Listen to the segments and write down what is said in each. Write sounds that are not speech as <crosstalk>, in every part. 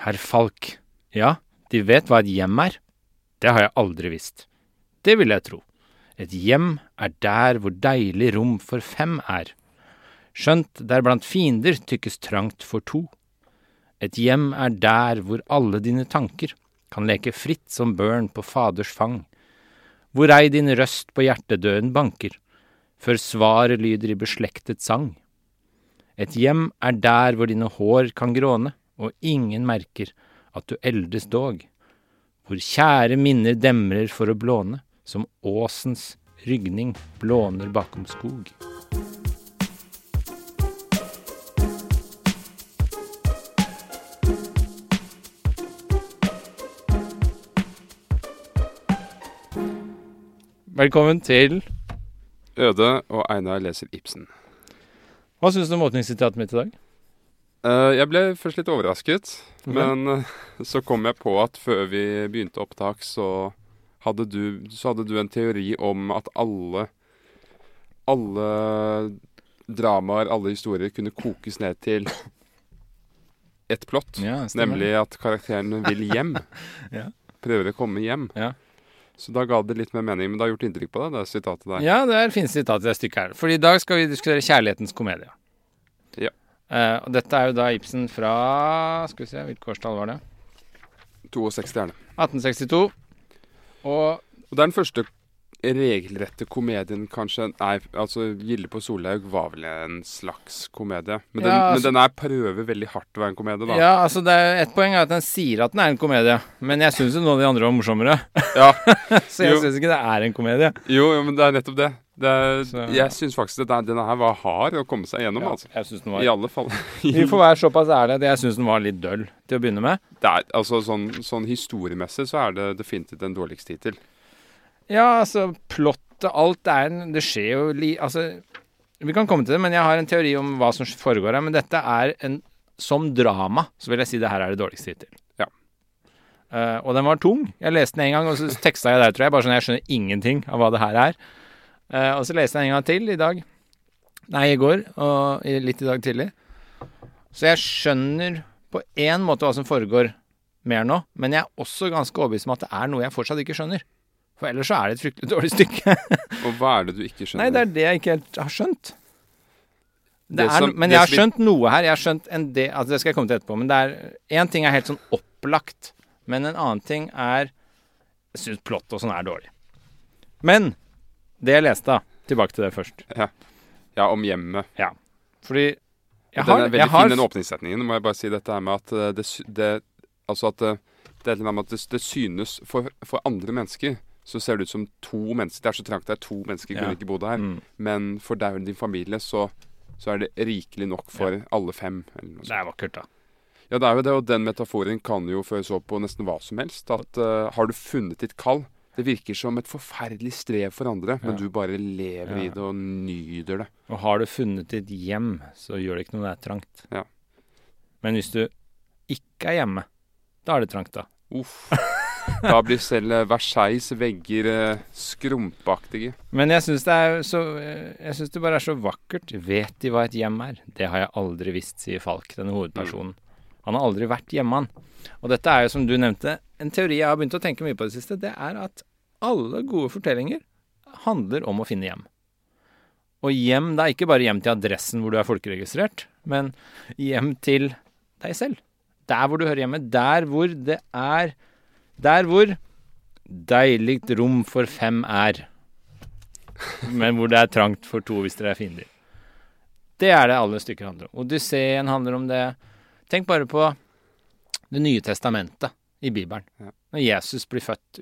Herr Falk. Ja, de vet hva et hjem er. Det har jeg aldri visst. Det vil jeg tro. Et hjem er der hvor deilig rom for fem er. Skjønt der blant fiender tykkes trangt for to. Et hjem er der hvor alle dine tanker kan leke fritt som børn på faders fang. Hvor ei din røst på hjertedøden banker, før svaret lyder i beslektet sang. Et hjem er der hvor dine hår kan gråne, og ingen merker at du eldes dog. Hvor kjære minner demrer for å blåne, som åsens rygning blåner bakom skog. Velkommen til Øde og Einar leser Ibsen. Hva syns du om åpningssitatet mitt i dag? Eh, jeg ble først litt overrasket, Ok. men eh, så kom jeg på at før vi begynte opptak, så hadde du, så hadde du en teori om at alle alle dramaer, alle historier, kunne kokes ned til ett plott. Ja, nemlig at karakteren vil hjem. <laughs> Ja. Prøver å komme hjem. Ja. Så da ga det litt mer mening. Men det har gjort inntrykk på deg, det sitatet der. Ja, det er fint sitat i det stykket her. For i dag skal vi diskutere kjærlighetens komedie. Ja. Eh, og dette er jo da Ibsen fra Skal vi se, hvilket årstall var det? 62 gjerne. 1862. Og Og det er den første regelrette komedien, kanskje. Nei, altså Gilde på Solhaug var vel en slags komedie. Men den, Ja, altså- men den er prøver veldig hardt å være en komedie, da. ja, altså det er Et poeng er at den sier at den er en komedie, men jeg syns jo noen av de andre var morsommere. Ja. <laughs> Så jeg syns ikke det er en komedie. Jo, jo, men det er nettopp det. Det Så- Jeg syns faktisk det der, denne her var hard å komme seg gjennom, Ja, altså. jeg synes den I alle fall. <laughs> Vi får være såpass ærlige at jeg syns den var litt døll til å begynne med. Det er, altså sånn, sånn historiemessig så er det definitivt den dårligste hittil. Ja, altså plottet, alt er en Det skjer jo li... Altså, vi kan komme til det, men jeg har en teori om hva som foregår her. Men dette er en Som drama så vil jeg si det her er det dårligste hittil. Ja. Eh, og den var tung. Jeg leste den en gang, og så teksta jeg der, tror jeg. Bare sånn jeg skjønner ingenting av hva det her er. Eh, og så leste jeg en gang til i dag. Nei, i går, og litt i dag tidlig. Så jeg skjønner på én måte hva som foregår mer nå, men jeg er også ganske overbevist om at det er noe jeg fortsatt ikke skjønner. For ellers så er det et fryktelig <laughs> dårlig stykke. Og hva er det du ikke skjønner? Nei, det er det jeg ikke helt har skjønt. Det Det er, men jeg har skjønt noe her. Jeg har skjønt en del altså Det skal jeg komme til etterpå. Men det er én ting er helt sånn opplagt. Men en annen ting er Jeg syns plott og sånn er dårlig. Men det jeg leste, da. Tilbake til det først. Ja, om hjemmet. Fordi jeg har den er veldig har fin, den åpningssetningen. Må jeg bare si dette her med at eh, det, det Altså at det, det er et eller annet med at det, det synes for, for andre mennesker så ser det ut som to mennesker. Det er så trangt det er to mennesker Ja. ikke bodd her. mm, Men for deg og din familie så, så er det rikelig nok for alle fem. Det er vakkert, da. Ja, det er jo det, og den metaforen kan jo føres opp på nesten hva som helst. At uh, har du funnet ditt kall? Det virker som et forferdelig strev for andre, men du bare lever i det og nyter det. Og har du funnet ditt hjem, så gjør det ikke noe det er trangt. Ja. Men hvis du ikke er hjemme, da er det trangt, da. Uff. Da blir selv eh, Versailles vegger eh, skrumpaktige. Men jeg syns det synes det bare er så vakkert. Vet de hva et hjem er? Det har jeg aldri visst, sier Falk, denne hovedpersonen. Han har aldri vært hjemme, han. Og dette er jo, som du nevnte, en teori jeg har begynt å tenke mye på i det siste. Det er at alle gode fortellinger handler om å finne hjem. Og hjem, det er ikke bare hjem til adressen hvor du er folkeregistrert, men hjem til deg selv. Der hvor du hører hjemme. Der hvor det er Der hvor deilig rom for fem er. Men hvor det er trangt for to hvis dere er fiender. Det er det alle stykker handler om. Odysseen handler om det. Tenk bare på Det nye testamentet i Bibelen. Når Jesus blir født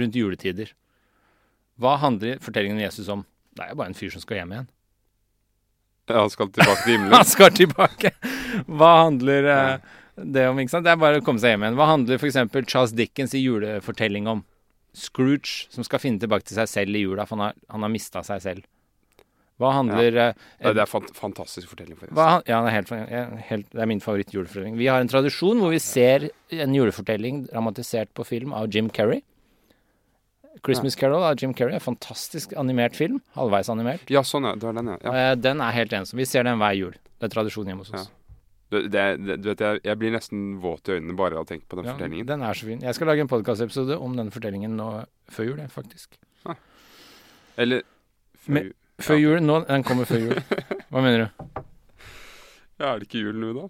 rundt juletider. Hva handler fortellingen om Jesus om? Det er jo bare en fyr som skal hjem igjen. Ja, han skal tilbake til himmelen. <laughs> Han skal tilbake! Hva handler ja. det om? ikke sant? Det er bare å komme seg hjem igjen. Hva handler f.eks. Charles Dickens i julefortelling om? Scrooge som skal finne tilbake til seg selv i jula, for han har, han har mista seg selv. Hva handler eh, Ja, det er fant fantastisk fortelling, forresten. hva, ja, det er, helt, helt, det er min favoritt-julefortelling. Vi har en tradisjon hvor vi ser en julefortelling dramatisert på film av Jim Carrey. 'Christmas Carol' av Jim Carrey. Fantastisk animert film. Halvveis animert. Ja, sånn, ja. Det var den, ja. ja. Eh, Den er helt ensom. Vi ser den hver jul. Det er tradisjon hjemme hos oss. Det, det, det, du vet, jeg, jeg blir nesten våt i øynene bare av å tenke på den Ja, fortellingen. den er så fin. Jeg skal lage en podkastepisode om denne fortellingen nå før jul, faktisk. faktisk. Eller før Men-. Før jul? Nå, den kommer før jul. <laughs> Hva mener du? Ja, er det ikke jul nå, da?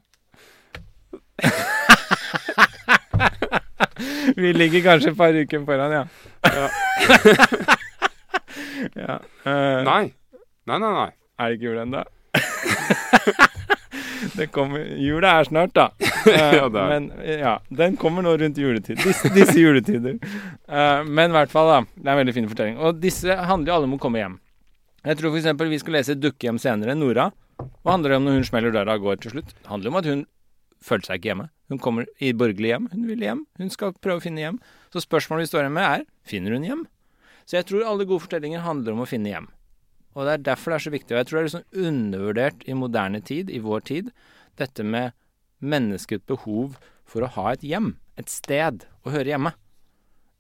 <laughs> <laughs> Vi ligger kanskje et par uker foran, ja. Ja. <laughs> ja. Uh, Nei. Nei, nei, nei. Er det ikke jul ennå? <laughs> det kommer Jula er snart, da. Uh, Ja, det er. Men ja, den kommer nå rundt juletid. Disse, disse juletider. Uh, men i hvert fall, da. Det er en veldig fin fortelling. Og disse handler jo alle om å komme hjem. Jeg tror f.eks. vi skal lese 'Dukkehjem' senere. Nora. Hva handler det om når hun smeller døra og går til slutt? Det handler om at hun følte seg ikke hjemme. Hun kommer i borgerlig hjem. Hun vil hjem. Hun skal prøve å finne hjem. Så spørsmålet vi står igjen med, er finner hun hjem? Så jeg tror alle gode fortellinger handler om å finne hjem. Og det er derfor det er så viktig. Og jeg tror det er liksom undervurdert i moderne tid, i vår tid, dette med menneskets behov for å ha et hjem, et sted å høre hjemme.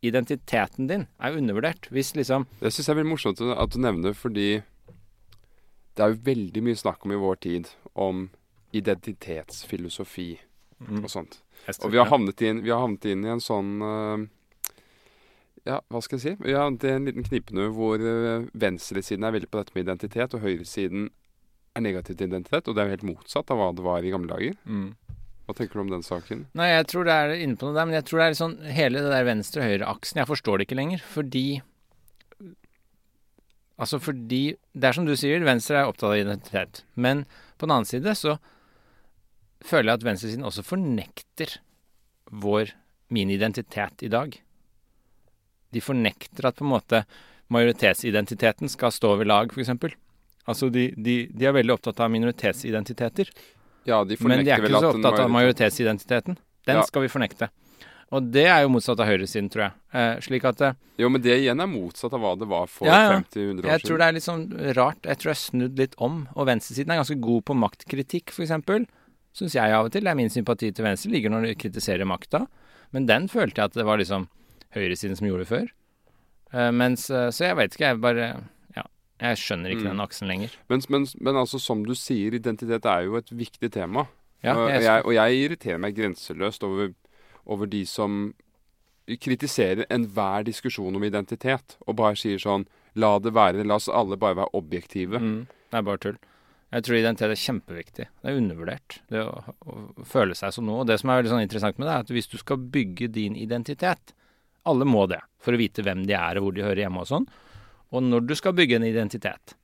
Identiteten din er undervurdert. Hvis liksom Det syns jeg er veldig morsomt at du nevner, fordi det er jo veldig mye snakk om i vår tid om identitetsfilosofi og sånt. Og vi har havnet inn, vi har havnet inn i en sånn uh, Ja, hva skal jeg si? Vi har havnet i en liten knipe hvor eh, venstresiden er veldig på dette med identitet, og høyresiden er negativ til identitet. Og det er jo helt motsatt av hva det var i gamle dager. mm. Hva tenker du om den saken? Nei, jeg tror det er inne på noe der, men jeg tror det er sånn hele det der venstre-høyre-aksen. Jeg forstår det ikke lenger, fordi Altså fordi Det er som du sier, venstre er opptatt av identitet. Men på den annen side så føler jeg at venstresiden også fornekter vår min identitet i dag. De fornekter at på en måte majoritetsidentiteten skal stå ved lag, f.eks. Altså de, de, de er veldig opptatt av minoritetsidentiteter. Ja, de Men de er ikke så opptatt av majoritetsidentiteten. Den Ja. skal vi fornekte. Og det er jo motsatt av høyresiden, tror jeg. Eh, slik at eh, Jo, men det igjen er motsatt av hva det var for Ja, ja. 50-100 år jeg tror det er litt sånn rart. Jeg tror jeg har snudd litt om. Og venstresiden er ganske god på maktkritikk, f.eks. Syns jeg av og til. Det er min sympati til venstre ligger når de kritiserer makta. Men den følte jeg at det var liksom høyresiden som gjorde det før. Uh, mens eh, Så jeg vet ikke, jeg bare Ja. Jeg skjønner ikke Mm. den aksen lenger. Men, men, men altså, som du sier, identitet er jo et viktig tema. Ja, og, jeg- jeg, og jeg irriterer meg grenseløst over, over de som kritiserer enhver diskusjon om identitet, og bare sier sånn La det være, la oss alle bare være objektive. Mm, det er bare tull. Jeg tror identitet er kjempeviktig. Det er undervurdert. Det å, å føle seg som noe. Og det som er veldig sånn interessant med det, er at hvis du skal bygge din identitet Alle må det for å vite hvem de er og hvor de hører hjemme og sånn. Og når du skal bygge en identitet,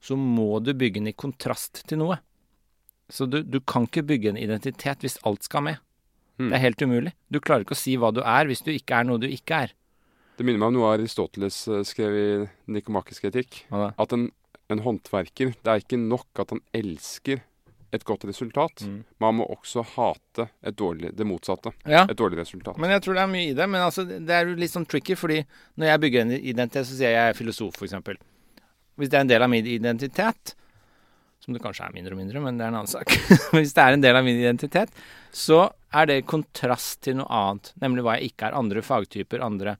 så må du bygge den i kontrast til noe. Så du, du kan ikke bygge en identitet hvis alt skal med. Mm. Det er helt umulig. Du klarer ikke å si hva du er hvis du ikke er noe du ikke er. Det minner meg om noe Aristoteles eh, skrev i Nikomakisk etikk. Da? At en, en håndverker Det er ikke nok at han elsker et godt resultat. Mm. Man må også hate et dårlig, det motsatte. Ja. Et dårlig resultat. Men jeg tror det er mye i det. Men altså, det er litt sånn tricky, fordi når jeg bygger en identitet, så sier jeg jeg er filosof, f.eks. Hvis det er en del av min identitet, som det kanskje er mindre og mindre, men det er en annen sak <laughs> Hvis det er en del av min identitet, så er det kontrast til noe annet, nemlig hva jeg ikke er. Andre fagtyper, andre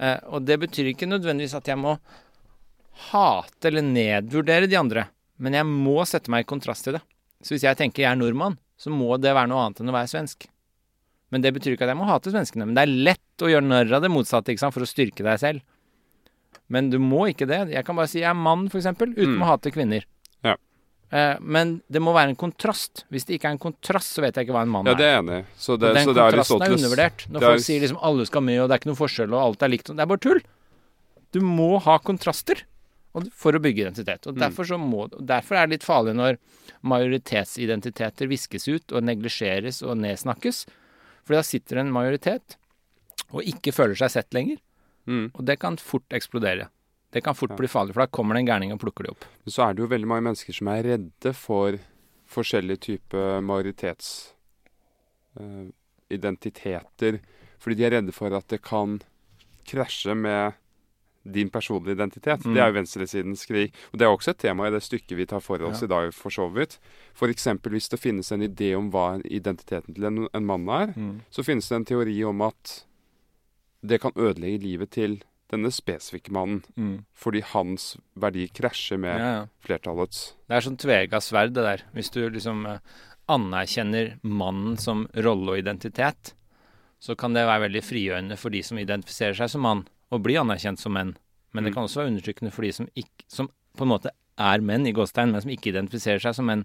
eh, Og det betyr ikke nødvendigvis at jeg må hate eller nedvurdere de andre, men jeg må sette meg i kontrast til det. Så hvis jeg tenker jeg er nordmann, så må det være noe annet enn å være svensk. Men det betyr ikke at jeg må hate svenskene. Men det er lett å gjøre narr av det motsatte ikke sant? for å styrke deg selv. Men du må ikke det. Jeg kan bare si jeg er mann, f.eks., uten Mm. å hate kvinner. Ja. Eh, men det må være en kontrast. Hvis det ikke er en kontrast, så vet jeg ikke hva en mann er. Ja, det er. er enig. Så, Og det, den så det er kontrasten er Aristoteles undervurdert. Når er- folk sier liksom alle skal med, og det er ikke noe forskjell, og alt er likt. Det er bare tull. Du må ha kontraster for å bygge identitet. Og Mm. derfor, så må, derfor er det litt farlig når majoritetsidentiteter viskes ut og neglisjeres og nedsnakkes. For da sitter en majoritet og ikke føler seg sett lenger. Mm. Og det kan fort eksplodere. Det kan fort Ja. bli farlig, for da kommer det en gærning og plukker de opp. Men så er det jo veldig mange mennesker som er redde for forskjellige typer majoritetsidentiteter. fordi de er redde for at det kan krasje med din personlige identitet. Mm. Det er jo venstresidens krig. Og det er også et tema i det stykket vi tar for oss Ja. i dag, for så vidt. F.eks. hvis det finnes en idé om hva identiteten til en, en mann er, så finnes det en teori om at det kan ødelegge livet til denne spesifikke mannen. Fordi hans verdi krasjer med Ja, ja. flertallets. Det er sånn tvega sverd, det der. Hvis du liksom eh, anerkjenner mannen som rolle og identitet, så kan det være veldig frigjørende for de som identifiserer seg som mann, og bli anerkjent som menn. Men det Mm. kan også være undertrykkende for de som, ikke, som på en måte er menn, i gåstegn, men som ikke identifiserer seg som menn.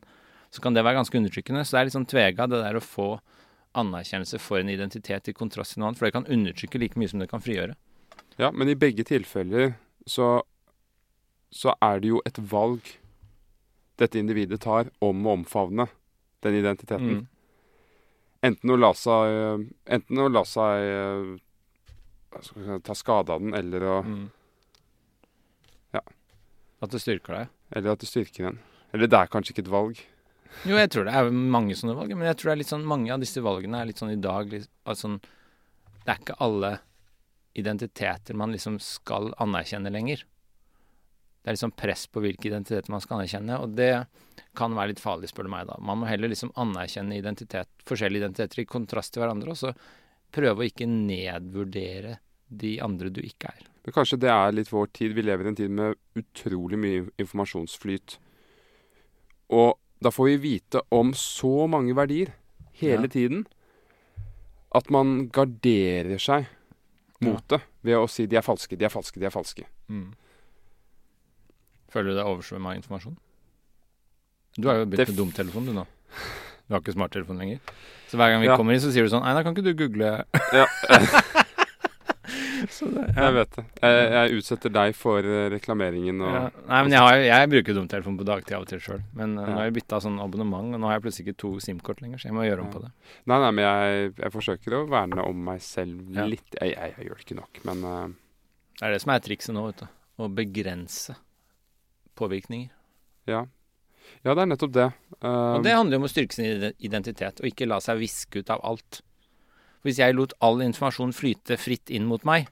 Så kan det være ganske undertrykkende. Så det er litt sånn tvega, det der å få anerkjennelse for en identitet i kontrast til noe annet. For det kan undertrykke like mye som det kan frigjøre. Ja, men i begge tilfeller så, så er det jo et valg dette individet tar om å omfavne den identiteten. Mm. Enten å la seg Enten å la seg eh, hva skal jeg si, ta skade av den, eller, å, Mm. Ja. At det styrker deg. eller at det styrker den. Eller det er kanskje ikke et valg. Jo, jeg tror det er mange sånne valg, men jeg tror det er litt sånn, mange av disse valgene er litt sånn i dag litt, altså, Det er ikke alle identiteter man liksom skal anerkjenne lenger. Det er liksom press på hvilke identiteter man skal anerkjenne, og det kan være litt farlig, spør du meg. da. Man må heller liksom anerkjenne identitet, forskjellige identiteter i kontrast til hverandre, og så prøve å ikke nedvurdere de andre du ikke er. Men kanskje det er litt vår tid. Vi lever i en tid med utrolig mye informasjonsflyt. Og da får vi vite om så mange verdier hele Ja. tiden at man garderer seg mot det ved å si de er falske, de er falske, de er falske. Føler du deg oversvømmet av informasjon? Du har jo blitt med dumtelefon, du nå. Du har ikke smarttelefon lenger. Så hver gang vi Ja. kommer inn, så sier du sånn Einar, kan ikke du google Ja, <laughs> så det, jeg vet det. Jeg, jeg utsetter deg for eh, reklameringen og Ja. Nei, men jeg, har, jeg bruker dumtelefon på dagtid av og til sjøl. Men Ja. nå har jeg bytta sånn abonnement, og nå har jeg plutselig ikke to SIM-kort lenger, så jeg må gjøre om Ja. på det. Nei, nei, men jeg, jeg forsøker å verne om meg selv litt. Jeg, jeg gjør det ikke nok, men uh... Det er det som er trikset nå, vet du. Å begrense påvirkninger. ja. Ja, det er nettopp det. Og Um, det handler jo om å styrke sin identitet, og ikke la seg viske ut av alt. Hvis jeg lot all informasjon flyte fritt inn mot meg,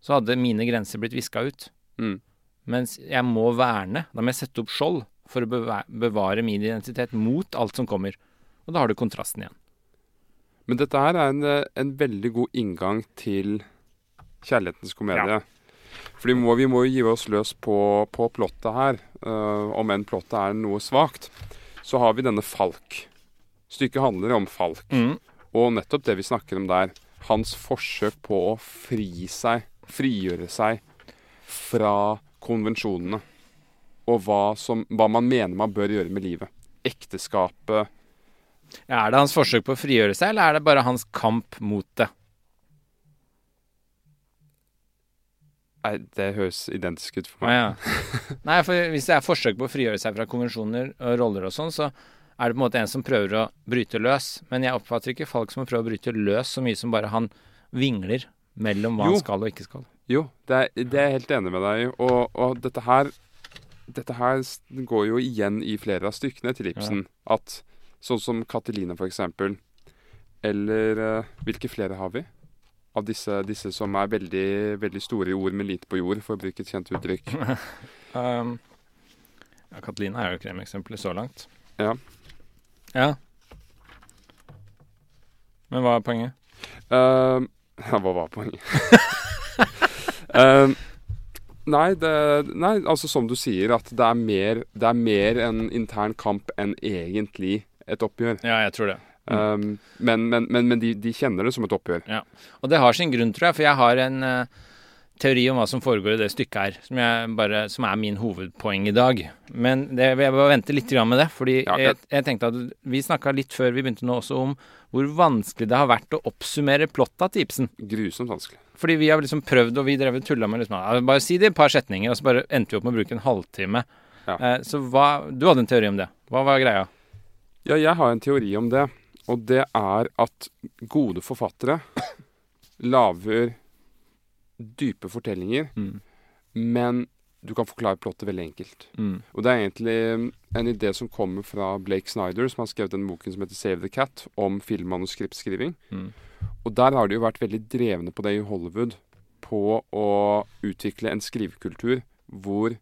så hadde mine grenser blitt viska ut. mm. Mens jeg må verne. Da må jeg sette opp skjold for å bevare min identitet mot alt som kommer. Og da har du kontrasten igjen. Men dette her er en, eh, en veldig god inngang til kjærlighetens komedie. Fordi må, vi må jo gi oss løs på, på plottet her. Uh, om enn plottet er noe svakt. Så har vi denne Falk. Stykket handler om Falk. Og nettopp det vi snakker om der. Hans forsøk på å fri seg, frigjøre seg fra konvensjonene. Og hva, som, hva man mener man bør gjøre med livet. Ekteskapet. Er det hans forsøk på å frigjøre seg, eller er det bare hans kamp mot det? Nei, det høres identisk ut for meg. meg. ja. Nei, for hvis det er forsøk på å frigjøre seg fra konvensjoner og roller og sånn, så er det på en måte en som prøver å bryte løs. Men jeg oppfatter ikke folk som prøver å bryte løs så mye som bare han vingler mellom hva Jo. han skal og ikke skal. Jo, det er, det er jeg helt enig med deg i. Og, og dette her Dette her går jo igjen i flere av stykkene til Ibsen. At sånn som Katelina, for eksempel. Eller uh, hvilke flere har vi? Av disse, disse som er veldig, veldig store i ord, men lite på jord, for å bruke et kjent uttrykk. <laughs> Um, ja, Katelina er jo kremeksempelet så langt. Ja. Ja. Men hva er poenget? Um, ja, hva var poenget? <laughs> um, nei, det, nei, altså som du sier, at det er mer, det er mer en intern kamp enn egentlig et oppgjør. Ja, jeg tror det. Um, men men, men, men de, de kjenner det som et oppgjør. Og det har sin grunn, tror jeg, for jeg har en uh, teori om hva som foregår i det stykket her, som, bare, som er min hovedpoeng i dag. Men det, jeg bare vente litt med det, fordi ja, jeg, jeg, tenkte at vi snakka litt før vi begynte nå også om hvor vanskelig det har vært å oppsummere plotta til Ibsen. Grusomt vanskelig. Fordi vi har liksom prøvd, og vi drev og tulla med liksom, Bare si det i et par setninger, og så bare endte vi opp med å bruke en halvtime. Ja. Uh, så hva Du hadde en teori om det. Hva var greia? Ja, jeg har en teori om det. Og det er at gode forfattere lager dype fortellinger, mm. men du kan forklare plottet veldig enkelt. Mm. Og det er egentlig en idé som kommer fra Blake Snyder, som har skrevet den boken som heter 'Save the Cat', om filmmanuskriptskriving. Mm. Og der har de jo vært veldig drevne på det i Hollywood, på å utvikle en skrivekultur hvor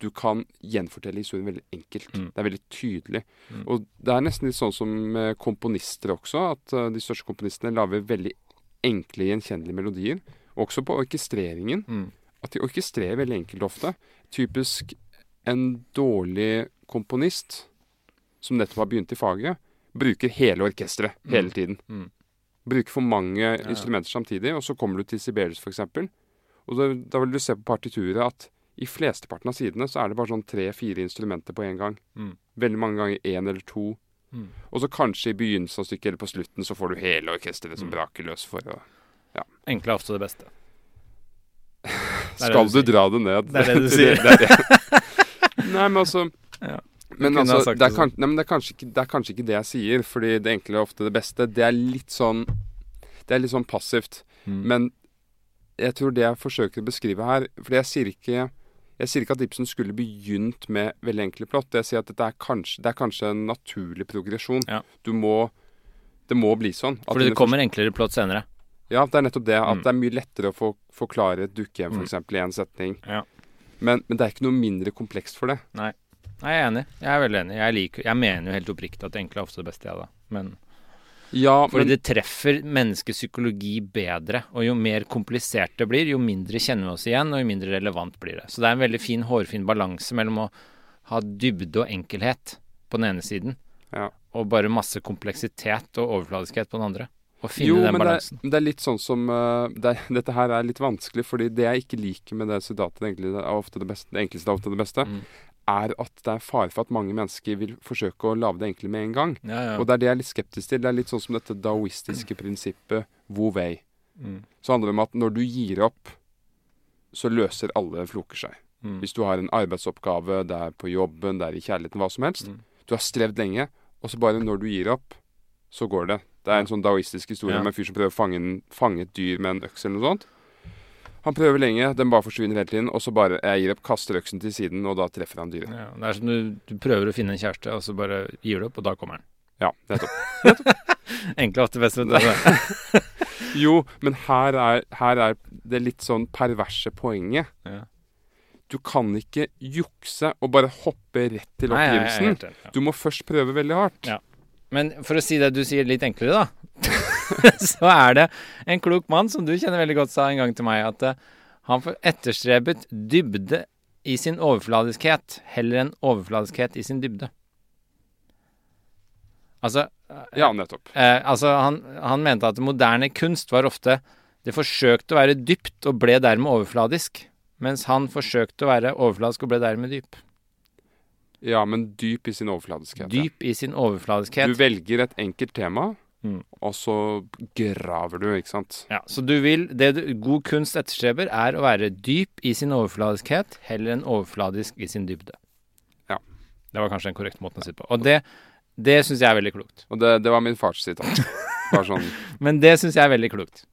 du kan gjenfortelle historien veldig enkelt. Mm. Det er veldig tydelig. Mm. Og det er nesten litt sånn som komponister også, at uh, de største komponistene lager veldig enkle, gjenkjennelige melodier. Også på orkestreringen. Mm. At de orkestrerer veldig enkelt ofte. Typisk en dårlig komponist som nettopp har begynt i faget, bruker hele orkesteret mm. hele tiden. Mm. Bruker for mange ja. instrumenter samtidig, og så kommer du til Sibelius f.eks. Og da, da, vil du se på partituret at i flesteparten av sidene så er det bare sånn tre-fire instrumenter på en gang. Mm. Veldig mange ganger én eller to. Mm. Og så kanskje i begynnelsen av stykket eller på slutten så får du hele orkesteret som mm. braker løs for å ja. Enkle er ofte det beste. <laughs> Skal du, du dra det ned? Det er det du <laughs> sier. det det. <laughs> Nei, men altså ja. Men, altså, det er, kan, nei, men det, er ikke, det er, kanskje ikke det jeg sier, fordi det enkle er ofte det beste. Det er litt sånn Det er litt sånn passivt. Mm. Men jeg tror det jeg forsøker å beskrive her Fordi jeg sier ikke jeg sier ikke at Ibsen skulle begynt med veldig enkle plott. Jeg sier at er kanskje, det er kanskje en naturlig progresjon. Ja. Du må Det må bli sånn. Fordi det kommer enklere plott senere? Ja, det er nettopp det. At mm. det er mye lettere å få forklare et dukkehjem f.eks. Mm. i én setning. Ja. Men, men, det er ikke noe mindre komplekst for det. Nei. Nei jeg er enig. Jeg er veldig enig. Jeg, liker, jeg mener jo helt oppriktig at det enkle er ofte det beste, jeg, da. Men ja, Fordi men... det treffer menneskepsykologi bedre. Og jo mer komplisert det blir, jo mindre kjenner vi oss igjen, og jo mindre relevant blir det. Så det er en veldig fin, hårfin balanse mellom å ha dybde og enkelhet på den ene siden, ja. og bare masse kompleksitet og overfladiskhet på den andre. Å finne jo, den balansen. Det, det, er litt sånn som uh, det, <laughs> Dette her er litt vanskelig, fordi det jeg ikke liker med det sitatet, det, egentlig, er ofte det, beste, det enkleste er ofte det beste, mm. Er at det er fare for at mange mennesker vil forsøke å lage det enkle med en gang. Ja, ja. Og det er det jeg er litt skeptisk til. Det er litt sånn som dette daoistiske mm. prinsippet Wu Wei. Mm. Så handler det om at når du gir opp, så løser alle floker seg. Mm. Hvis du har en arbeidsoppgave, det er på jobben, det er i kjærligheten, hva som helst. Mm. Du har strevd lenge, og så bare når du gir opp, så går det. Det er en sånn daoistisk historie ja. med en fyr som prøver å fange, fange, et dyr med en øks eller noe sånt. Han prøver lenge, den bare forsvinner hele tiden, og så bare jeg gir opp, kaster øksen til siden, og da treffer han dyret. Ja, det er som du, du, prøver å finne en kjæreste, og så bare gir du opp, og da kommer han. Ja, nettopp. Enkle ofte best. Det. jo, men her er, her er, det litt sånn perverse poenget. Ja. Du kan ikke jukse og bare hoppe rett til oppgivelsen. Ja. Du må først prøve veldig hardt. Ja. Men for å si det du sier litt enklere, da, <laughs> så er det en klok mann som du kjenner veldig godt, sa en gang til meg, at uh, han får etterstrebet dybde i sin overfladiskhet heller enn overfladiskhet i sin dybde. Altså Ja, nettopp. Eh, altså, han, han, mente at moderne kunst var ofte Det forsøkte å være dypt og ble dermed overfladisk, mens han forsøkte å være overfladisk og ble dermed dyp. Ja, men dyp i sin overfladiskhet. Dyp i sin overfladiskhet. Du velger et enkelt tema, mm. og så graver du, ikke sant. Ja, Så du vil Det du, god kunst etterstreber, er å være dyp i sin overfladiskhet heller enn overfladisk i sin dybde. Ja. Det var kanskje en korrekt måte å si det på. Og det, det syns jeg er veldig klokt. Og det, det var min fars sitat. Sånn. <laughs> men det syns jeg er veldig klokt.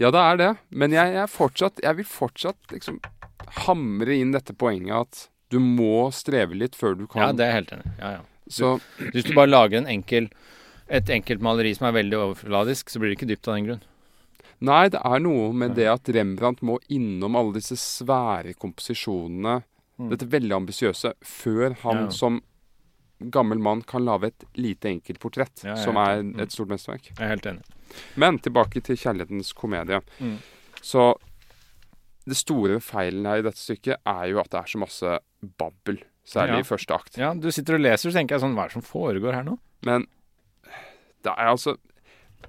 Ja, det er det. Men jeg, jeg, fortsatt, jeg vil fortsatt liksom hamre inn dette poenget at du må streve litt før du kan Ja, det er jeg helt enig ja, ja. Så, hvis du bare lager en enkel, et enkelt maleri som er veldig overfladisk, så blir det ikke dypt av den grunn. Nei, det er noe med det at Rembrandt må innom alle disse svære komposisjonene, mm. dette veldig ambisiøse, før han ja. som gammel mann kan lage et lite enkelt portrett, ja, som er et stort mesterverk. Jeg er helt enig. Men tilbake til kjærlighetens komedie. Mm. Så det store feilen her i dette stykket er jo at det er så masse babbel. Særlig i første akt. Ja, Du sitter og leser, så tenker jeg sånn Hva er det som foregår her nå? Men det er altså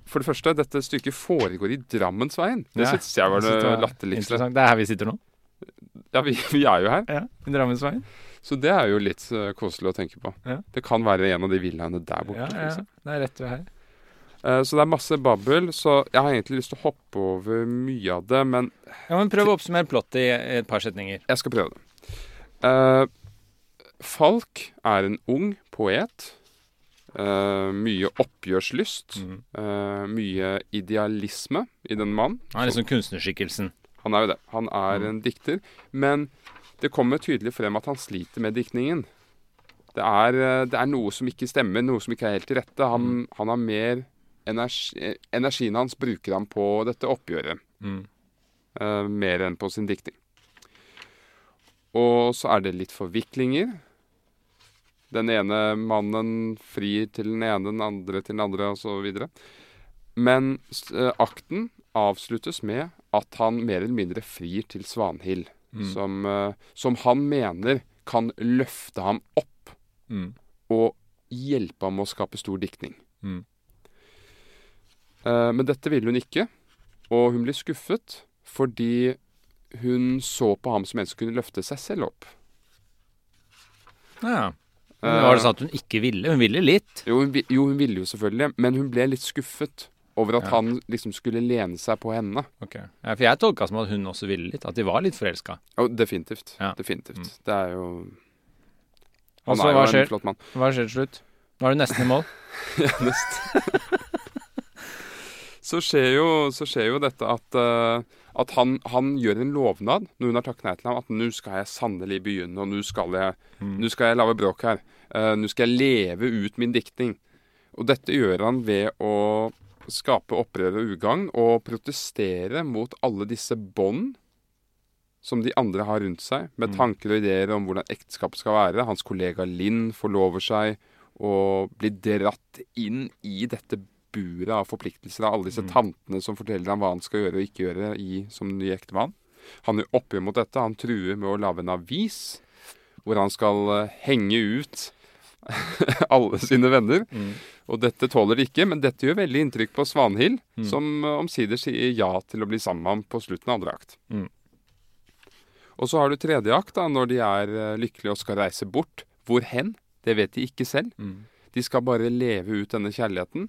For det første, dette stykket foregår i Drammensveien. Det Ja, synes jeg var det latterligste. Det er her vi sitter nå. Ja, vi, vi er jo her. Ja, I Drammensveien. Så det er jo litt uh, koselig å tenke på. Ja. Det kan være en av de villaene der borte. Ja, ja. Liksom. Det er rett ved her. Uh, så det er masse babbel. Så jeg har egentlig lyst til å hoppe over mye av det, men Ja, men Prøv å oppsummere plottet i et par setninger. jeg skal prøve det. Uh, Falk er en ung poet. Eh, mye oppgjørslyst. Mm. Uh, mye idealisme i den mann. Han er liksom kunstnerskikkelsen. Han er jo det. Han er Mm. en dikter. Men det kommer tydelig frem at han sliter med diktningen. Det er, eh, det er noe som ikke stemmer, noe som ikke er helt til rette. Han, Mm. han har mer energi, Energien hans bruker han på dette oppgjøret, Mm. eh, mer enn på sin dikting. Og så er det litt forviklinger. Den ene mannen frir til den ene, den andre til den andre, osv. Men eh, akten avsluttes med at han mer eller mindre frir til Svanhild, Mm. som, eh, som han mener kan løfte ham opp Mm. og hjelpe ham med å skape stor diktning. Mm. Eh, men dette ville hun ikke, og hun blir skuffet fordi hun så på ham som en som kunne løfte seg selv opp. Ja. Men var det sånn at hun ikke ville? Hun ville litt. Jo hun, jo, hun ville jo selvfølgelig, men hun ble litt skuffet over at Ja. han liksom skulle lene seg på henne. Ok. Ja, for jeg tolka som at hun også ville litt. At de var litt forelska. Oh, definitivt. Ja. Definitivt. Mm. Det er jo Han så er jo hva en skjer? flott mann. Hva skjer til slutt? Nå er du nesten i mål. <laughs> Ja, nest. Så, skjer jo, så skjer jo dette at, uh, at han, han gjør en lovnad når hun har takket nei til ham. At nå skal jeg sannelig begynne, og nå skal jeg, mm. skal jeg lage bråk her. Uh, nå skal jeg leve ut min diktning. Og dette gjør han ved å skape opprør og ugagn og protestere mot alle disse bånd som de andre har rundt seg, med tanker og ideer om hvordan ekteskapet skal være. Hans kollega Linn forlover seg og blir dratt inn i dette buret av forpliktelser av alle disse tantene som forteller ham hva han skal gjøre og ikke gjøre i, som ny ektemann. Han gjør oppgjør mot dette. Han truer med å lage en avis hvor han skal eh, henge ut <laughs> alle sine venner. Og dette tåler de ikke, men dette gjør veldig inntrykk på Svanhild, som eh, omsider sier ja til å bli sammen med ham på slutten av andre akt. Mm. Og så har du tredje akt, da, når de er eh, lykkelige og skal reise bort. Hvor hen? Det vet de ikke selv. Mm. De skal bare leve ut denne kjærligheten.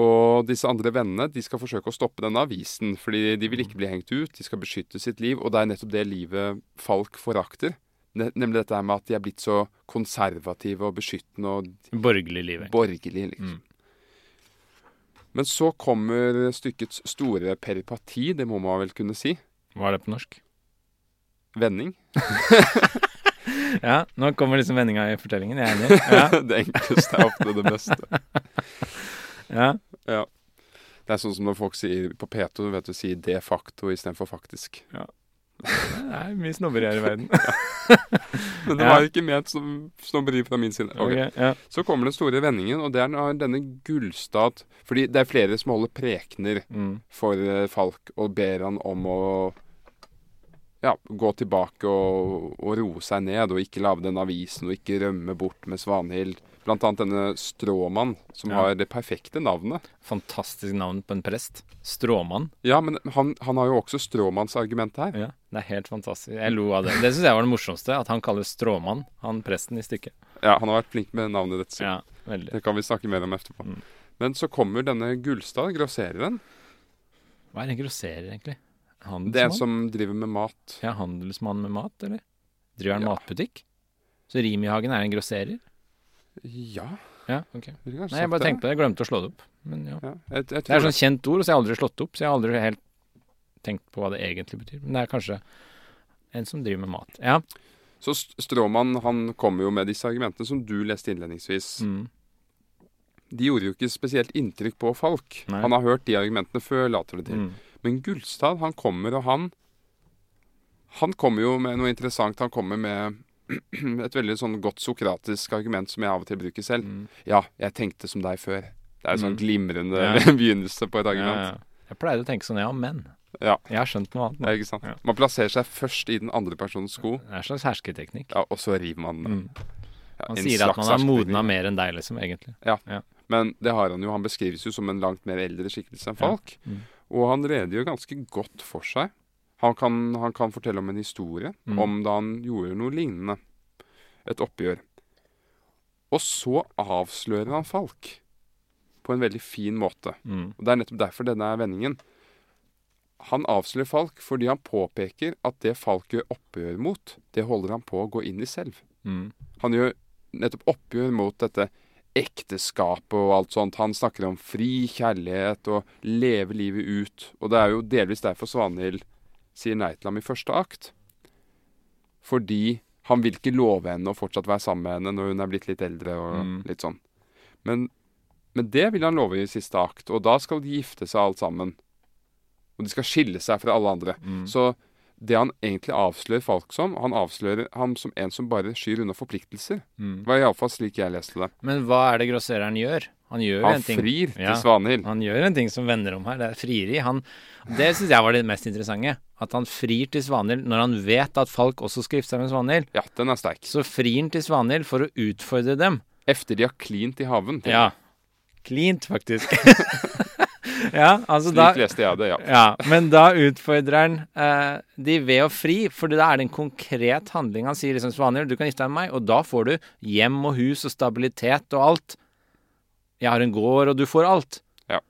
Og disse andre vennene de skal forsøke å stoppe denne avisen, fordi de vil ikke bli hengt ut. De skal beskytte sitt liv, og det er nettopp det livet Falk forakter. Nemlig dette med at de er blitt så konservative og beskyttende og Borgerlig liv. Borgerlig, liksom. Mm. Men så kommer stykkets store peripati, det må man vel kunne si. Hva er det på norsk? Vending. <laughs> <laughs> Ja, nå kommer liksom vendinga i fortellingen. Jeg er enig. <laughs> Ja. det enkleste er ofte det beste. Ja. Det er sånn som når folk sier på P2, vet du, sier de facto istedenfor faktisk. Det er mye snobberi her i verden. <laughs> Men det var ikke ment som snobberi fra min side. Okay. Okay, ja. Så kommer den store vendingen, og det er denne Gullstad Fordi det er flere som holder prekener Mm. for eh, Falk og ber han om å ja, gå tilbake og, og roe seg ned, og ikke lage den avisen, og ikke rømme bort med Svanhild. Blant annet denne Stråmann, som Ja. har det perfekte navnet. Fantastisk navn på en prest. Stråmann. Ja, men han, han har jo også stråmannsargumentet her. Ja, det er helt fantastisk. Jeg lo av det. Det syns jeg var det morsomste. At han kaller stråmann han presten i stykket. Ja, han har vært flink med navnet ditt. Ja, veldig. Det kan vi snakke mer om etterpå. Mm. Men så kommer denne Gullstad, grossereren. Hva er en grosserer, egentlig? Det er en som driver med mat. Ja, handelsmann med mat, eller? Driver han Ja. matbutikk? Så Rimi-Hagen er en grosserer? Ja, Ja, ok. Nei, jeg bare tenkte på det. Jeg glemte å slå det opp. Men ja. Ja, jeg, jeg Det er et sånt kjent ord, så jeg har aldri slått det opp. Så jeg har aldri helt tenkt på hva det egentlig betyr. Men det er kanskje en som driver med mat. Ja. Så Stråmann han kommer jo med disse argumentene som du leste innledningsvis. Mm. De gjorde jo ikke spesielt inntrykk på Falk. Nei. Han har hørt de argumentene før, later det til. Mm. Men Gullstad, han kommer, og han Han kommer jo med noe interessant. Han kommer med <clears throat> et veldig sånn godt sokratisk argument som jeg av og til bruker selv. Mm. Ja, jeg tenkte som deg før. Det er en sånn Mm. glimrende Ja. <laughs> begynnelse på et argument. ja. Jeg pleide å tenke sånn, ja, men. Ja. Jeg har skjønt noe annet Ja, ikke sant? Ja. Man plasserer seg først i den andre personens sko, Det er en slags hersketeknikk. ja, og så river man. Mm. Ja, Man sier at man har hersketeknikk. modna mer enn deg, liksom, egentlig. Ja. Men det har han jo. Han beskrives jo som en langt mer eldre skikkelse enn Falk. Ja. Mm. Og han redegjør ganske godt for seg. Han kan, han kan fortelle om en historie mm. om da han gjorde noe lignende. Et oppgjør. Og så avslører han Falk på en veldig fin måte. Mm. Og Det er nettopp derfor denne er vendingen. Han avslører Falk fordi han påpeker at det Falk gjør oppgjør mot, det holder han på å gå inn i selv. Mm. Han gjør nettopp oppgjør mot dette ekteskapet og alt sånt. Han snakker om fri kjærlighet og leve livet ut. Og det er jo delvis derfor Svanhild sier nei til ham i første akt. Fordi han vil ikke love henne å fortsatt være sammen med henne når hun er blitt litt eldre og mm. litt sånn. Men, men, det vil han love i siste akt, og da skal de gifte seg alt sammen. Og de skal skille seg fra alle andre. Mm. Så det han egentlig avslører Falk som, han avslører ham som en som bare skyr unna forpliktelser. Mm. var iallfall slik jeg leste det. Men hva er det grossereren gjør? Han gjør han en ting frir til ja, Svanhild. Han gjør en ting som vender om her. Det er frieri. Han, det syns jeg var det mest interessante. At han frir til Svanhild når han vet at Falk også skrifter med Svanhild. Ja, den er sterk. Så frir han til Svanhild for å utfordre dem. Efter de har klint i haven. Ja. Klint, faktisk. <laughs> <laughs> ja, altså Slik da, leste jeg det, ja. ja. Men da utfordrer han eh, de ved å fri, for da er det en konkret handling. Han sier liksom Svanhild, du kan gifte deg med meg, og da får du hjem og hus og stabilitet og alt. Jeg har en gård, og du får alt. Ja.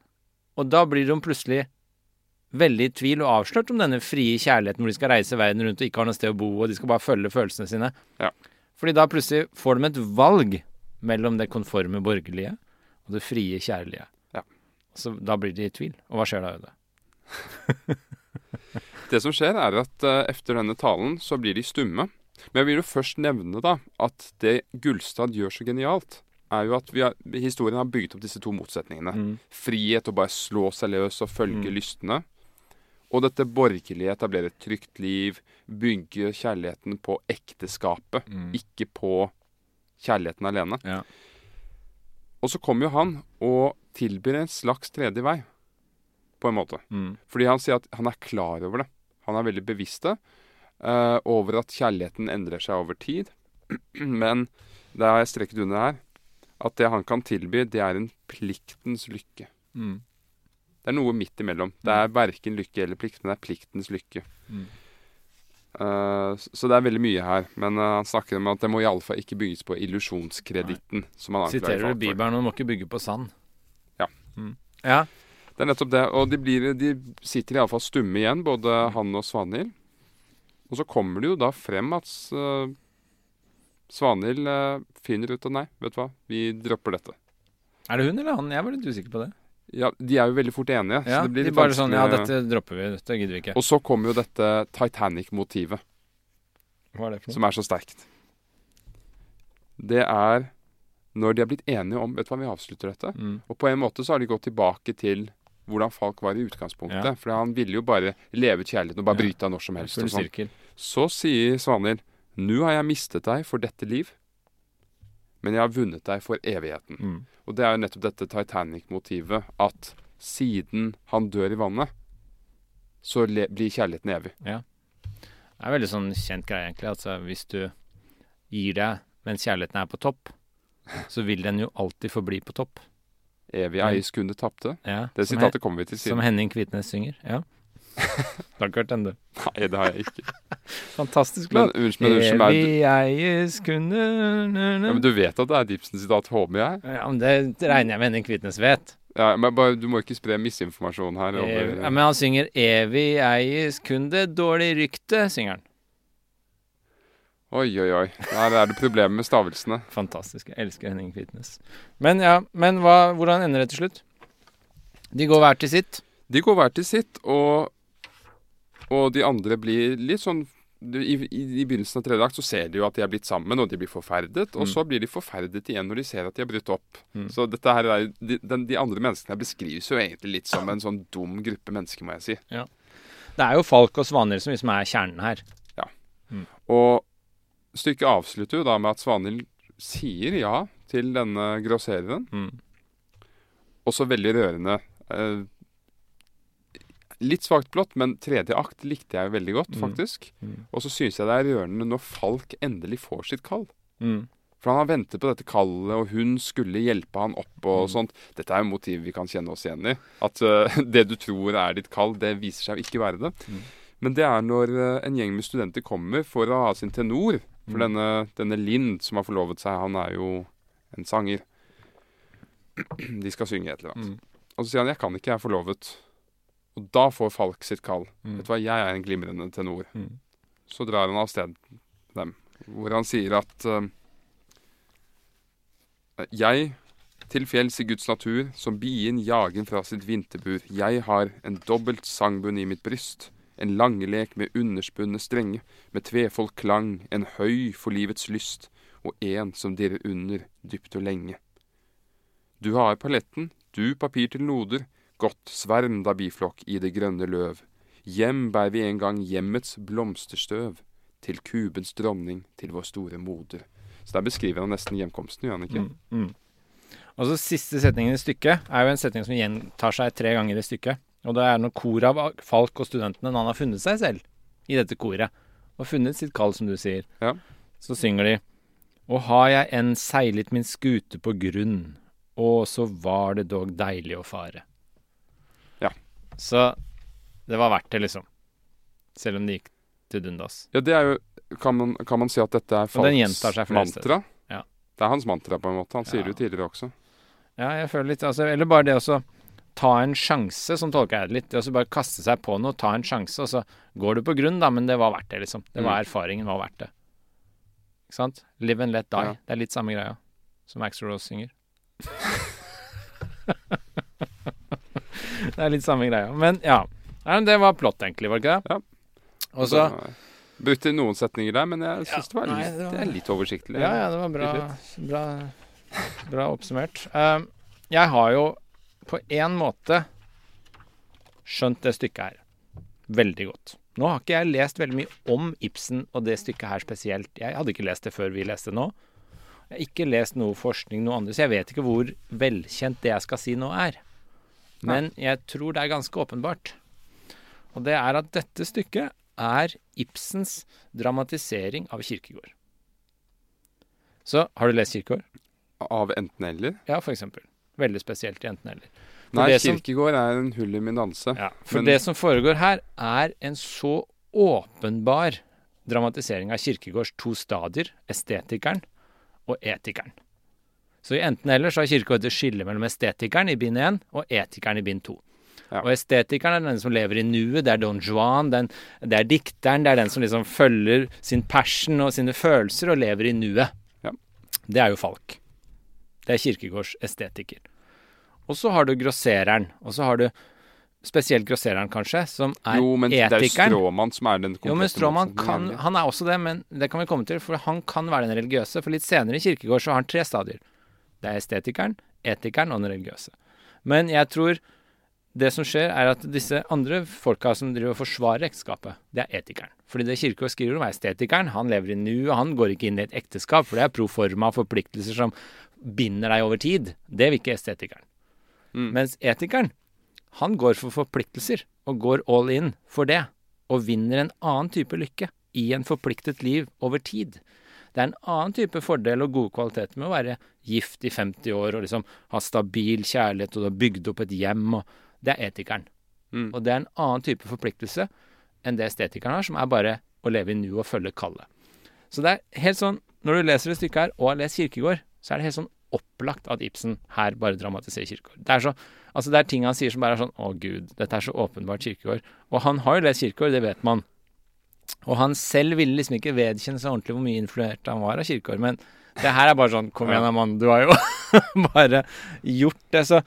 Og da blir de plutselig veldig i tvil og avslørt om denne frie kjærligheten hvor de skal reise verden rundt og ikke har noe sted å bo, og de skal bare følge følelsene sine. Ja. Fordi da plutselig får de et valg mellom det konforme borgerlige og det frie kjærlige. Så da blir de i tvil. Og hva skjer da, Øde? <laughs> det som skjer, er at uh, etter denne talen så blir de stumme. Men jeg vil jo først nevne da at det Gullstad gjør så genialt, er jo at har, historien har bygget opp disse to motsetningene. Mm. Frihet å bare slå seg løs og følge mm. lystne. Og dette borgerlige etablere et trygt liv, bygge kjærligheten på ekteskapet, mm. ikke på kjærligheten alene. Ja. Og så kommer jo han og tilbyr en slags tredje vei, på en måte. Mm. Fordi han sier at han er klar over det. Han er veldig bevisst uh, over at kjærligheten endrer seg over tid. <clears throat> Men det har jeg strekket under her at det han kan tilby, det er en pliktens lykke. Mm. Det er noe midt imellom. Det er verken lykke eller plikt, men det er pliktens lykke. Mm. Uh, så det er veldig mye her. Men uh, han snakker om at det må iallfall ikke bygges på illusjonskreditten. Siterer du Bibelen og må ikke bygge på sand? Ja. Mm. ja. Det er nettopp det. Og de, blir, de sitter iallfall stumme igjen, både han og Svanhild. Og så kommer det jo da frem at uh, Svanhild uh, finner ut at nei, vet du hva, vi dropper dette. Er det hun eller han? Jeg var litt usikker på det. Ja, De er jo veldig fort enige. Ja, så det blir de bare sånn Ja, dette dropper vi. Dette gidder vi ikke. Og så kommer jo dette Titanic-motivet. Hva er det for noe? Som er så sterkt. Det er når de har blitt enige om Vet du hva, vi avslutter dette. Mm. Og på en måte så har de gått tilbake til hvordan Falk var i utgangspunktet. Ja. For han ville jo bare leve ut kjærligheten og bare bryte av når som helst. Full. Så sier Svanhild nå har jeg mistet deg for dette liv, men jeg har vunnet deg for evigheten. Mm. Og det er jo nettopp dette Titanic-motivet, at siden han dør i vannet, så blir kjærligheten evig. Ja. Det er veldig sånn kjent greie, egentlig. Altså hvis du gir deg mens kjærligheten er på topp, så vil den jo alltid forbli på topp. Evig eies kunde tapte. Ja, det sitatet kommer vi til siden. Som Henning Kvitnes synger. Ja. <laughs> Du har ikke hørt den, du? Nei, det har jeg ikke. <laughs> Fantastisk låt. Evig eies kunne ja, Men du vet at det er Dibsen-sitat, håper jeg? Ja, men Det regner jeg med Henning Kvitnes vet. Ja, men bare, Du må ikke spre misinformasjon her. Over, ja, men han synger 'Evig eies kun det dårlig rykte', synger han. Oi, oi, oi. Der er det problemer med stavelsene. <laughs> Fantastisk. Jeg elsker Henning Kvitnes. Men ja, men hva, hvordan ender det til slutt? De går hver til sitt. De går hver til sitt, og og de andre blir litt sånn i, i, i, begynnelsen av tredje akt så ser de jo at de er blitt sammen, og de blir forferdet. Og mm. så blir de forferdet igjen når de ser at de har brutt opp. Mm. Så dette her er, de, den, de, andre menneskene beskrives jo egentlig litt som en sånn dum gruppe mennesker, må jeg si. Ja. Det er jo Falk og Svanhild som liksom er kjernen her. Ja. Mm. Og stykket avslutter jo da med at Svanhild sier ja til denne grossereren. Mm. Også veldig rørende. Eh, Litt svakt blått, men tredje akt likte jeg veldig godt, mm. faktisk. Mm. Og så syns jeg det er rørende når Falk endelig får sitt kall. Mm. For han har ventet på dette kallet, og hun skulle hjelpe han opp og mm. sånt. Dette er jo motiv vi kan kjenne oss igjen i. At uh, <laughs> det du tror er ditt kall, det viser seg å ikke være det. Mm. Men det er når uh, en gjeng med studenter kommer for å ha sin tenor. For mm. denne, denne Lind som har forlovet seg, han er jo en sanger. <clears throat> De skal synge et eller annet. Mm. Og så sier han 'jeg kan ikke, jeg er forlovet'. Og da får Falk sitt kall. Mm. Vet du hva, jeg er en glimrende tenor. Mm. Så drar han av sted dem, hvor han sier at uh, jeg, til fjells i Guds natur, som bien jagen fra sitt vinterbur, jeg har en dobbelt sangbunn i mitt bryst, en langelek med underspunne strenge, med tvefold klang, en høy for livets lyst, og en som dirrer under dypt og lenge. Du har paletten, du papir til noder, godt sverm da biflokk i det grønne løv. Hjem bær vi en gang hjemmets blomsterstøv, til kubens dronning, til vår store moder. Så der beskriver han nesten hjemkomsten, gjør han ikke? Mm, mm. Og så Siste setningen i stykket er jo en setning som gjentar seg tre ganger i stykket. Og det er når koret av Falk og studentene, når han har funnet seg selv i dette koret, og funnet sitt kall, som du sier, ja. så synger de Og har jeg enn seilet min skute på grunn, og så var det dog deilig å fare. Så det var verdt det, liksom. Selv om det gikk til dundas. Ja, det er jo kan man, kan man si at dette er Falks mantra? Ja. Det er hans mantra, på en måte. Han sier det jo tidligere også. Ja, jeg føler litt altså, Eller bare det å ta en sjanse, som tolker jeg det litt. Det å bare kaste seg på noe, ta en sjanse, og så går du på grunn, da, men det var verdt det, liksom. Det var mm. Erfaringen var verdt det. Ikke sant? Live and let die. Ja. Det er litt samme greia som Axel Rose synger. <laughs> det er litt samme greia. Men ja. Nei, det var plott, egentlig, var det ikke det? Ja. Og så Brukte noen setninger der, men jeg syns ja, det, det, det, er litt oversiktlig. Ja, ja, det var bra, bra, bra oppsummert. Uh, jeg har jo på én måte skjønt det stykket her veldig godt. Nå har ikke jeg lest veldig mye om Ibsen og det stykket her spesielt. Jeg hadde ikke lest det før vi leste det nå. Jeg har ikke lest noe forskning, noe andre, så jeg vet ikke hvor velkjent det jeg skal si nå er. Men jeg tror det er ganske åpenbart. Og det er at dette stykket er Ibsens dramatisering av Kirkegård. Så har du lest Kirkegård? Av enten-eller? Ja, for eksempel. Veldig spesielt i enten-eller. Nei, Kirkegård er en hull i min danse. Ja, for men... det som foregår her, er en så åpenbar dramatisering av Kirkegårds to stadier, estetikeren og etikeren. Så i enten-eller så har Kirkegård et skille mellom estetikeren i bind 1 og etikeren i bind 2. Ja. Og estetikeren er den som lever i nuet. Det er Don Juan. Den, det er dikteren. Det er den som liksom følger sin passion og sine følelser og lever i nuet. Ja. Det er jo Falk. Det er Kirkegårds estetiker. Og så har du grossereren. Og så har du spesielt grossereren, kanskje, som er etikeren. Jo, men etikeren. det er jo Stråmann som er den Jo, men Stråmann kan Han er også det, men det kan vi komme til, for han kan være den religiøse. For litt senere i Kirkegård så har han tre stadier. Det er estetikeren, etikeren og den religiøse. Men jeg tror det som skjer, er at disse andre folka som driver og forsvarer ekteskapet, det er etikeren. Fordi det Kirkegård skriver om, er estetikeren. Han lever i nu, og han går ikke inn i et ekteskap, for det er proforma forpliktelser som binder deg over tid. Det vil ikke estetikeren. Mm. Mens etikeren, han går for forpliktelser, og går all in for det. Og vinner en annen type lykke i en forpliktet liv over tid. Det er en annen type fordel og gode kvaliteter med å være gift i 50 år og liksom ha stabil kjærlighet og du har bygd opp et hjem og det er etikeren. Mm. Og det er en annen type forpliktelse enn det estetikeren har, som er bare å leve i nu og følge kallet. Så det er helt sånn, når du leser det stykket her, og har lest Kirkegård, så er det helt sånn opplagt at Ibsen her bare dramatiserer Kirkegård. Det er, så, altså det er ting han sier som bare er sånn Å, gud, dette er så åpenbart Kirkegård. Og han har jo lest Kirkegård, det vet man. Og han selv ville liksom ikke vedkjenne seg ordentlig hvor mye influert han var av Kirkegård. Men det her er bare sånn Kom igjen, mann, du har jo <laughs> bare gjort det. Så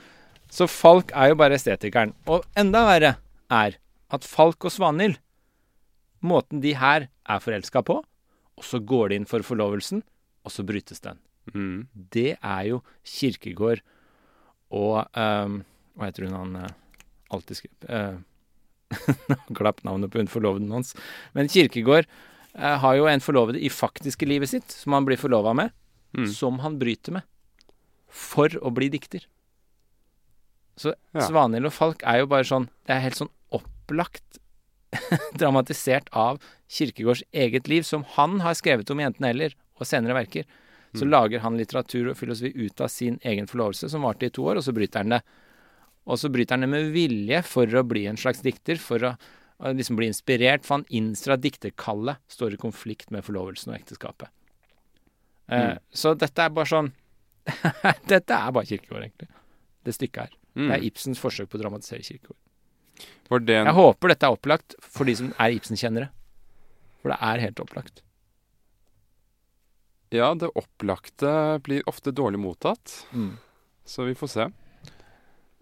så Falk er jo bare estetikeren. Og enda verre er at Falk og Svanhild, måten de her er forelska på, og så går de inn for forlovelsen, og så brytes den. Mm. Det er jo Kirkegård og um, Hva heter hun han uh, alltid skriver uh, <laughs> Glapp navnet på hun forloveden hans. Men Kirkegård eh, har jo en forlovede i faktiske livet sitt, som han blir forlova med, mm. som han bryter med. For å bli dikter. Så ja. Svanhild og Falk er jo bare sånn Det er helt sånn opplagt <laughs> dramatisert av Kirkegårds eget liv, som han har skrevet om i Enten eller og senere verker. Så lager han litteratur og filosofi ut av sin egen forlovelse, som varte i to år, og så bryter han det. Og så bryter han det med vilje for å bli en slags dikter, for å, å liksom bli inspirert, for han innser at dikterkallet står i konflikt med forlovelsen og ekteskapet. Eh, Mm. så dette er bare sånn <laughs> Dette er bare Kirkegård, egentlig. Det stykket her. Mm. Det er Ibsens forsøk på å dramatisere Kirkegård. En Jeg håper dette er opplagt for de som er Ibsen-kjennere. For det er helt opplagt. Ja, det opplagte blir ofte dårlig mottatt, Mm. så vi får se.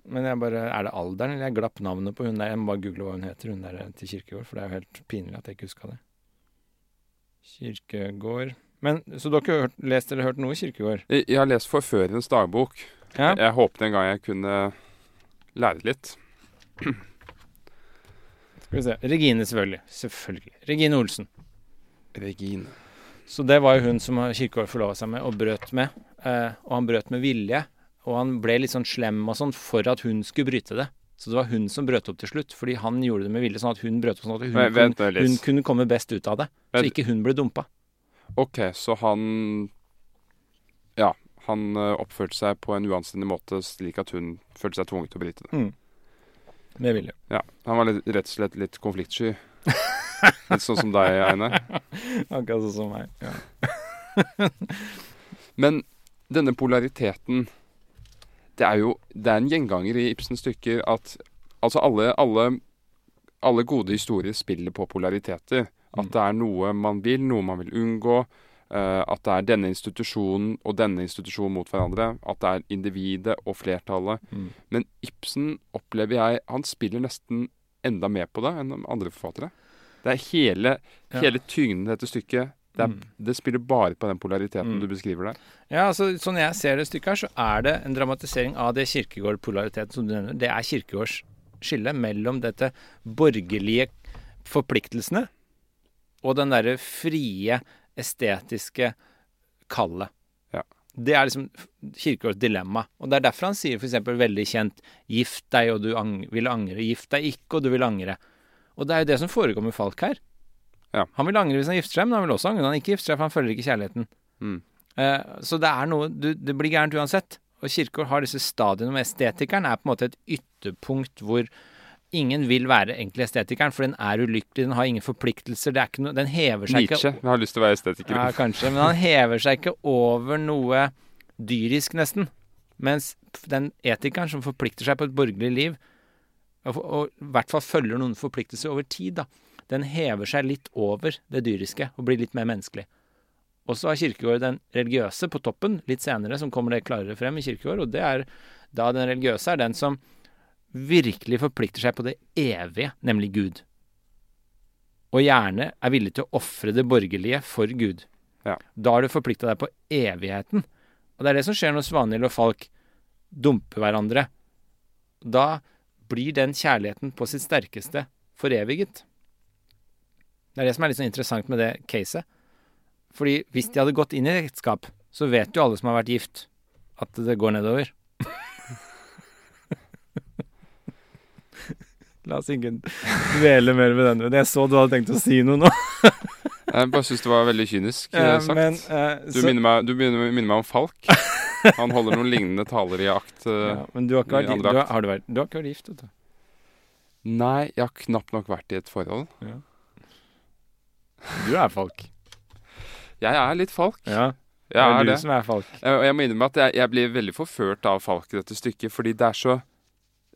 Men jeg bare, er det alderen, eller jeg glapp navnet på hun der? Jeg må bare google hva hun heter, hun der til Kirkegård, for det er jo helt pinlig at jeg ikke huska det. Kirkegård Men, Så dere har hørt, lest eller hørt noe Kirkegård? Jeg jeg har lest Forførerens dagbok. Ja? Jeg håpet en gang jeg kunne lære litt. <clears throat> Skal vi se. Regine, selvfølgelig. Selvfølgelig. Regine Olsen. Regine. Så det var jo hun som Kirkegård forlova seg med og brøt med. Eh, og han brøt med vilje. Og han ble litt sånn slem og sånn for at hun skulle bryte det. Så det var hun som brøt opp til slutt, fordi han gjorde det med vilje, sånn at hun brøt opp sånn at hun, Vent, vent kunne, hun kunne komme best ut av det. Så ikke hun ble dumpa. OK, så han Ja, han eh, oppførte seg på en uanstendig måte slik at hun følte seg tvunget til å bryte det. Med vilje. Ja, Han var litt, rett og slett litt konfliktsky. Litt sånn som deg, Einar. <laughs> Akkurat sånn som meg. Ja. Men denne polariteten Det er jo det er en gjenganger i Ibsens stykker at altså alle, alle, alle gode historier spiller på polariteter. At Mm. det er noe man vil, noe man vil unngå. Uh, at det er denne institusjonen og denne institusjonen mot hverandre. At det er individet og flertallet. Mm. Men Ibsen opplever jeg Han spiller nesten enda mer på det enn andre forfattere. Det er hele, Ja. hele tyngden i dette stykket. Det, er, Mm. det spiller bare på den polariteten Mm. du beskriver der. Ja, altså Sånn jeg ser det stykket her, så er det en dramatisering av det Kirkegård-polariteten som du nevner. Det er Kirkegårds skille mellom dette borgerlige forpliktelsene og den derre frie, estetiske kallet. Ja. Det er liksom Kirkegårds dilemma. Og det er derfor han sier f.eks. veldig kjent 'gift deg og du ang vil angre', 'gift deg ikke og du vil angre'. Og det er jo det som foregår med Falk her. Ja. Han vil angre hvis han gifter seg, men han vil også angre når han ikke gifter seg, for han følger ikke kjærligheten. Mm. Eh, så det er noe du, Det blir gærent uansett. Og Kirkegård har disse stadiene med estetikeren er på en måte et ytterpunkt hvor ingen vil være egentlig estetikeren, for den er ulykkelig, den har ingen forpliktelser, er noe Den hever seg Nietzsche. ikke Nietzsche har lyst til å være estetiker. Ja, kanskje, men han hever seg ikke over noe dyrisk, nesten. Mens den etikeren som forplikter seg på et borgerlig liv, og, og i hvert fall følger noen forpliktelser over tid, da, den hever seg litt over det dyriske og blir litt mer menneskelig. Og så har Kirkegård den religiøse på toppen, litt senere, som kommer det klarere frem i Kirkegård, og det er da den religiøse er den som virkelig forplikter seg på det evige, nemlig Gud. Og gjerne er villig til å ofre det borgerlige for Gud. Ja. Da har du forplikta deg på evigheten. Og det er det som skjer når Svanhild og Falk dumper hverandre. Da blir den kjærligheten på sitt sterkeste foreviget. Det er det som er litt sånn interessant med det caset. Fordi hvis de hadde gått inn i ekteskap, så vet jo alle som har vært gift, at det går nedover. <laughs> La oss ikke dvele mer med den. Men Jeg så du hadde tenkt å si noe nå. Jeg bare syns det var veldig kynisk eh, Eh, sagt. Men, eh, du, så- minner meg, du minner, minner meg om Falk. Han holder noen lignende taler i akt. eh. ja, men du har ikke vært, du har, har du vært, du har ikke vært gift, vet du. Nei, jeg har knapt nok vært i et forhold. Du er Falk. Jeg er litt Falk. Ja, Jeg er det er det. du som er Falk. Og jeg må innrømme at jeg, jeg blir veldig forført av Falk i dette stykket, fordi det er så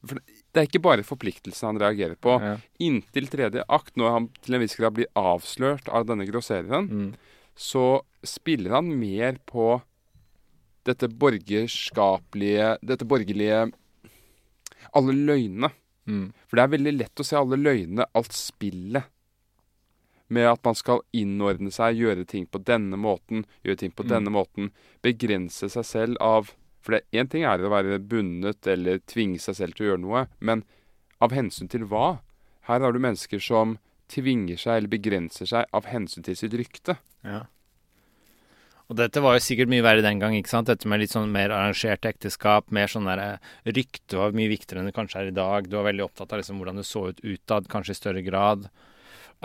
for Det er ikke bare forpliktelsen han reagerer på. Ja. Inntil tredje akt, når han til en viss grad blir avslørt av denne grossereren, Mm. så spiller han mer på dette borgerskapelige Dette borgerlige Alle løgnene. Mm. For det er veldig lett å se alle løgnene, alt spillet. Med at man skal innordne seg, gjøre ting på denne måten, gjøre ting på Mm. denne måten. Begrense seg selv av For én ting er å være bundet eller tvinge seg selv til å gjøre noe, men av hensyn til hva? Her har du mennesker som tvinger seg eller begrenser seg av hensyn til sitt rykte. Ja. Og dette var jo sikkert mye verre den gang, ikke sant? Dette med litt sånn mer arrangert ekteskap, mer sånn der eh, Rykte var mye viktigere enn det kanskje er i dag. Du var veldig opptatt av liksom hvordan det så ut utad, kanskje i større grad.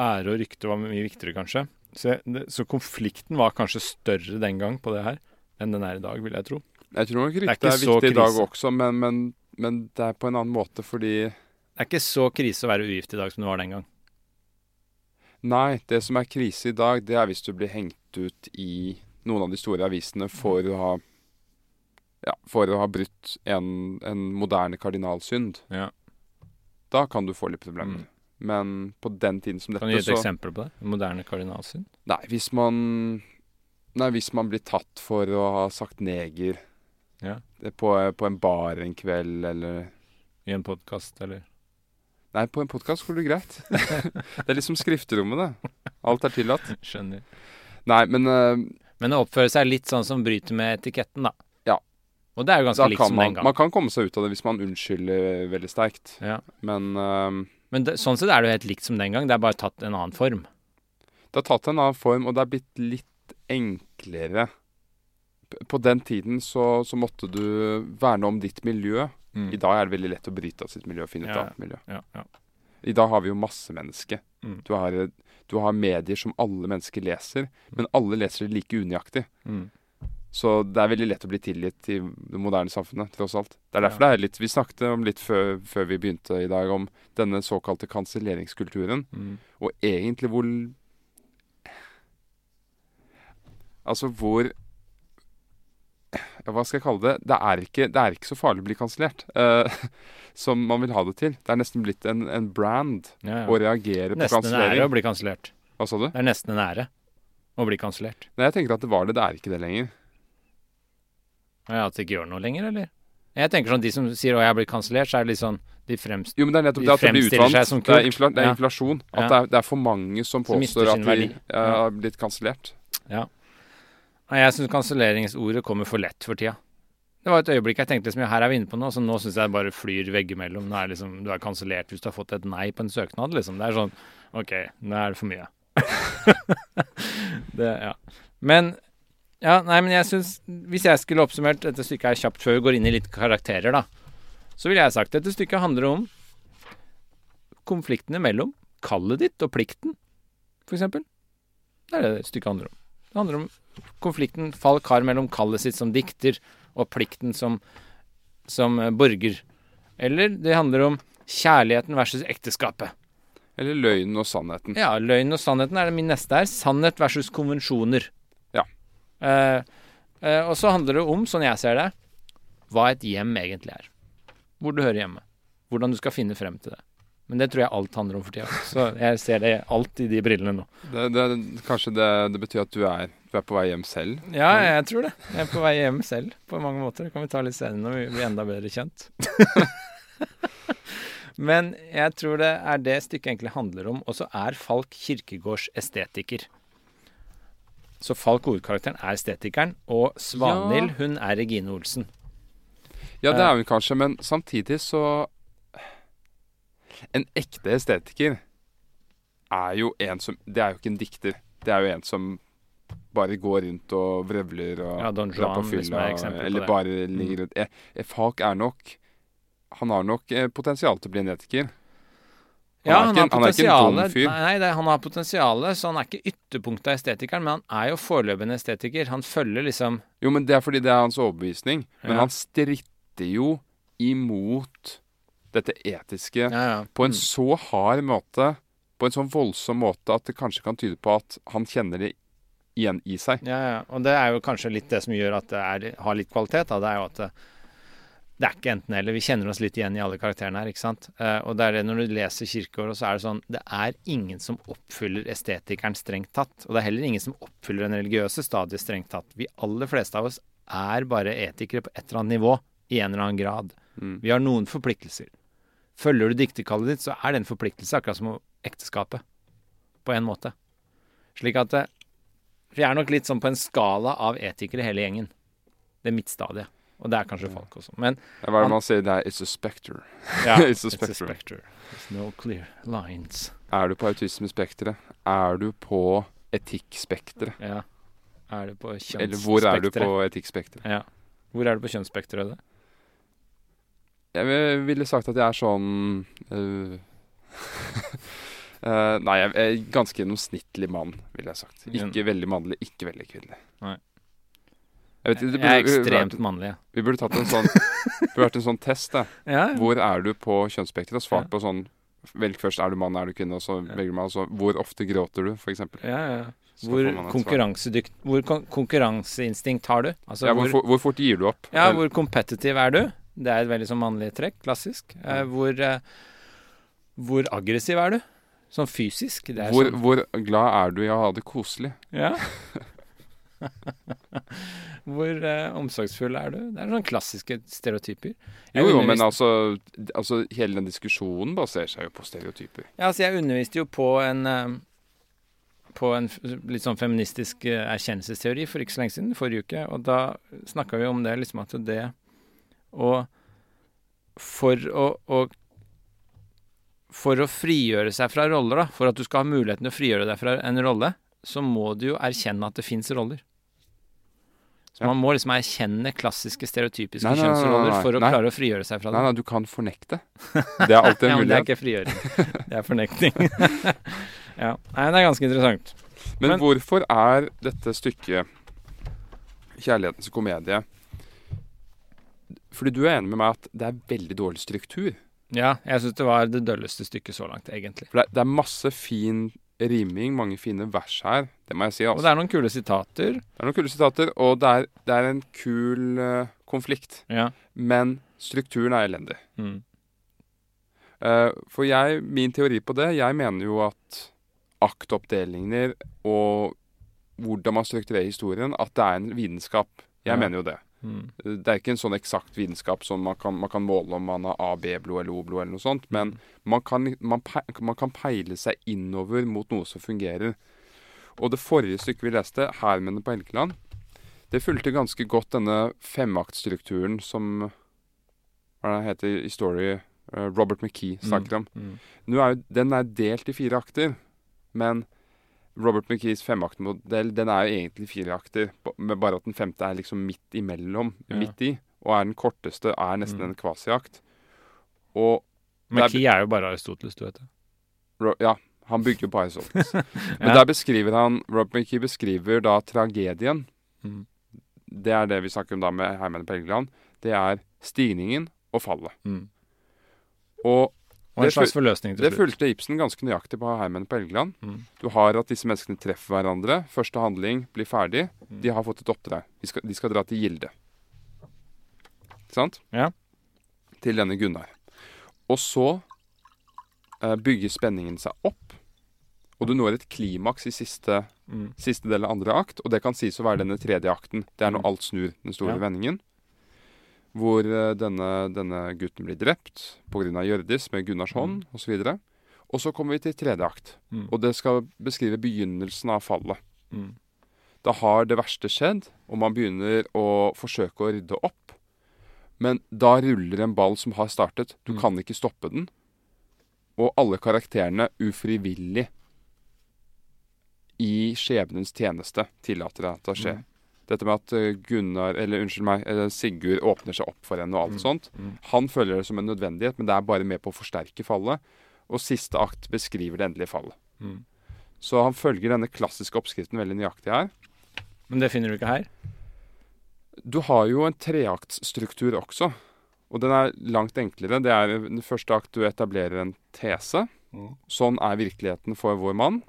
Ære og rykte var mye viktigere, kanskje. Så, det, så konflikten var kanskje større den gang på det her. enn den er i dag, vil jeg tro. Jeg tror nok er ryktet er, er, så viktig i dag også, men, men, men det er på en annen måte fordi Det er ikke så krise å være ugift i dag som det var den gang. Nei, det som er krise i dag, det er hvis du blir hengt ut i noen av de store avisene for å ha ja, for å ha brutt en, en moderne kardinalsynd. Ja. Da kan du få litt problemer. Mm. Men på den tiden som dette, så Kan du gi et så eksempel på det? Moderne kardinalsyn? Nei, hvis man Nei, hvis man blir tatt for å ha sagt neger Ja. på, på en bar en kveld, eller I en podkast, eller? Nei, på en podkast går det greit. <laughs> det er liksom skrifterommet, det. Alt er tillatt. <laughs> Skjønner. Nei, men uh, Men å oppføre seg litt sånn som bryter med etiketten, da. Ja. Og det er jo ganske likt som man, den gang. man kan komme seg ut av det hvis man unnskylder veldig sterkt. Ja. Men eh, Men det, sånn sett er det jo helt likt som den gang, det er bare tatt en annen form. det har tatt en annen form, og det er blitt litt enklere. På den tiden så, så måtte du verne om ditt miljø. I dag er det veldig lett å bryte av sitt miljø og finne et Mm. Ja. annet miljø. Ja, ja. I dag har vi jo massemenneske. Mm. Du, har, du har medier som alle mennesker leser, men alle leser det like unøyaktig. Mm. Så det er veldig lett å bli tilgitt i det moderne samfunnet, tross alt. Det er derfor Ja. det er litt Vi snakket om litt før, før vi begynte i dag, om denne såkalte kanselleringskulturen. Mm. Og egentlig hvor Altså hvor ja, Hva skal jeg kalle det? Det er ikke, det er ikke så farlig å bli kansellert uh, <laughs> som man vil ha det til. Det er nesten blitt en, en brand Ja, å reagere reagere på Nesten en ære å bli kansellert. Hva sa du? Det er nesten en ære å bli kansellert. Nei, jeg tenker at det var det. Det er ikke det lenger. Ja, At det ikke gjør noe lenger, eller? Jeg tenker sånn, De som sier 'å, jeg har blitt kansellert', så er det litt sånn De fremst... Jo, men det er nettopp De det at det blir utvant. Det er, infla, det er Ja. inflasjon. At Ja. det, er, det er for mange som påstår at de har eh, Ja. har blitt kansellert. Ja. Jeg syns kanselleringsordet kommer for lett for tida. Det var et øyeblikk jeg tenkte liksom, her er vi inne på noe, så nå syns jeg det bare flyr veggimellom. Nå er liksom, Du er kansellert hvis du har fått et nei på en søknad, liksom. Det er sånn OK, nå er det for mye. <laughs> det, ja. Men ja, nei, men jeg syns Hvis jeg skulle oppsummert dette stykket her kjapt før vi går inn i litt karakterer, da, så ville jeg sagt dette stykket handler om konfliktene mellom kallet ditt og plikten, eksempel. Det er det stykket handler om. Det handler om konflikten fall kar mellom kallet sitt som dikter og plikten som, som eh, borger. Eller det handler om kjærligheten versus ekteskapet. Eller løgnen og sannheten. Ja, løgn og sannheten er det min neste her. Sannhet versus konvensjoner. Eh, og så handler det om, sånn jeg ser det, hva et hjem egentlig er. Hvor du hører hjemme. Hvordan du skal finne frem til det. Men det tror jeg alt handler om for tida. Så jeg ser det alt i de brillene nå. Det, det, kanskje det, det betyr at du er, du er på vei hjem selv? Ja, jeg tror det. Jeg er på vei hjem selv på mange måter. Det kan vi ta litt senere når vi blir enda bedre kjent. <laughs> Men jeg tror det er det stykket egentlig handler om. Og så er Falk Kirkegårds estetiker. Så Falk hovedkarakteren er estetikeren, og Svanhild Ja. hun er Regine Olsen. Ja, det er hun kanskje, men samtidig så En ekte estetiker er jo en som Det er jo ikke en dikter. Det er jo en som bare går rundt og vrøvler og Ja, Don på Juan, er fylla, på eller bare ligger rundt. Eh, eh, Falk er nok Han har nok eh, potensial til å bli en etiker. Han Ja, han ikke har fyr. Nei, det, han har potensialet, så han er ikke ytterpunktet av estetikeren, men han er jo foreløpig en estetiker. Han følger liksom Jo, men det er fordi det er hans overbevisning. Men Ja. han stritter jo imot dette etiske Ja, ja. på en Mm. så hard måte, på en sånn voldsom måte, at det kanskje kan tyde på at han kjenner det igjen i seg. Ja, ja. Og det er jo kanskje litt det som gjør at det er, har litt kvalitet. Da. Det er jo at det, er ikke enten eller. Vi kjenner oss litt igjen i alle karakterene her, ikke sant. Eh, og det er det når du leser Kirkeåret, så er det sånn Det er ingen som oppfyller estetikeren strengt tatt. Og det er heller ingen som oppfyller den religiøse stadiet strengt tatt. Vi aller fleste av oss er bare etikere på et eller annet nivå, i en eller annen grad. Mm. Vi har noen forpliktelser. Følger du dikterkallet ditt, så er det en forpliktelse, akkurat som ekteskapet. På en måte. Slik at Vi er nok litt sånn på en skala av etikere hele gjengen. Det er midtstadiet. Og det er kanskje folk også. Men Hva er det Han- man sier? Det er 'it's a spectre'. ja, <laughs> It's a it's a specter. There's no clear lines. Er du på autismespekteret? Er du på etikkspekteret? Ja. Er du på kjønnsspekteret? Eller hvor er du på etikkspekteret? Ja. Hvor er du på kjønnsspekteret? det? Jeg ville sagt at jeg er sånn uh, uh, <laughs> Nei, jeg er ganske gjennomsnittlig mann, ville jeg sagt. Ikke veldig mannlig, ikke veldig kvinnelig. Jeg, vet, jeg er ekstremt mannlig. Vi burde tatt en sånn burde vært en sånn test. da. <laughs> Ja. Hvor er du på kjønnsspekteret? Og svart på sånn Velg først er du mann, er du kvinne, og så velger man altså Hvor ofte gråter du, f.eks. Ja, ja. Hvor, konkurransedykt, hvor kon konkurranseinstinkt har du? Altså, ja, hvor, hvor, hvor, fort gir du opp? Ja, hvor competitive er du? Det er et veldig sånn mannlig trekk, klassisk. Eh, hvor, eh, hvor aggressiv er du? Sånn fysisk. Hvor, sånn. hvor, glad er du i å ha det koselig? Ja. <laughs> <laughs> Hvor eh, omsorgsfull er du? Det er sånne klassiske stereotyper. Jeg jo, jo, men altså, altså, Hele den diskusjonen baserer seg jo på stereotyper. Ja, altså jeg underviste jo på en eh, på en litt sånn feministisk eh, erkjennelsesteori for ikke så lenge siden, forrige uke. Og da snakka vi om det, liksom at det Og for å, å For å frigjøre seg fra roller, da, for at du skal ha muligheten til å frigjøre deg fra en rolle, så må du jo erkjenne at det fins roller. Så man må liksom erkjenne klassiske, stereotypiske nei, nei, nei, kjønnsroller for å klare å frigjøre seg fra det. Nei, nei, du kan fornekte. Det er alltid en mulighet. <laughs> ja, det er ikke frigjøring. Det er fornekting. <laughs> ja. Nei, det er ganske interessant. Men, men hvorfor er dette stykket 'Kjærlighetens komedie' Fordi du er enig med meg at det er veldig dårlig struktur? Ja, jeg syns det var det dølleste stykket så langt, egentlig. For det, det er masse fin riming, mange fine vers her. Det må jeg si. Altså. Og det er noen kule sitater. Det er noen kule sitater, og det er, det er en kul uh, konflikt. Ja. Men strukturen er elendig. Mm. Uh, for jeg, min teori på det, jeg mener jo at aktoppdelinger og hvordan man strukturerer historien, at det er en vitenskap. Jeg ja. mener jo det. Mm. Det er ikke en sånn eksakt vitenskap som man kan, man kan måle om man har A, B-blod eller O-blod eller noe sånt, men mm. man kan, man, man kan, peile seg innover mot noe som fungerer. Og det forrige stykket vi leste, 'Hærmennene på Helgeland', det fulgte ganske godt denne femaktstrukturen som hva det heter i story uh, Robert McKee snakker om. Mm. Nå er den er delt i fire akter, men Robert McKees femaktmodell den er jo egentlig fire akter, med bare at den femte er liksom midt imellom, ja. midt i. Og er den korteste, er nesten mm. en kvasiakt. Og McKee er, er, jo bare Aristoteles, du vet det. Ja, han bygger jo på Aristoteles. <laughs> Men der beskriver han Robert McKee beskriver da tragedien. Mm. Det er det vi snakker om da med Herman Pelgeland. Det er stigningen og fallet. Mm. Og og en slags forløsning til slutt. Det fulgte Ibsen ganske nøyaktig på Heimen på Helgeland. Mm. Du har at disse menneskene treffer hverandre. Første handling blir ferdig. Mm. De har fått et oppdrag. De skal, de skal dra til Gilde. Ikke sant? Ja. Til denne Gunnar. Og så eh, bygger spenningen seg opp. Og du når et klimaks i siste, mm. siste del av andre akt. Og det kan sies å være denne tredje akten. Det er når mm. alt snur, den store ja. vendingen hvor eh, denne, denne, gutten blir drept pga. Hjørdis med Gunnars hånd mm. osv. Og så kommer vi til tredje akt, mm. og det skal beskrive begynnelsen av fallet. Mm. Da har det verste skjedd, og man begynner å forsøke å rydde opp. Men da ruller en ball som har startet. Du mm. kan ikke stoppe den. Og alle karakterene ufrivillig i skjebnens tjeneste tillater det at det skjer. Dette med at eh, Gunnar, eller unnskyld meg, Sigurd åpner seg opp for henne og alt mm. sånt. Mm. Han føler det som en nødvendighet, men det er bare med på å forsterke fallet. Og siste akt beskriver det endelige fallet. Mm. Så han følger denne klassiske oppskriften veldig nøyaktig her. Men det finner du ikke her? Du har jo en treaktsstruktur også. Og den er langt enklere. Det er den første akt du etablerer en tese. Mm. Sånn er virkeligheten for vår mann.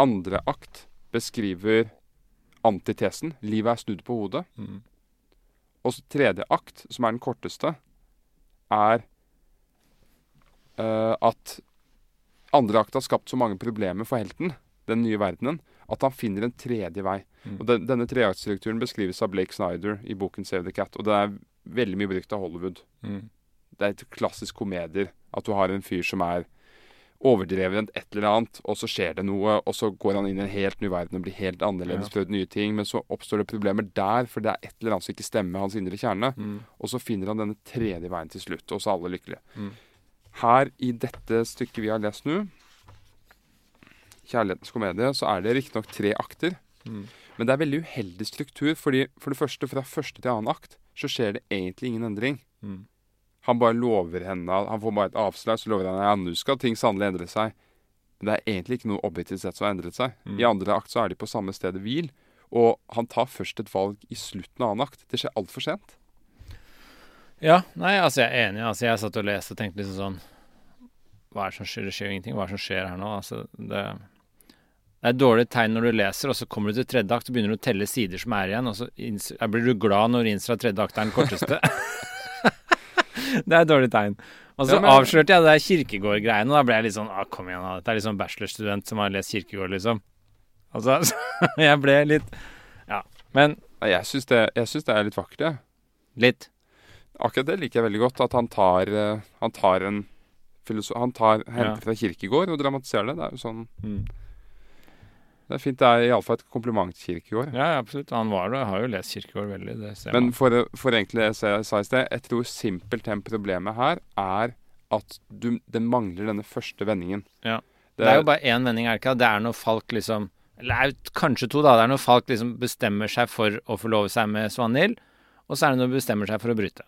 Andre akt beskriver antitesen. Livet er snudd på hodet. Mm. Og så tredje akt, som er den korteste, er uh, at andre akt har skapt så mange problemer for helten, den nye verdenen, at han finner en tredje vei. Mm. Og den, Denne treaktstrukturen beskrives av Blake Snyder i boken 'Save the Cat'. Og det er veldig mye brukt av Hollywood. Mm. Det er et klassisk komedier. At du har en fyr som er overdrevent et eller annet, og så skjer det noe, og så går han inn i en helt ny verden og blir helt annerledes, ja. nye ting, men så oppstår det problemer der, for det er et eller annet som ikke stemmer med hans indre kjerne. Mm. Og så finner han denne tredje veien til slutt, og så er alle lykkelige. Mm. Her i dette stykket vi har lest nå, 'Kjærlighetens komedie', så er det riktignok tre akter. Mm. Men det er veldig uheldig struktur, fordi for det første, fra første til annen akt, så skjer det egentlig ingen endring. Mm. Han bare lover henne Han får bare et avslag, så lover han ja, nå skal ting sannelig endre seg. Men det er egentlig ikke noe objektivt sett som har endret seg. Mm. I andre akt så er de på samme stedet hvil. Og han tar først et valg i slutten av annen akt. Det skjer altfor sent. Ja, nei, altså jeg er enig. Altså jeg satt og leste og tenkte liksom sånn Hva er det som skjer? Det skjer jo ingenting. Hva er det som skjer her nå? Altså, det, det er et dårlig tegn når du leser, og så kommer du til tredje akt og begynner du å telle sider som er igjen, og så blir du glad når du innser at tredje akt er den korteste. <laughs> <laughs> <laughs> det er et dårlig tegn. Og så ja, men... avslørte jeg det Kirkegård-greiene, og da ble jeg litt sånn ah, Kom igjen, da. Dette er liksom bachelorstudent som har lest Kirkegård, liksom. Altså, <laughs> jeg ble litt Ja. Men Jeg syns det, det, er litt vakkert, jeg. Litt? Akkurat det liker jeg veldig godt. At han tar, uh, han tar en Han tar, henter ja. fra Kirkegård og dramatiserer det. Det er jo sånn mm. Det er fint. Det er iallfall et kompliment til Kirkegård. Ja, absolutt. Han var det. Jeg har jo lest Kirkegård veldig. Det ser Men for, for egentlig det jeg sa i sted, jeg tror simpelthen problemet her er at du, det mangler denne første vendingen. Ja. Det, det er jo bare én vending, er det ikke? Det er når Falk liksom Eller kanskje to, da. Det er når Falk liksom bestemmer seg for å forlove seg med Svanhild, og så er det når hun bestemmer seg for å bryte.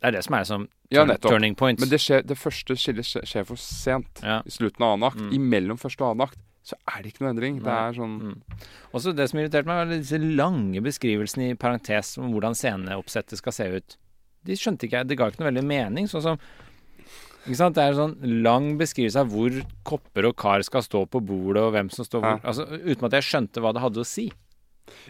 Det er det som er som ja, turning points. Men det, skjer, det første skillet skjer, skjer, for sent. Ja. I slutten av annen akt. Mm. Imellom første og annen akt så er det ikke noe endring. Det er sånn mm. Også det som irriterte meg, var disse lange beskrivelsene i parentes om hvordan sceneoppsettet skal se ut. De skjønte ikke jeg. Det ga ikke noe veldig mening. Sånn som ikke sant? Det er en sånn lang beskrivelse av hvor kopper og kar skal stå på bordet, og hvem som står hvor. Ja. Altså, uten at jeg skjønte hva det hadde å si.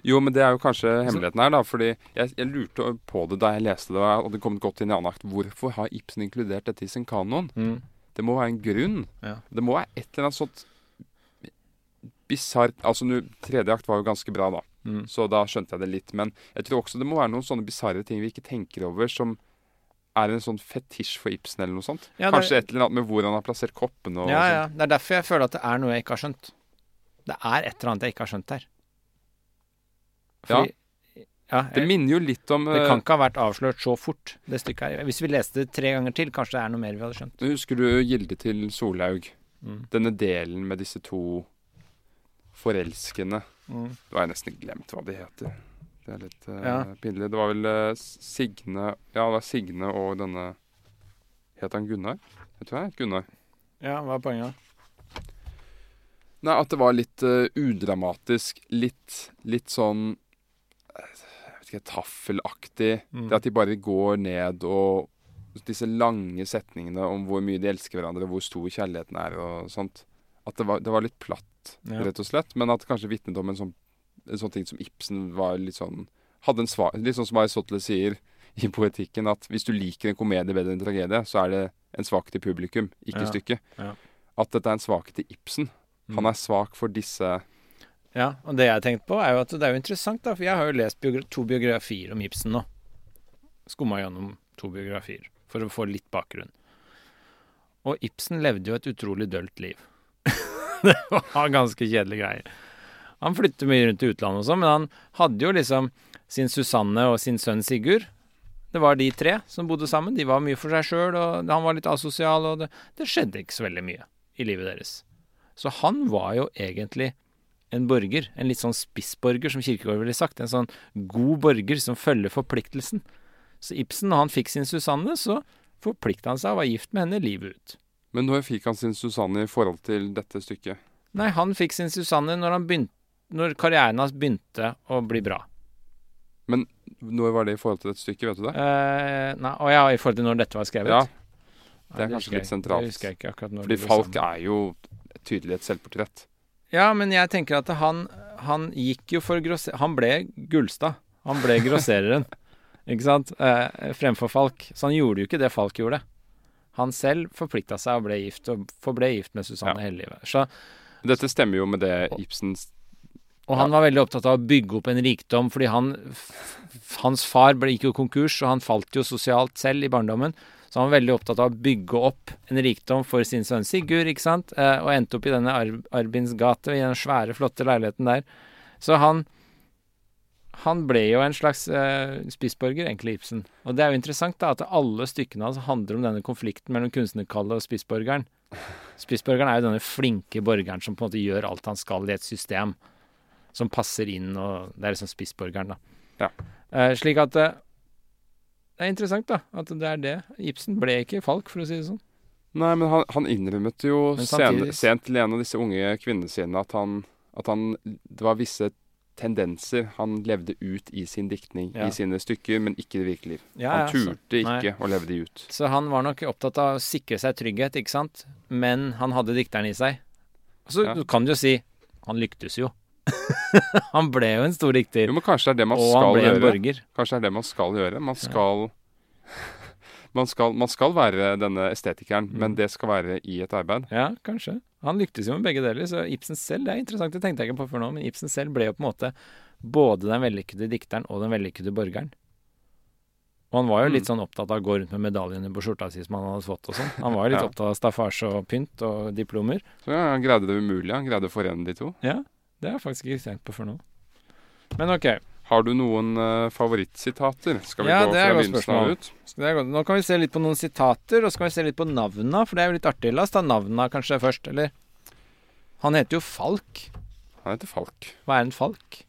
Jo, men det er jo kanskje hemmeligheten her, da. Fordi jeg, jeg lurte på det da jeg leste det, og det kom godt inn i annen akt. Hvorfor har Ibsen inkludert dette i sin kanon? Mm. Det må være en grunn. Ja. Det må være et eller annet sånt bisart Altså, nu, tredje akt var jo ganske bra, da. Mm. Så da skjønte jeg det litt. Men jeg tror også det må være noen sånne bisarre ting vi ikke tenker over, som er en sånn fetisj for Ibsen eller noe sånt. Ja, Kanskje et eller annet med hvor han har plassert koppene og Ja, ja. Det er derfor jeg føler at det er noe jeg ikke har skjønt. Det er et eller annet jeg ikke har skjønt her. Fordi, ja. ja jeg, det minner jo litt om Det kan eh, ikke ha vært avslørt så fort, det stykket her. Hvis vi leste det tre ganger til, kanskje det er noe mer vi hadde skjønt. Husker du Gilde til Solhaug? Mm. Denne delen med disse to forelskende. Mm. Da har jeg nesten glemt hva de heter. Det er litt uh, ja. pinlig. Det var vel uh, Signe Ja, det var Signe og denne Het han Gunnar? Jeg tror hva? het Gunnar. Ja, hva er poenget? Nei, at det var litt uh, udramatisk. Litt, litt sånn Jeg vet ikke, taffelaktig. Mm. Det at de bare går ned og Disse lange setningene om hvor mye de elsker hverandre, hvor stor kjærligheten er og sånt. At det var, det var litt platt ja. rett og slett. Men at kanskje vitnet om en sånn, en sånn ting som Ibsen var litt sånn hadde en svar, Litt sånn som Aristoteles sier i poetikken, at hvis du liker en komedie bedre enn en tragedie, så er det en svakhet i publikum, ikke ja. stykket. Ja. At dette er en svakhet i Ibsen. Mm. Han er svak for disse Ja, og det jeg har tenkt på, er jo at det er jo interessant, da, for jeg har jo lest biogra to biografier om Ibsen nå. Skumma gjennom to biografier for å få litt bakgrunn. Og Ibsen levde jo et utrolig dølt liv. <laughs> det var ganske kjedelige greier. Han flytter mye rundt i utlandet og sånn, men han hadde jo liksom sin Susanne og sin sønn Sigurd. Det var de tre som bodde sammen. De var mye for seg sjøl, og han var litt asosial, og det, det, skjedde ikke så veldig mye i livet deres. Så han var jo egentlig en borger, en litt sånn spissborger, som Kirkegård ville sagt. En sånn god borger som følger forpliktelsen. Så Ibsen, når han fikk sin Susanne, så forplikta han seg og var gift med henne livet ut. Men når fikk han sin Susanne i forhold til dette stykket? Nei, han fikk sin Susanne når, begynte, når karrieren hans begynte å bli bra. Men når var det i forhold til dette stykket, vet du det? Eh, nei, Å ja, i forhold til når dette var skrevet? Ja. Det er ja, kanskje litt sentralt. Det husker jeg ikke akkurat når Fordi Falk er jo tydelig et selvportrett. Ja, men jeg tenker at han, han gikk jo for grosser... Han ble Gullstad. Han ble <laughs> grossereren. ikke sant? Eh, fremfor Falk. Så han gjorde jo ikke det Falk gjorde. Han selv forplikta seg og ble gift, og forble gift med Susanne ja. hele livet. Så, Dette stemmer jo med det Ibsens Og han var veldig opptatt av å bygge opp en rikdom, fordi han Hans far ble jo konkurs, og han falt jo sosialt selv i barndommen. Så han var veldig opptatt av å bygge opp en rikdom for sin sønn Sigurd, ikke sant, eh, og endte opp i denne Ar Arbins gate, i den svære, flotte leiligheten der. Så han han ble jo en slags eh, spissborger, egentlig, Ibsen. Og det er jo interessant da, at alle stykkene hans handler om denne konflikten mellom kunstnerkallet og spissborgeren. Spissborgeren er jo denne flinke borgeren som på en måte gjør alt han skal i et system som passer inn, og det er liksom spissborgeren, da. Ja. Eh, slik at eh, Det er interessant, da, at det er det. Ibsen ble ikke Falk, for å si det sånn. Nei, men han, han innrømmet jo sent, sent til en av disse unge kvinnene sine at han, at han Det var visse tendenser han levde ut i sin diktning, Ja. i sine stykker, men ikke i det virkelige liv. Ja, han ja, turte nei. ikke å leve de ut. Så han var nok opptatt av å sikre seg trygghet, ikke sant? Men han hadde dikteren i seg. Så Ja. du kan jo si han lyktes jo. <laughs> han ble jo en stor dikter. Jo, men kanskje det er det man og skal gjøre. Kanskje det er det man skal gjøre. Man skal Man skal, man skal være denne estetikeren, Mm. men det skal være i et arbeid. Ja, kanskje. Han lyktes jo med begge deler, så Ibsen selv, det er interessant, det tenkte jeg ikke på før nå, men Ibsen selv ble jo på en måte både den vellykkede dikteren og den vellykkede borgeren. Og han var jo litt Mm. sånn opptatt av å gå rundt med medaljene på skjorta si som han hadde fått og sånn. Han var jo litt <laughs> Ja. opptatt av staffasje og pynt og diplomer. Så ja, han greide det umulige. Han greide å forene de to. Ja, det har jeg faktisk ikke tenkt på før nå. Men ok, Har du noen uh, favorittsitater? Skal vi Ja, gå fra begynnelsen av ut? det godt. nå kan vi se litt på noen sitater, og så kan vi se litt på navna, for det er jo litt artig. La oss ta navna kanskje først, eller? Han heter jo Falk. Han heter Falk. Hva er en falk?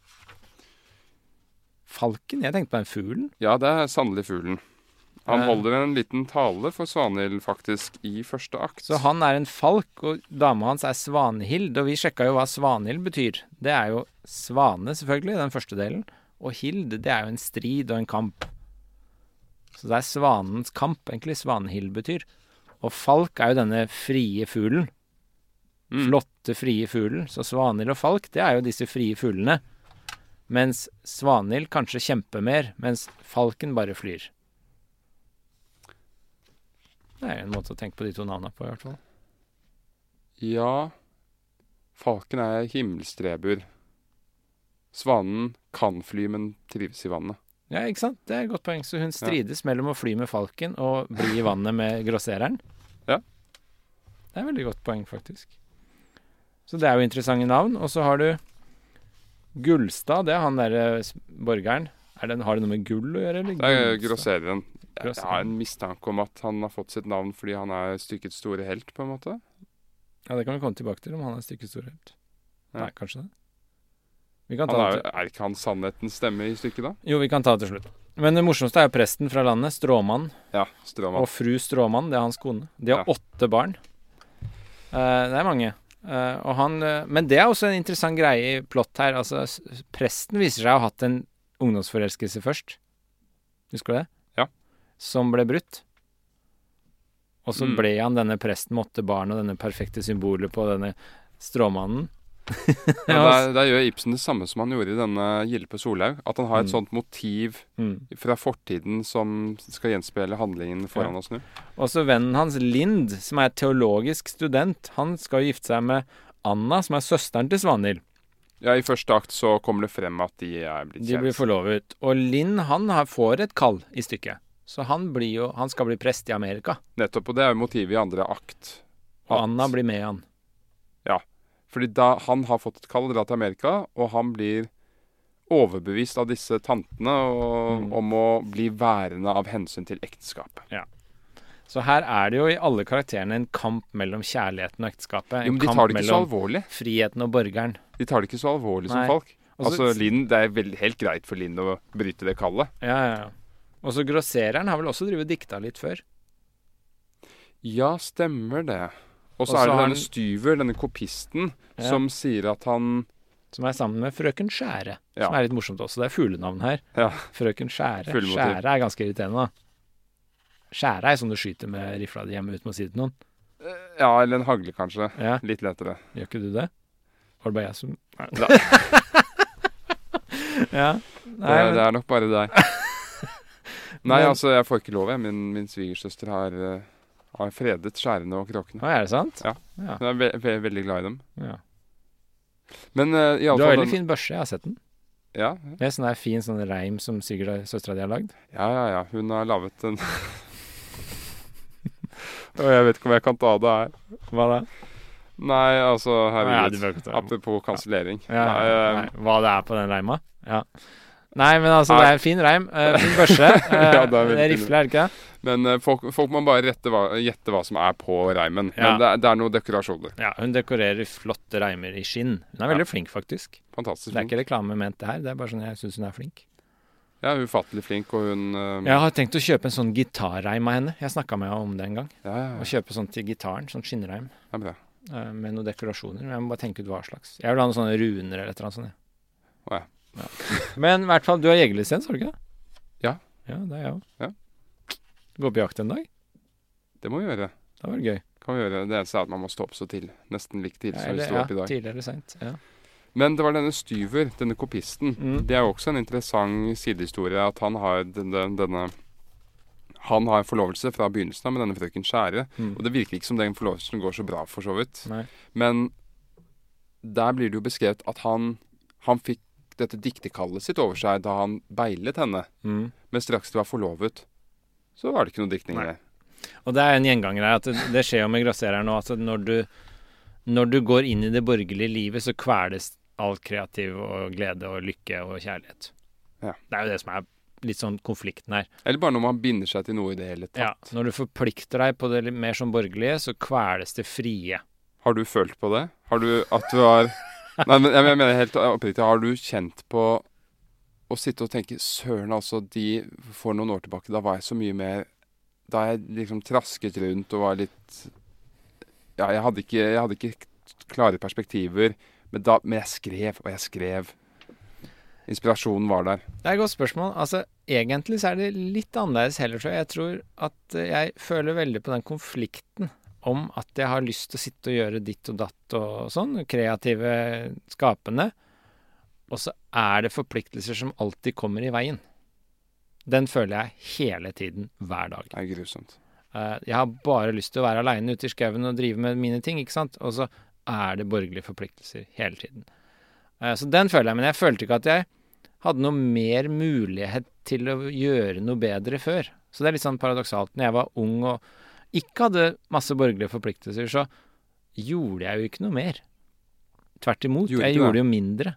Falken? Jeg tenkte på den fuglen. Ja, det er sannelig fuglen. Han holder en liten tale for Svanhild, faktisk, i første akt. Så han er en falk, og dama hans er Svanhild. Og vi sjekka jo hva Svanhild betyr. Det er jo svane, selvfølgelig, den første delen. Og hild, det er jo en strid og en kamp. Så det er svanens kamp, egentlig, Svanehild betyr. Og falk er jo denne frie fuglen. Mm. Flotte, frie fuglen. Så Svanhild og falk, det er jo disse frie fuglene. Mens Svanhild kanskje kjemper mer, mens falken bare flyr. Det er jo en måte å tenke på de to navnene på, i hvert fall. Ja Falken er himmelstreber. Svanen kan fly, men trives i vannet. Ja, ikke sant? Det er et godt poeng. Så hun strides mellom å fly med falken og bli i vannet med gråsereren. Ja. Det er et veldig godt poeng, faktisk. Så det er jo interessante navn. Og så har du Gullstad. Det er han derre borgeren. Er det, har det noe med gull å gjøre, eller? Det er grossereren. Jeg har en mistanke om at han har fått sitt navn fordi han er stykkets store helt, på en måte. Ja, det kan vi komme tilbake til, om han er stykkets store helt. Ja. Nei, kanskje det. Vi kan Han er, er ikke han sannhetens stemme i stykket, da? Jo, vi kan ta det til slutt. Men det morsomste er jo presten fra landet, Stråmann. Ja, Stråmann. Og fru Stråmann, det er hans kone. De har Ja. åtte barn. Uh, det er mange. Uh, og han, uh, men det er også en interessant greie i plott her. Altså, presten viser seg å ha hatt en ungdomsforelskelse først. Husker du det? Ja. Som ble brutt. Og så Mm. ble han denne presten med åtte barn og denne perfekte symbolet på denne stråmannen. <laughs> Ja, der, der gjør Ibsen det samme som han gjorde i denne Gilpe Solhaug. At han har et Mm. sånt motiv Mm. fra fortiden som skal gjenspeile handlingen foran Ja. oss nå. Og så vennen hans Lind, som er teologisk student, han skal jo gifte seg med Anna, som er søsteren til Svanhild. Ja, I første akt så kommer det frem at de er blitt De blir forlovet. Og Linn han får et kall i stykket. Så han, blir jo, han skal bli prest i Amerika. Nettopp. Og det er jo motivet i andre akt. Og Anna blir med han. Fordi da han har fått et kall, til Amerika, og han blir overbevist av disse tantene og, Mm. om å bli værende av hensyn til ekteskapet. Ja. Så her er det jo i alle karakterene en kamp mellom kjærligheten og ekteskapet. Jo, En men de kamp tar det ikke så alvorlig. friheten og borgeren. De tar det ikke så alvorlig som folk. Også, Altså, Linn, Det er vel helt greit for Linn å bryte det kallet. Ja, ja, ja. Og så grossereren har vel også drevet dikta litt før. Ja, stemmer det. Og så er det denne Styver, denne kopisten, Ja. som sier at han Som er sammen med frøken Skjære. Ja. Som er litt morsomt også. Det er fuglenavn her. Ja. Frøken Skjære. Fuglemotiv. Skjære er ganske irriterende, da. Skjære er sånn du skyter med rifla di hjemme uten å si det til noen. Ja, eller en hagle, kanskje. Ja, Litt lettere. Gjør ikke du det? Var det bare jeg som Nei. <laughs> ja. Nei, det, men, det er nok bare deg. <laughs> Nei, Men- altså, jeg får ikke lov, jeg. Min, min svigersøster har, eh, har fredet skjærene og kråkene. Å, er det sant? Ja. ja. Jeg er ve ve veldig glad i dem. ja. Men uh, Du har veldig fin børse, jeg har sett den. Ja, Med sånn der fin sånn reim som sikkert søstera di har lagd. ja, ja. ja. Hun har laget en <laughs> Og jeg vet ikke om jeg kan ta det her. Hva da? Nei, altså, Nei, herregud. ikke det. Apropos kansellering. Ja, Nei, eh, hva det er på den reima? Ja. Nei, men altså, Nei. det er en fin reim. Uh, fin børse. Uh, <laughs> Ja, det er er rifle, er det ikke det? Men eh, folk, folk må bare rette hva, gjette hva som er på reimen. Ja. Men det, det er noen dekorasjoner. Ja, hun dekorerer flotte reimer i skinn. Hun er veldig flink, faktisk. Fantastisk Det er flink. ikke reklame ment, det her. Det er bare sånn jeg syns hun er flink. Ja, ufattelig flink, og hun uh... Jeg har tenkt å kjøpe en sånn gitarreim av henne. Jeg snakka med henne om det en gang. ja, ja, Å kjøpe sånn til gitaren. Sånn skinnreim. er bra. eh, med noen dekorasjoner. Men jeg må bare tenke ut hva slags. Jeg vil ha noen sånne runer eller et eller annet sånt. ja. Ja. Men i hvert fall, du har jegerlisens, har du ikke det? Ja. Ja, det er jeg òg. Gå på jakt en dag? Det må vi gjøre. Det var gøy. Kan vi gjøre. Det eneste er at man må stå opp så til. Nesten like tidlig som vi sto opp i dag. Tidligere sent. Ja. Men det var denne Styver, denne kopisten. Mm. Det er jo også en interessant sidehistorie at han har denne, denne Han har en forlovelse fra begynnelsen av med denne frøken Skjære. Mm. Og det virker ikke som den forlovelsen går så bra, for så vidt. Nei. Men der blir det jo beskrevet at han, han fikk dette diktekallet sitt over seg da han beilet henne. Mm. Men straks de var forlovet, så var det ikke noe diktning der. Og det er en gjenganger her. At det, det skjer jo med grasserer nå at når du, når du går inn i det borgerlige livet, så kveles all kreativ og glede og lykke og kjærlighet. Ja. Det er jo det som er litt sånn konflikten her. Eller bare når man binder seg til noe i det hele tatt. Ja, når du forplikter deg på det litt mer som borgerlige, så kveles det frie. Har du følt på det? Har du at du har Nei, men jeg mener helt oppriktig. Har du kjent på å sitte og tenke Søren, altså, de For noen år tilbake, da var jeg så mye mer Da jeg liksom trasket rundt og var litt Ja, jeg hadde ikke, jeg hadde ikke klare perspektiver. Men, da, men jeg skrev, og jeg skrev. Inspirasjonen var der. Det er et godt spørsmål. Altså, egentlig så er det litt annerledes heller, tror jeg. Jeg tror at eh, jeg føler veldig på den konflikten om at jeg har lyst til å sitte og gjøre ditt og datt og sånn, kreative, skapende. Og så er det forpliktelser som alltid kommer i veien. Den føler jeg hele tiden, hver dag. Det er grusomt. Eh, Jeg har bare lyst til å være aleine ute i skauen og drive med mine ting, ikke sant. Og så er det borgerlige forpliktelser hele tiden. Eh, Så den føler jeg. Men jeg følte ikke at jeg hadde noe mer mulighet til å gjøre noe bedre før. Så det er litt sånn paradoksalt. Når jeg var ung og ikke hadde masse borgerlige forpliktelser, så gjorde jeg jo ikke noe mer. Tvert imot. Gjorde jeg gjorde det? jo mindre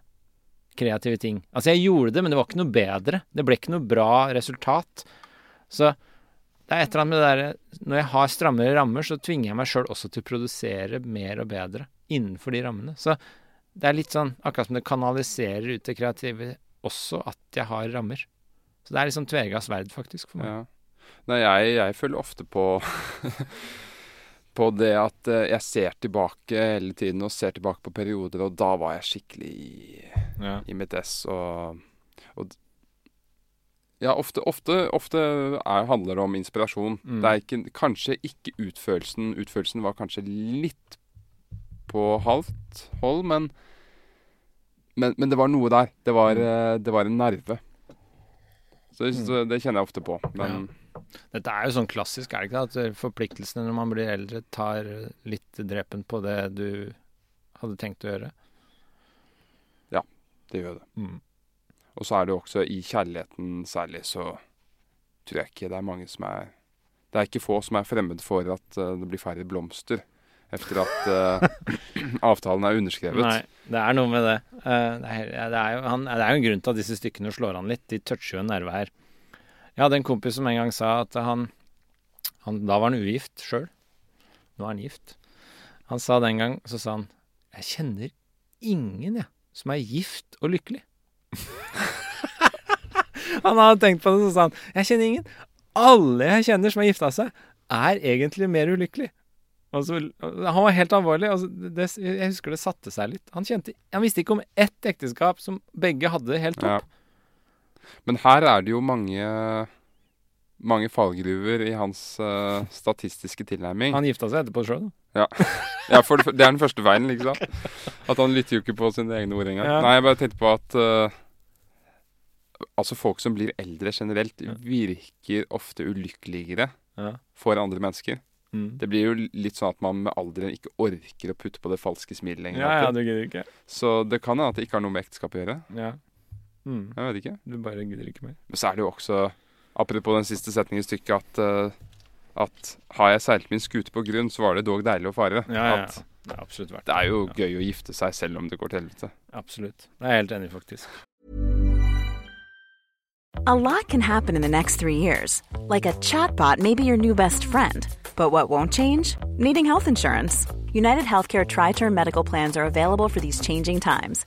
kreative ting. Altså, jeg gjorde det, men det var ikke noe bedre. Det ble ikke noe bra resultat. Så det er et eller annet med det derre Når jeg har strammere rammer, så tvinger jeg meg sjøl også til å produsere mer og bedre innenfor de rammene. Så det er litt sånn akkurat som det kanaliserer ut det kreative også at jeg har rammer. Så det er liksom sånn tvega sverd, faktisk, for meg. Ja. Nei, jeg, jeg føler ofte på <laughs> På det at eh, jeg ser tilbake hele tiden, og ser tilbake på perioder, og da var jeg skikkelig i, Ja. i mitt ess. Og, og Ja, ofte, ofte, ofte er, handler det om inspirasjon. Mm. Det er ikke, kanskje ikke utførelsen. Utførelsen var kanskje litt på halvt hold, men, men, men det var noe der. Det var, eh, det var en nerve. Så, Mm. så det kjenner jeg ofte på. Men Dette er jo sånn klassisk, er det ikke? det? At forpliktelsene når man blir eldre, tar litt drepen på det du hadde tenkt å gjøre. Ja, det gjør det. Mm. Og så er det jo også i kjærligheten særlig, så tror jeg ikke det er mange som er Det er ikke få som er fremmed for at eh, det blir færre blomster etter at uh, <coughs> avtalen er underskrevet. Nei, det er noe med det. Uh, det, er, det, er jo, han, det er jo en grunn til at disse stykkene slår an litt. De toucher jo en nerve her. Jeg hadde en kompis som en gang sa at han, han Da var han ugift sjøl. Nå er han gift. Han sa den gang, så sa han Jeg kjenner ingen, jeg, som er gift og lykkelig. <laughs> han hadde tenkt på det, så sa han Jeg kjenner ingen. Alle jeg kjenner som har gifta seg, er egentlig mer ulykkelig. Og så, han var helt alvorlig. Altså, det, jeg husker det satte seg litt. Han, kjente, han visste ikke om ett ekteskap som begge hadde helt topp. Ja. Men her er det jo mange mange fallgruver i hans uh, statistiske tilnærming. Han gifta seg etterpå sjøl, da. Ja, ja for det, det er den første veien, liksom. At han lytter jo ikke på sine egne ord engang. Ja. Nei, jeg bare tenkte på at uh, Altså, folk som blir eldre generelt, virker ofte ulykkeligere for andre mennesker. Mm. Det blir jo litt sånn at man med alderen ikke orker å putte på det falske smilet lenger. Ja, ja, du gidder ikke. Så det kan hende at det ikke har noe med ekteskap å gjøre. Ja. Mm. Jeg vet ikke. Du bare gidder ikke mer. Men så er det jo også, apropos den siste setningen i stykket, at, eh, at har jeg seilt min skute på grunn, så var det dog deilig å fare. Ja, ja, At ja. Det er absolutt verdt det er jo Ja. gøy å gifte seg selv om det går til helvete. Absolutt. Det er jeg helt enig i, faktisk. A lot can happen in the next three years. Like a chatbot may be your new best friend. But what won't change? Needing health insurance. United Healthcare Tri Term Medical Plans are available for these changing times.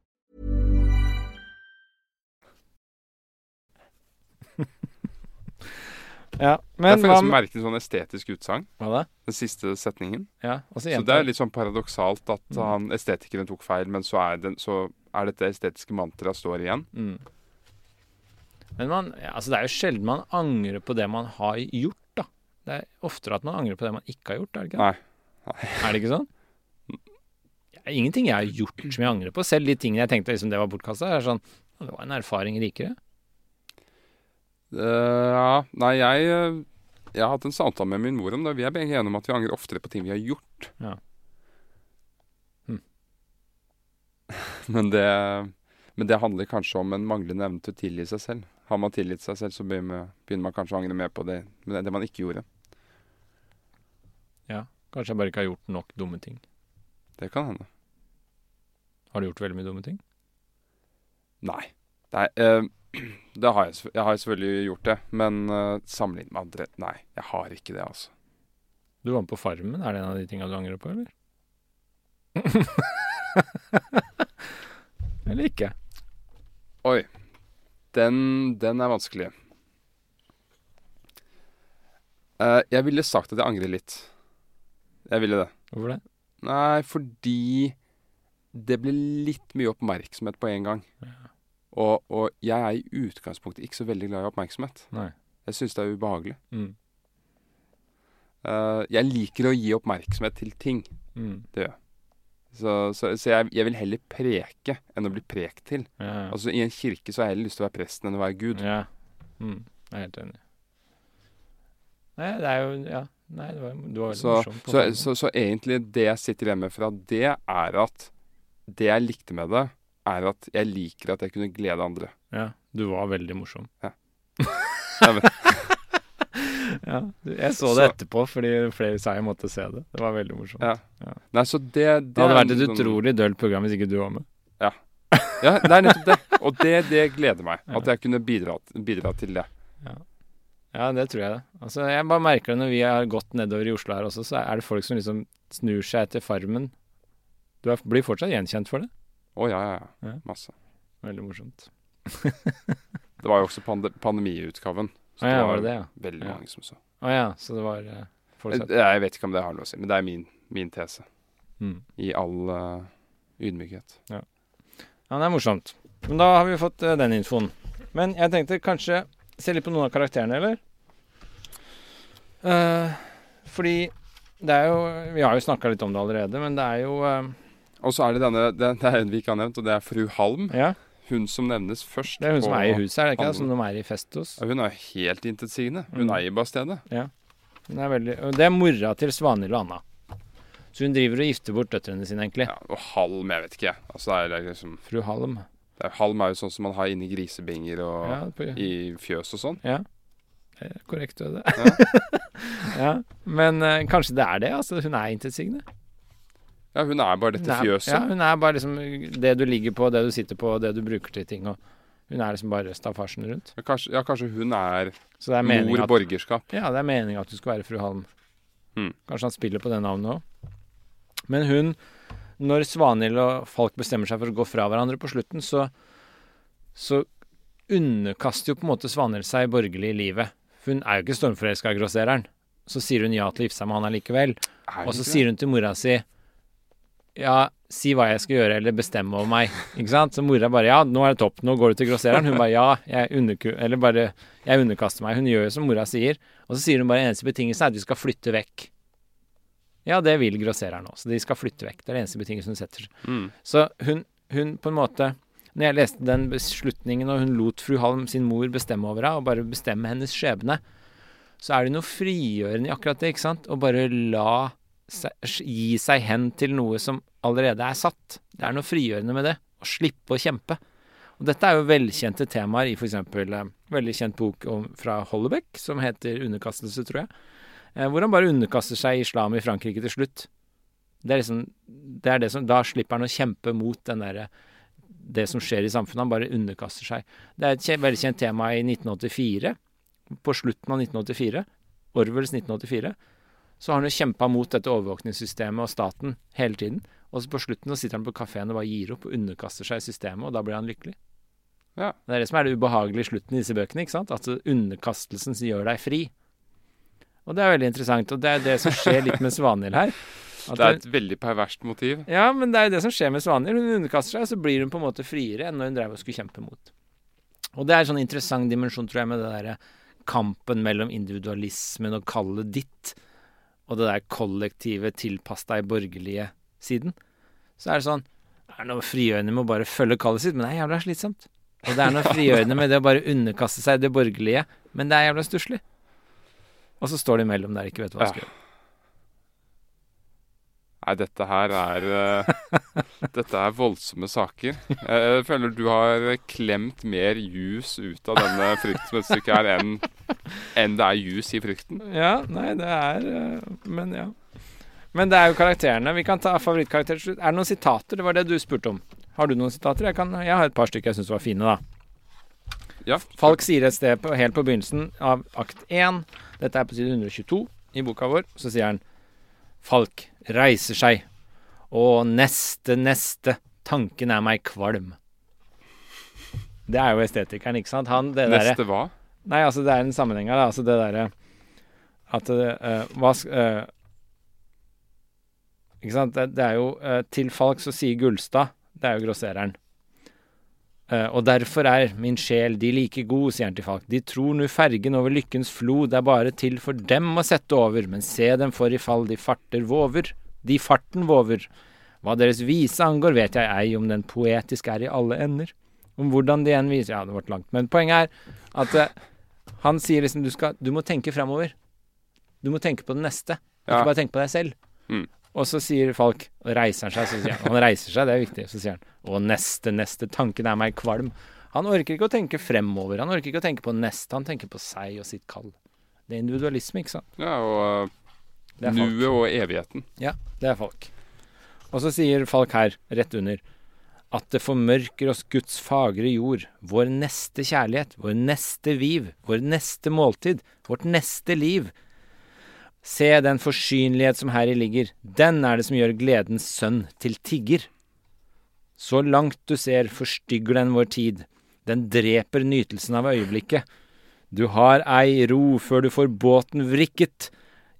Ja, Det men er merket en merkelig sånn estetisk utsagn, den siste setningen. Ja, så det er litt sånn paradoksalt at han, estetikeren tok feil, men så er, den, så er dette estetiske mantraet står igjen. Mm. Men man, ja, altså det er jo sjelden man angrer på det man har gjort, da. Det er oftere at man angrer på det man ikke har gjort, er det ikke? det? Nei. Er det ikke sånn? <laughs> Ingenting jeg har gjort som jeg angrer på. Selv de tingene jeg tenkte liksom det var bortkasta. Er sånn Det var en erfaring rikere. Ja, nei, jeg, eh, jeg har hatt en samtale med min mor om det. Vi er begge enige om at vi angrer oftere på ting vi har gjort. Ja. Hm. <laughs> men, det, men det handler kanskje om en manglende evne til å tilgi seg selv. Har man tilgitt seg selv, så begynner man, kanskje å angre mer på det, det, man ikke gjorde. Ja. Kanskje jeg bare ikke har gjort nok dumme ting. Det kan hende. Har du gjort veldig mye dumme ting? Nei. Nei eh, det har jeg, jeg har selvfølgelig gjort det, men uh, sammenlignet med andre Nei, jeg har ikke det, altså. Du var med på Farmen. Er det en av de tinga du angrer på, eller? <laughs> eller ikke? Oi. Den, den er vanskelig. Uh, jeg ville sagt at jeg angrer litt. Jeg ville det. Hvorfor det? Nei, fordi det ble litt mye oppmerksomhet på en gang. Og, og jeg er i utgangspunktet ikke så veldig glad i oppmerksomhet. Nei. Jeg syns det er ubehagelig. Mm. Uh, jeg liker å gi oppmerksomhet til ting. Mm. Det gjør jeg. Så, så, så jeg, jeg vil heller preke enn å bli prekt til. Ja, ja. Altså I en kirke så har jeg heller lyst til å være presten enn å være Gud. Ja. Mm. Jeg er helt enig. Nei, det er jo Ja. Nei, det var, det var veldig Så, morsomt. så, så, så egentlig det jeg sitter igjen med fra det, er at det jeg likte med det, er at jeg liker at jeg kunne glede andre. Ja, du var veldig morsom. Ja. <laughs> Ja, du- jeg så det Så- etterpå, fordi flere sa jeg måtte se det. Det var veldig morsomt. Ja. Ja. Nei, så det, det Det hadde vært et sånn- utrolig dølt program hvis ikke du var med. Ja, det er nettopp det. Og det, det gleder meg. <laughs> Ja. At jeg kunne bidra, bidra til det. Ja, det tror jeg det. Altså, jeg bare merker det når vi har gått nedover i Oslo her også, så er det folk som liksom snur seg etter Farmen. Du er, blir fortsatt gjenkjent for det. Å ja, ja, ja. Ja. Masse. Veldig morsomt. <laughs> <laughs> Det var jo også pande pandemiutgaven. Så Å ja, var det det, ja? veldig Ja. mange som så. Å ja, så det var uh, folk Jeg, jeg vet ikke om det har noe å si, men det er min, min tese. mm. I all uh, ydmykhet. Ja, det er morsomt. Men da har vi fått uh, den infoen. Men jeg tenkte kanskje se litt på noen av karakterene, eller? Uh, fordi det er jo Vi har jo snakka litt om det allerede, men det er jo eh, Og så er det denne det, det er en vi ikke har nevnt, og det er fru Halm. Ja, Hun som nevnes først. det er hun som eier huset, er det ikke det? Som de er i fest hos. Ja, hun er helt intetsigende. Hun Mm. eier bare stedet. Hun er veldig, og det er mora til Svanhild og Anna. Så hun driver og gifter bort døtrene sine, egentlig. Ja, og Halm, jeg vet ikke. Altså, det er liksom, Fru Halm. det er, halm er jo sånn som man har inni grisebinger og Ja, på, i fjøs og sånn. ja. Det er Korrekt, det. ja. <laughs> Men uh, kanskje det er det? altså Hun er intetsigende. Ja, hun er bare dette fjøset. Ja, hun er bare liksom det du ligger på, det du sitter på, det du bruker til ting. Og hun er liksom bare staffasjen rundt. Ja, Kanskje, ja, kanskje hun er Så det er mor at, borgerskap. ja, det er meningen at du skal være fru Halm. Hmm. Kanskje han spiller på det navnet òg. Men hun, når Svanhild og Falk bestemmer seg for å gå fra hverandre på slutten, så, så underkaster jo på en måte Svanhild seg borgerlig i livet. Hun er jo ikke stormforelska i grossereren. Så sier hun ja til å gifte seg med han allikevel. Og så sier hun til mora si Ja, si hva jeg skal gjøre, eller bestemme over meg. Ikke sant? Så mora bare Ja, nå er det topp. Nå går du til grossereren. Hun bare Ja, jeg, underku eller bare, jeg underkaster meg. Hun gjør jo som mora sier. Og så sier hun bare eneste betingelse er at vi skal flytte vekk. Ja, det vil grossereren også. De skal flytte vekk. Det er det eneste betingelsen hun setter. Mm. Så hun, hun på en måte Når jeg leste den beslutningen, og hun lot fru Halm sin mor bestemme over henne, og bare bestemme hennes skjebne, så er det noe frigjørende i akkurat det, ikke sant? Å bare la gi seg hen til noe som allerede er satt. Det er noe frigjørende med det. Å slippe å kjempe. Og dette er jo velkjente temaer i f.eks. Eh, veldig kjent bok fra Hollebeck som heter 'Underkastelse', tror jeg. Eh, hvor han bare underkaster seg islam i Frankrike til slutt. Det er liksom det er det som, Da slipper han å kjempe mot den derre det som skjer i samfunnet. Han bare underkaster seg. Det er et veldig kjent tema i 1984 på slutten av 1984, Orwells 1984, så har han jo kjempa mot dette overvåkningssystemet og staten hele tiden. Og så på slutten så sitter han på kafeen og bare gir opp og underkaster seg systemet, og da blir han lykkelig. Ja. Det er det som er det ubehagelige i slutten i disse bøkene. ikke sant? At underkastelsen gjør deg fri. Og det er veldig interessant. Og det er det som skjer litt med Svanhild her. <laughs> det er et veldig perverst motiv. Ja, men det er jo det som skjer med Svanhild. Hun underkaster seg, og så blir hun på en måte friere enn når hun drev og skulle kjempe mot. Og det er en sånn interessant dimensjon, tror jeg, med det derre kampen mellom individualismen og kallet ditt, og det der kollektive tilpass deg borgerlige siden, så er det sånn Det er noe frigjørende med å bare følge kallet sitt, men det er jævla slitsomt. Og det er noe frigjørende med det å bare underkaste seg det borgerlige, men det er jævla stusslig. Og så står de imellom der ikke vet hva de skal gjøre. Nei, dette her er uh, <laughs> Dette er voldsomme saker. Jeg føler du har klemt mer jus ut av denne fryktsmøtstykket her enn, enn det er jus i frykten. Ja, nei, det er uh, Men ja. Men det er jo karakterene. Vi kan ta favorittkarakter til slutt. Er det noen sitater? Det var det du spurte om. Har du noen sitater? Jeg, kan, jeg har et par stykker jeg syns var fine, da. Ja. Falk sier et sted på, helt på begynnelsen av akt 1, dette er på side 122 i boka vår, så sier han Falk reiser seg. Og neste, neste, tanken er meg kvalm. Det er jo estetikeren, ikke sant? Han, det neste der, hva? Nei, altså det er en sammenheng her. Altså det derre At uh, hva uh, Ikke sant? Det, det er jo uh, Til Falk så sier Gullstad, det er jo grossereren. Uh, og derfor er min sjel de like god, sier han til Falk. De tror nu fergen over lykkens flod er bare til for dem å sette over, men se dem for i fall de farter våver, de farten våver. Hva deres vise angår, vet jeg ei om den poetiske er i alle ender. Om hvordan de enn viser Ja, det ble langt. Men poenget er at uh, han sier liksom du, skal, du må tenke framover. Du må tenke på det neste. Ja. Ikke bare tenke på deg selv. Mm. Og så sier Falk Og reiser han seg, så sier han Han reiser seg, det er viktig. Så sier han Og neste, neste. Tanken er meg kvalm. Han orker ikke å tenke fremover. Han orker ikke å tenke på neste. Han tenker på seg og sitt kall. Det er individualisme, ikke sant? Ja, og Nuet og evigheten. Ja, det er Falk. Og så sier Falk her, rett under, at det formørker oss Guds fagre jord, vår neste kjærlighet, vår neste viv, vår neste måltid, vårt neste liv. Se den forsynlighet som heri ligger, den er det som gjør gledens sønn til tigger. Så langt du ser, forstygger den vår tid, den dreper nytelsen av øyeblikket. Du har ei ro før du får båten vrikket,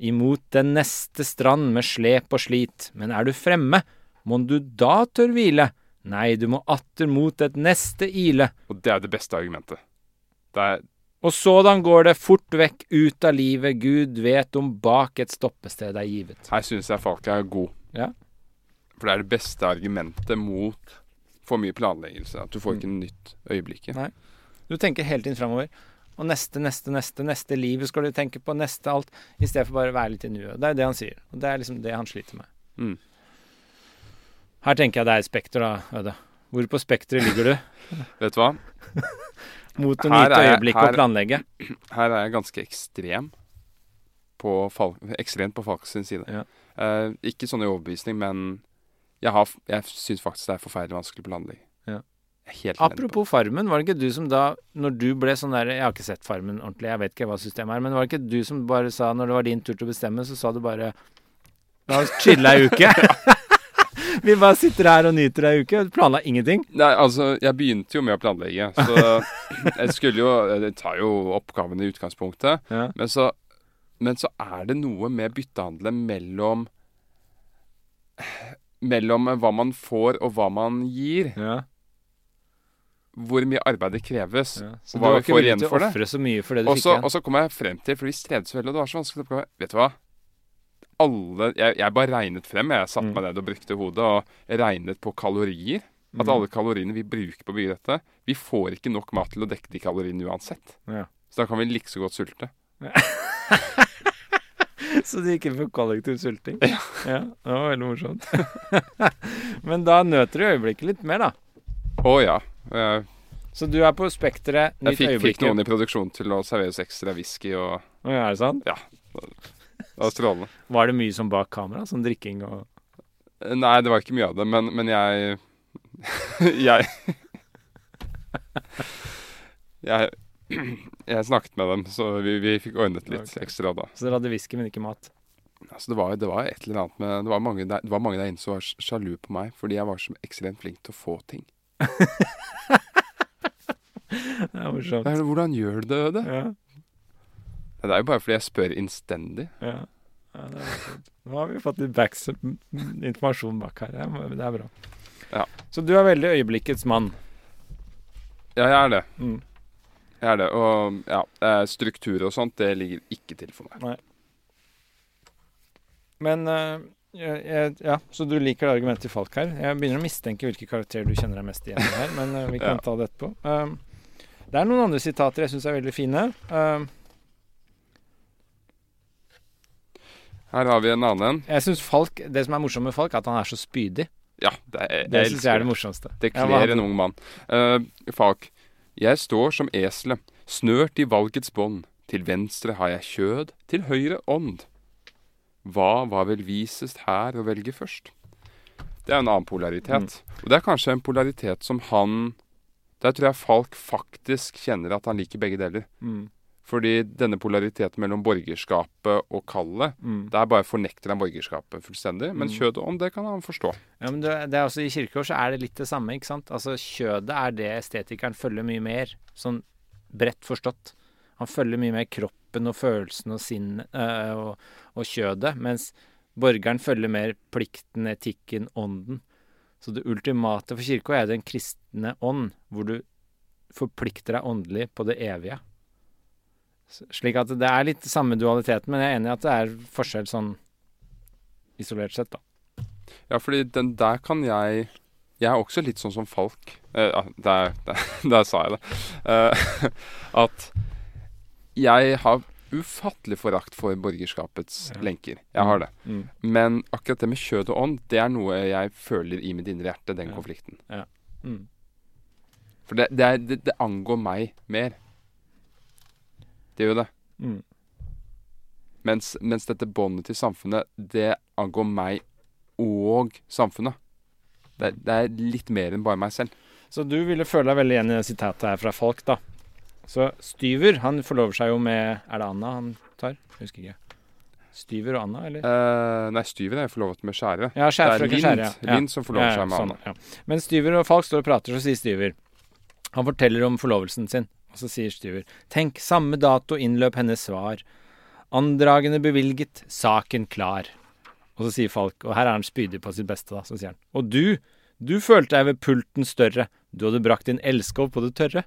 imot den neste strand med slep og slit, men er du fremme, mon du da tør hvile? Nei, du må atter mot et neste ile. Og det er det beste argumentet. Det er og sådan går det fort vekk ut av livet, Gud vet om bak et stoppested er givet. Her syns jeg folk er gode. Ja. For det er det beste argumentet mot for mye planleggelse. At du får ikke mm. nytt øyeblikket. Nei. Du tenker hele tiden framover. Og neste, neste, neste, neste livet skal du tenke på. Neste alt. I stedet for bare å være litt i nuet. Det er det han sier. Og det er liksom det han sliter med. Mm. Her tenker jeg det er et spekter, da, Øde. Hvor på spekteret ligger du? <laughs> Vet du hva? <laughs> Mot å nyte øyeblikket og planlegge. <clears throat> Her er jeg ganske ekstrem på Falk, ekstremt på Falk sin side. Ja. Eh, ikke sånn i overbevisning, men jeg, har, jeg syns faktisk det er forferdelig vanskelig å planlegge. Ja. Apropos Farmen, var det ikke du som da, når du ble sånn der Jeg har ikke sett Farmen ordentlig, jeg vet ikke hva systemet er, men var det ikke du som bare sa, når det var din tur til å bestemme, så sa du bare La oss chille ei uke. <laughs> <laughs> Vi bare sitter her og nyter ei uke. Planla ingenting? Nei, altså, jeg begynte jo med å planlegge. Så <laughs> jeg skulle jo Jeg tar jo oppgavene i utgangspunktet. Ja. Men, så, men så er det noe med byttehandelen mellom Mellom hva man får og hva man gir. Ja hvor mye arbeid det kreves. Ja, så og hva vi får igjen for det. Så mye for det du også, fikk igjen. Og så kom jeg frem til, for vi strevde så veldig, og det var så vanskelig oppgave Vet du hva? Alle jeg, jeg, bare regnet frem. Jeg satte mm. meg ned og brukte hodet og regnet på kalorier. At alle kaloriene vi bruker på å bygge dette Vi får ikke nok mat til å dekke de kaloriene uansett. Ja. Så da kan vi like så godt sulte. <laughs> Så de ikke får kollektiv sulting? Ja. ja. Det var veldig morsomt. <laughs> Men da nøter du øyeblikket litt mer, da. Å ja. Jeg, Så du er på spekteret jeg fikk, fikk noen i produksjon til å servere oss ekstra whisky, og Å, er det sant? ja. Det var strålende. Var det mye som bak kamera? Sånn drikking og Nei, det var ikke mye av det, men, men jeg <laughs> Jeg <laughs> Jeg jeg snakket med dem, så vi, vi fikk ordnet litt okay. ekstra da. Så dere hadde whisky, men ikke mat? Altså, det, var, det var et eller annet med Det var mange der, det var mange der inne som var sjalu på meg fordi jeg var så ekstremt flink til å få ting. <laughs> Det er morsomt. Hvordan gjør du det? Ja, Det er jo bare fordi jeg spør innstendig. ja. ja det er. Nå har vi fått litt backs informasjon bak her. Det er, bra. Ja. Så du er veldig øyeblikkets mann. Ja, jeg er det. Mm. Jeg er det. Og ja, eh, struktur og sånt, det ligger ikke til for meg. Men uh, jeg, Ja, så du liker det argumentet til Falk her. Jeg begynner å mistenke hvilke karakterer du kjenner deg mest igjen i her, men uh, vi <laughs> kan Ja. ta det etterpå. Uh, det er noen andre sitater jeg syns er veldig fine. Um, Her har vi en annen jeg synes Falk, Det som er morsomt med Falk, er at han er så spydig. Ja, det, er- Det syns jeg er det morsomste. Det kler en ung mann. Uh, Falk. Jeg står som eselet, snørt i valgets bånd. Til venstre har jeg kjød, til høyre ånd. Hva var vel visest her å velge først? Det er en annen polaritet. Og det er kanskje en polaritet som han Der tror jeg Falk faktisk kjenner at han liker begge deler. Mm. Fordi denne polariteten mellom borgerskapet og kallet, Mm. der bare fornekter han borgerskapet fullstendig. Men Mm. kjødet ånd, det kan han forstå. Ja, men det, det er også I kirkegård så er det litt det samme. ikke sant? Altså Kjødet er det estetikeren følger mye mer, sånn bredt forstått. Han følger mye mer kroppen og følelsen og sinnet øh, og, og kjødet, mens borgeren følger mer plikten, etikken, ånden. Så det ultimate for kirka er den kristne ånd, hvor du forplikter deg åndelig på det evige. Slik at det er litt samme dualiteten, men jeg er enig i at det er forskjell sånn isolert sett, da. Ja, fordi den der kan jeg Jeg er også litt sånn som Falk. Uh, der, der, <laughs> der sa jeg det. Uh, <laughs> at jeg har ufattelig forakt for borgerskapets Ja. lenker. Jeg har det. Mm. Men akkurat det med kjød og ånd, det er noe jeg føler i mitt indre hjerte, den Ja. konflikten. Mm. For det, det, er, det, det angår meg mer. Det gjør det. Mm. Mens, mens dette båndet til samfunnet, det angår meg og samfunnet. Det, det er litt mer enn bare meg selv. Så du ville føle deg veldig igjen i det sitatet her fra folk, da. Så Styver, han forlover seg jo med Er det Anna han tar? Jeg husker ikke. Styver og Anna, eller? Eh, nei, Styver er forlovet med Skjære. Ja, det er Lind, Skjære. Ja. Lind som forlover Ja, ja, seg med sånn, Anna. ja. Mens Styver og Falk står og prater, så sier Styver Han forteller om forlovelsen sin, og så sier Stuer, Tenk, samme dato innløp hennes svar. Andragende bevilget, saken klar. Og så sier Falk, og her er han spydig på sitt beste, da, så sier han Og du, du følte deg ved pulten større, du hadde brakt din elskov på det tørre.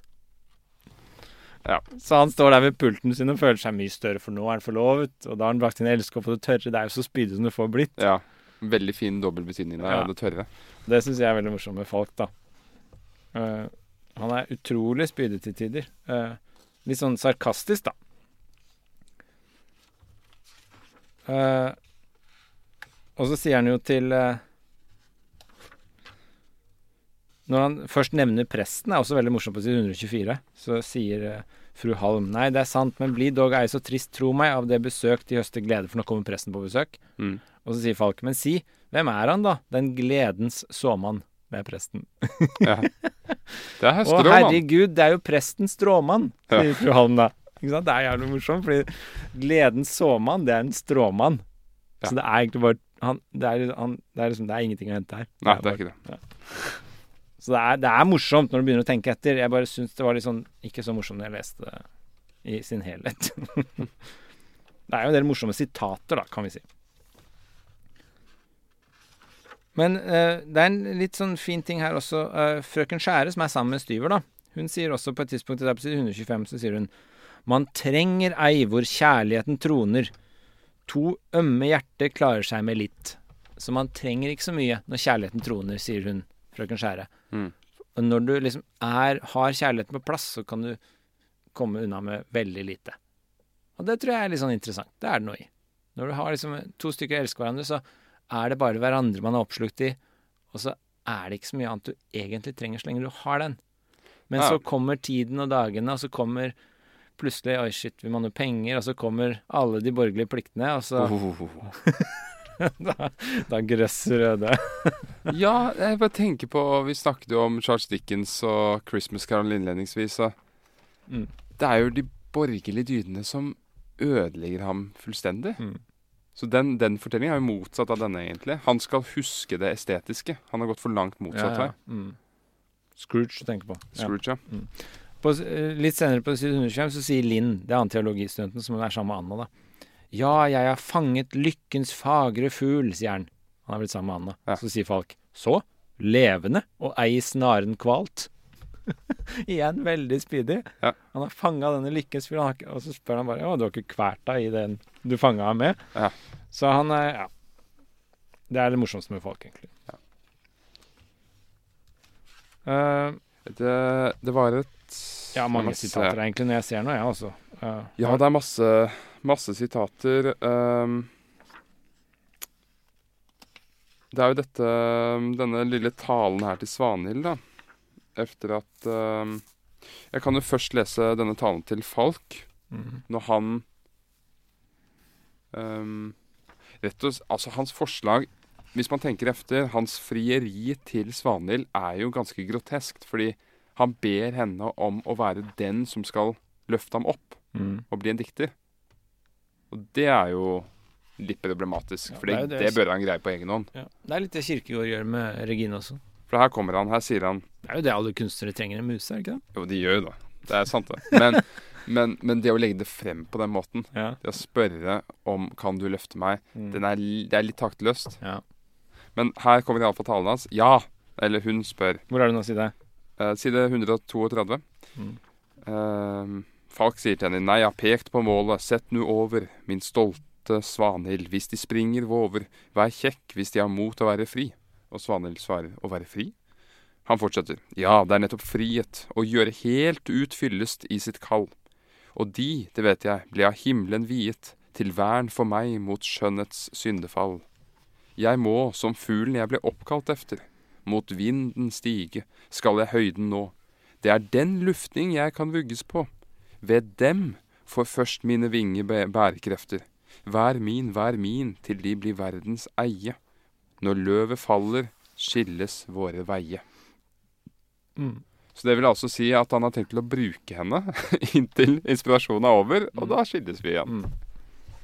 Ja. Så han står der ved pulten sin og føler seg mye større, for nå er han forlovet, og da har han brakt sin elskov på det tørre. Det er jo så spydig som det får blitt. Ja. Veldig fin dobbeltbetydning der, Ja. det tørre. Det syns jeg er veldig morsomt med Falk, da. Eh, han er utrolig spydig til tider. Eh, litt sånn sarkastisk, da. Eh, og så sier han jo til eh, Når han først nevner presten, er også veldig morsomt på side 124, så sier eh, fru Halm Nei, det er sant, men bli dog ei så trist, tro meg, av det besøk de høster glede, for nå kommer presten på besøk. Mm. Og så sier Falk, men si, hvem er han da? Den gledens såmann. Det er presten. Ja. Det er <laughs> Å herregud, det er jo presten stråmann, sier Ja. fru Halm da. Ikke sant? Det er jævlig morsomt, fordi gledens såmann, det er en stråmann. Ja. Så det er egentlig bare han, det, er, han, det, er liksom, det er ingenting å hente her. Nei, det bare- er ikke det. Så det er, det er morsomt når du begynner å tenke etter. Jeg bare syns det var litt sånn ikke så morsomt når jeg leste det i sin helhet. <laughs> det er jo en del morsomme sitater, da, kan vi si. Men uh, det er en litt sånn fin ting her også. Uh, frøken Skjære, som er sammen med Styver, da. Hun sier også på et tidspunkt der på side 125, så sier hun Man trenger ei hvor kjærligheten troner. To ømme hjerter klarer seg med litt. Så man trenger ikke så mye når kjærligheten troner, sier hun, frøken Skjære. Mm. Og når du liksom er, har kjærligheten på plass, så kan du komme unna med veldig lite. Og det tror jeg er litt sånn interessant. Det er det noe i. Når du har liksom to stykker elsker hverandre, så er det bare hverandre man er oppslukt i, og så er det ikke så mye annet du egentlig trenger så lenge du har den. Men Ja. så kommer tiden og dagene, og så kommer plutselig Oi, shit, vi må noe penger, og så kommer alle de borgerlige pliktene, og så Oh. <laughs> da, da grøsser Røde. <laughs> Ja, jeg bare tenker på Vi snakket jo om Charles Dickens og Christmas Carol innledningsvis. Og Mm. Det er jo de borgerlige dydene som ødelegger ham fullstendig. Mm. Så den, den fortellingen er jo motsatt av denne, egentlig. Han skal huske det estetiske. Han har gått for langt motsatt her. Mm. Scrooge du tenker på. Ja. Scrooge, ja. På, eh, litt senere på side 125 så sier Linn, det er han teologistudenten som er sammen med Anna, da. Ja, jeg har fanget lykkens fagre fugl, sier han. Han har blitt sammen med Anna. Ja. Så sier Falk, så? Levende og ei snaren kvalt. <laughs> Igjen veldig speedy. Ja. Han har fanga denne ikke- og så spør han bare Å, du har ikke kvært deg i den du fanga ham med? Ja. Så han er Ja. Det er det morsomste med folk, egentlig. Ja. Uh, Det, det var et ja, mange sitater egentlig når jeg ser noe, jeg også. Uh, Ja, det er masse, masse sitater. ehm. det er jo dette Denne lille talen her til Svanhild, da. Efter at uh, Jeg kan jo først lese denne talen til Falk. mm. Når han um, Rett og Altså, hans forslag Hvis man tenker efter, hans frieri til Svanhild er jo ganske groteskt. Fordi han ber henne om å være den som skal løfte ham opp mm. og bli en dikter. Og det er jo litt problematisk, for det det, det- bør han greie på egen hånd. Ja. Det er litt det Kirkegård gjør med Regine også. For her kommer han, her sier han Det er jo det alle kunstnere trenger, en muse, er det ikke det? Jo, de gjør jo det. Det er sant, det. Men, <laughs> men, men det å legge det frem på den måten, Ja. det å spørre om 'kan du løfte meg', Mm. den er, det er litt taktløst. ja. Men her kommer iallfall talen hans. Ja! Eller hun spør. Hvor er det nå, si det? Eh, side 132. Mm. Eh, Falk sier til henne Nei, jeg har pekt på målet, sett nu over, min stolte Svanhild, hvis de springer våver, vær kjekk hvis de har mot å være fri. Og Svanhild svarer, å være fri? Han fortsetter, ja, det er nettopp frihet, å gjøre helt ut fyllest i sitt kall. Og de, det vet jeg, ble av himmelen viet, til vern for meg mot skjønnhets syndefall. Jeg må, som fuglen jeg ble oppkalt efter, mot vinden stige, skal jeg høyden nå. Det er den luftning jeg kan vugges på. Ved dem får først mine vinger bærekrefter. Vær min, vær min, til de blir verdens eie. Når løvet faller, skilles våre veie. Mm. Så det vil altså si at han har tenkt til å bruke henne <laughs> inntil inspirasjonen er over, og da skilles vi igjen. Mm.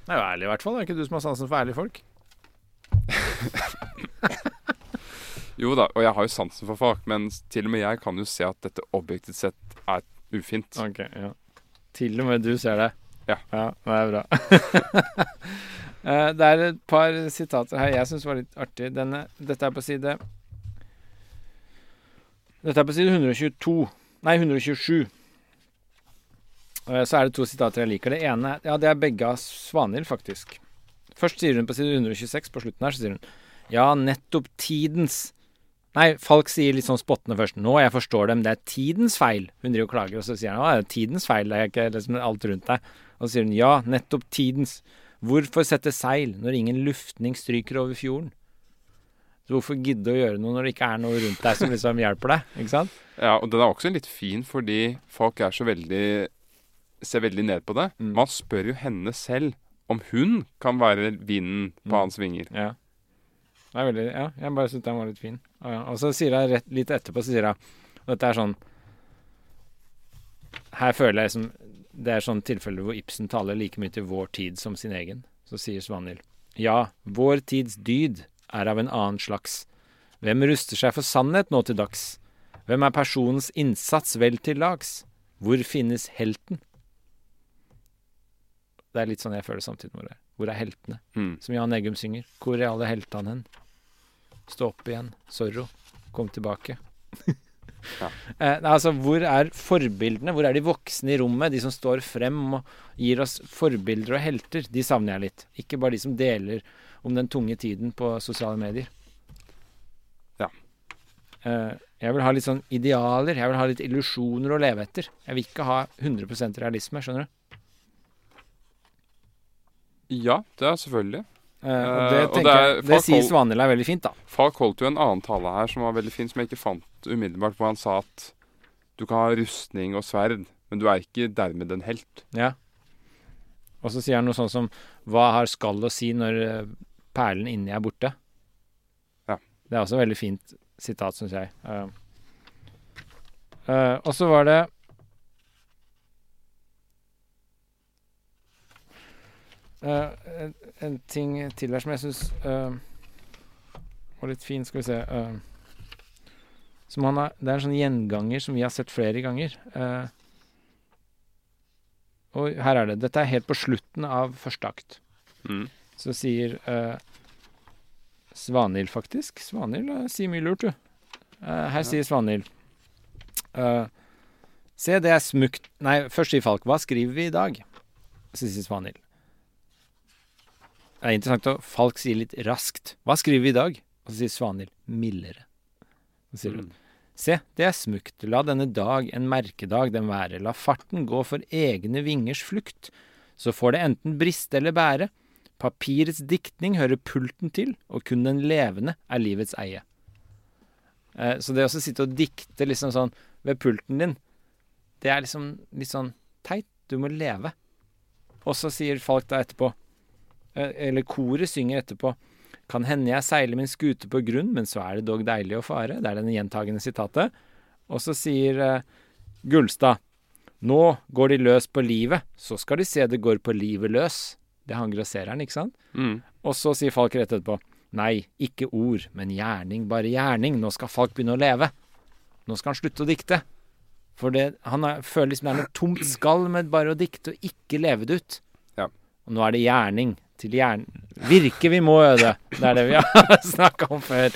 Det er jo ærlig, i hvert fall. Det er ikke du som har sansen for ærlige folk. <laughs> Jo da, og jeg har jo sansen for folk, men til og med jeg kan jo se at dette objektivt sett er ufint. Ok, ja. Til og med du ser det. Ja. Ja, det er bra. <laughs> Eh, det er et par sitater her jeg syns var litt artig. Denne, dette er på side Dette er på side 122. Nei, 127. Uh, Så er det to sitater jeg liker. Det ene Ja, det er begge av Svanhild, faktisk. Først sier hun på side 126, på slutten her, så sier hun Ja, nettopp tidens Nei, Falk sier litt sånn spottende først. Nå, jeg forstår dem, det er tidens feil. Hun driver og klager, og så sier han å, det er tidens feil, det er ikke liksom alt rundt deg. Og så sier hun ja, nettopp tidens. Hvorfor sette seil når ingen luftning stryker over fjorden? Så hvorfor gidde å gjøre noe når det ikke er noe rundt deg som liksom hjelper deg? Ikke sant? <laughs> Ja, og den er også litt fin fordi folk er så veldig ser veldig ned på det. Mm. Man spør jo henne selv om hun kan være vinden på Mm. hans vinger. Ja. Det er veldig, ja, jeg bare syntes den var litt fin. Og, ja. og så sier hun litt etterpå, så sier hun dette er sånn Her føler jeg liksom Det er sånne tilfeller hvor Ibsen taler like mye til vår tid som sin egen. Så sier Svanhild Ja, vår tids dyd er av en annen slags. Hvem ruster seg for sannhet nå til dags? Hvem er personens innsats vel til lags? Hvor finnes helten? Det er litt sånn jeg føler samtidig med det. Hvor er heltene? Mm. Som Jan Eggum synger. Hvor er alle heltene hen? Stå opp igjen. Sorro. Kom tilbake. <laughs> Ja. <laughs> eh, altså, hvor er forbildene? Hvor er de voksne i rommet? De som står frem og gir oss forbilder og helter. De savner jeg litt. Ikke bare de som deler om den tunge tiden på sosiale medier. Ja. Eh, Jeg vil ha litt sånn idealer. Jeg vil ha litt illusjoner å leve etter. Jeg vil ikke ha 100% realisme, skjønner du? Ja, det er selvfølgelig. Eh, og Eh, det, og det er- det sier Svanhild er veldig fint, da. Falk holdt jo en annen tale her som var veldig fin, som jeg ikke fant umiddelbart, hvor han sa at du kan ha rustning og sverd, men du er ikke dermed en helt. Ja. Og så sier han noe sånn som Hva har skall å si når eh, perlen inni er borte? Ja. Det er også et veldig fint sitat, syns jeg. Uh, uh, og så var det uh, en, en ting til her som jeg syns var litt fin. Skal vi se han har, Det er en sånn gjenganger som vi har sett flere ganger. Eh, og her er det. Dette er helt på slutten av første akt. Mm. Så sier uh, Svanhild, faktisk. Svanhild uh, sier mye lurt, du. Eh, her sier Svanhild eh, Se, det er smukt Nei, først sier Falk. Hva skriver vi i dag? Så sier Svanhild. Det er interessant at Falk sier litt raskt. Hva skriver vi i dag? Og så sier Svanhild mildere. Sier hun Mm. Se, det er smukt, la denne dag en merkedag den være, la farten gå for egne vingers flukt, så får det enten briste eller bære, papirets diktning hører pulten til, og kun den levende er livets eie. Eh, så det å sitte og dikte liksom sånn ved pulten din, det er liksom litt sånn teit, du må leve. Og så sier Falk da etterpå, eh, eller koret synger etterpå, kan hende jeg seiler min skute på grunn, men så er det dog deilig å fare. Det er denne gjentagende sitatet. Og så sier uh, Gullstad Nå går de løs på livet, så skal de se det går på livet løs. Det er han grossereren, ikke sant? Mm. Og så sier Falk rett etterpå Nei, ikke ord, men gjerning, bare gjerning. Nå skal Falk begynne å leve. Nå skal han slutte å dikte. For det, han er, føler liksom det er noe tomt skall med bare å dikte og ikke leve det ut. Ja. Og nå er det gjerning til hjernen. Virke vi må, Øde. Det er det vi <laughs> har snakka om før.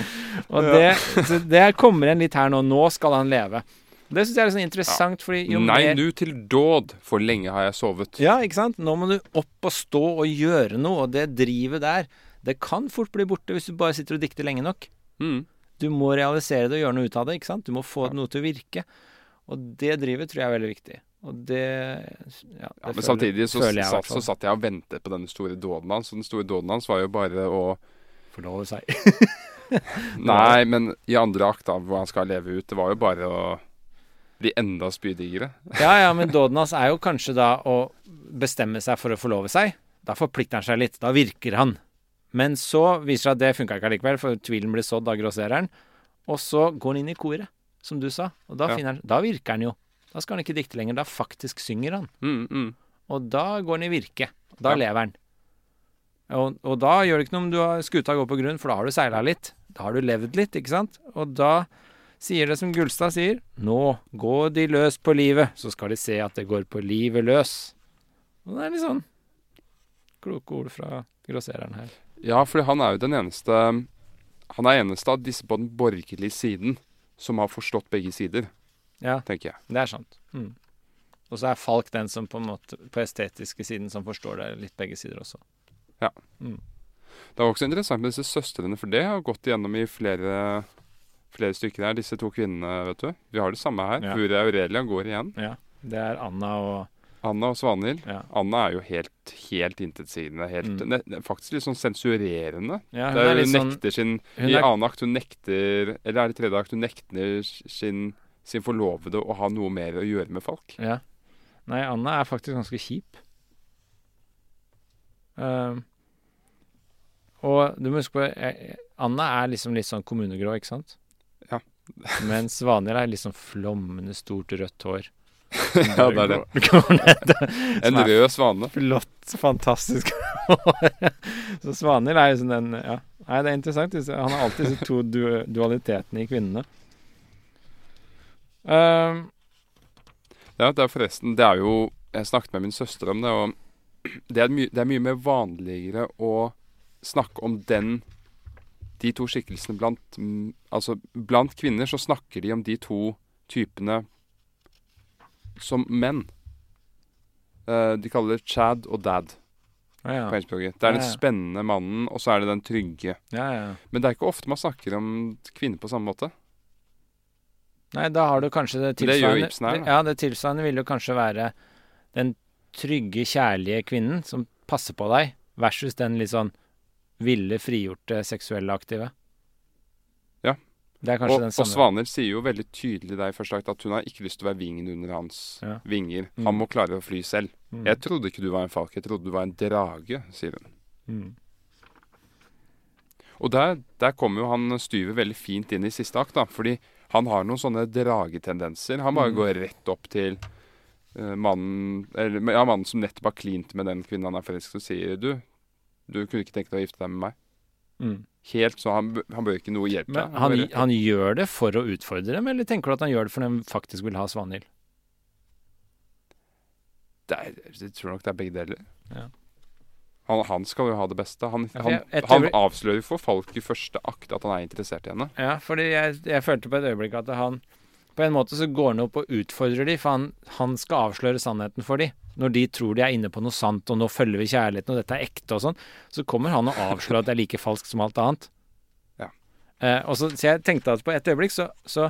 Og det, det kommer igjen litt her nå. Nå skal han leve. Det syns jeg er sånn interessant, fordi jo Nei, mer nu til dåd, for lenge har jeg sovet. Ja, ikke sant? Nå må du opp og stå og gjøre noe, og det drivet der, det kan fort bli borte hvis du bare sitter og dikter lenge nok. Mm. Du må realisere det og gjøre noe ut av det, ikke sant? Du må få noe til å virke. Og det drivet tror jeg er veldig viktig. Og det Ja, det Ja, men føler- samtidig så, føler jeg satt, så satt jeg og ventet på denne store dåden hans. Og den store dåden hans var jo bare å Forlove seg. <laughs> Nei, men i andre akt, da, hvor han skal leve ut, det var jo bare å bli enda spydigere. <laughs> Ja, ja, men dåden hans er jo kanskje da å bestemme seg for å forlove seg. Da forplikter han seg litt. Da virker han. Men så viser det seg at det funka ikke allikevel, for tvilen blir sådd av grossereren. Og så går han inn i koret, som du sa. Og da, Ja. finner han, da virker han jo. Da skal han ikke dikte lenger. Da faktisk synger han. Mm, mm. Og da går han i virke. Da Ja. lever han. Og, og da gjør det ikke noe om du har skuta går på grunn, for da har du seila litt. Da har du levd litt, ikke sant? Og da sier det som Gullstad sier, nå går de løs på livet, så skal de se at det går på livet løs. Og det er litt sånn kloke ord fra grossereren her. Ja, for han er jo den eneste Han er eneste av disse på den borgerlige siden som har forstått begge sider, Ja, tenker jeg. det er sant. Mm. Og så er Falk den som på en måte på estetiske siden som forstår det litt begge sider også. Det er også interessant med disse søstrene, for det har gått igjennom i flere, flere stykker her. Disse to kvinnene, vet du. Vi har det samme her. Ja. Furia Aurelia går igjen. Ja, Det er Anna og Anna og Svanhild. Ja, Anna er jo helt, helt intetsigende. Helt, Mm. ne, faktisk litt sånn sensurerende. ja hun er, er litt hun sånn nekter sin hun I er- annen akt hun nekter Eller er det tredje akt hun nekter sin, sin forlovede å ha noe mer å gjøre med folk. Ja. Nei, Anna er faktisk ganske kjip. Uh, og du må huske på jeg, Anna er liksom litt sånn kommunegrå, ikke sant? Ja. <laughs> Mens Vanhild er sånn flommende, stort rødt hår. <laughs> Ja, det er det. <laughs> En rød svane. Flott, fantastisk hår. Så Svanhild er liksom den Ja. Nei, det er interessant. Han har alltid disse to dualitetene i kvinnene. Ehm, Ja, det er forresten Det er jo Jeg snakket med min søster om det, og <clears throat> det er, my, det er mye mer vanligere å snakke om den De to skikkelsene blant Altså, blant kvinner så snakker de om de to typene som menn. Eh, de kaller det Chad og Dad ja, ja. på engelskspråket. Det er den Ja, ja. spennende mannen, og så er det den trygge. ja, ja. Men det er ikke ofte man snakker om kvinner på samme måte. Nei, da har du kanskje det Det gjør tilsvarende Ibsen her. Ja, det tilsvarende vil jo kanskje være den trygge, kjærlige kvinnen som passer på deg, versus den litt sånn ville, frigjorte, seksuelle aktive. Ja. Det er kanskje Og, den og Svaner sier jo veldig tydelig der i første akt at hun har ikke lyst til å være vingen under hans Ja. vinger. Mm. Han må klare å fly selv. Mm. Jeg trodde ikke du var en falk, jeg trodde du var en drage, sier hun. Mm. Og der, der kommer jo han Styve veldig fint inn i siste akt, da. Fordi han har noen sånne dragetendenser. Han bare Mm. går rett opp til uh, mannen Eller ja, mannen som nettopp har klint med den kvinnen han er forelsket og sier du, du kunne ikke tenke deg å gifte deg med meg. Mm. Helt så han, han bør ikke noe hjelp Men han, han gjør det for å utfordre dem, eller tenker du at han gjør det fordi han faktisk vil ha Svanhild? det jeg tror nok det er begge deler. Ja. Han, han skal jo ha det beste. Han, Ja, han, jeg- et han øyeblikk- avslører for folk i første akt at han er interessert i henne. Ja, fordi jeg, jeg følte på et øyeblikk at han På en måte så går han opp og utfordrer de, for han, han skal avsløre sannheten for de. Når de tror de er inne på noe sant, og nå følger vi kjærligheten, og dette er ekte og sånn, så kommer han og avslører at det er like falskt som alt annet. Ja. Eh, og så, så jeg tenkte at på et øyeblikk så, så,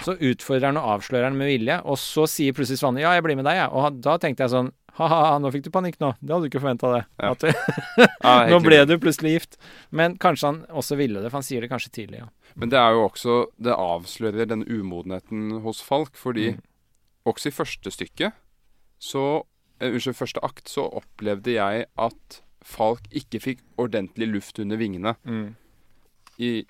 så utfordrer han og avslører han med vilje, og så sier plutselig Svanne ja, jeg blir med deg, jeg. Og da tenkte jeg sånn ha-ha, nå fikk du panikk nå. Det hadde du ikke forventa det. Ja. Du, <laughs> Ja, <laughs> nå ble du plutselig gift. Men kanskje han også ville det, for han sier det kanskje tidlig, ja. Men det er jo også Det avslører den umodenheten hos Falk, fordi Mm. også i første stykke så eh, Unnskyld, første akt så opplevde jeg at Falk ikke fikk ordentlig luft under vingene i,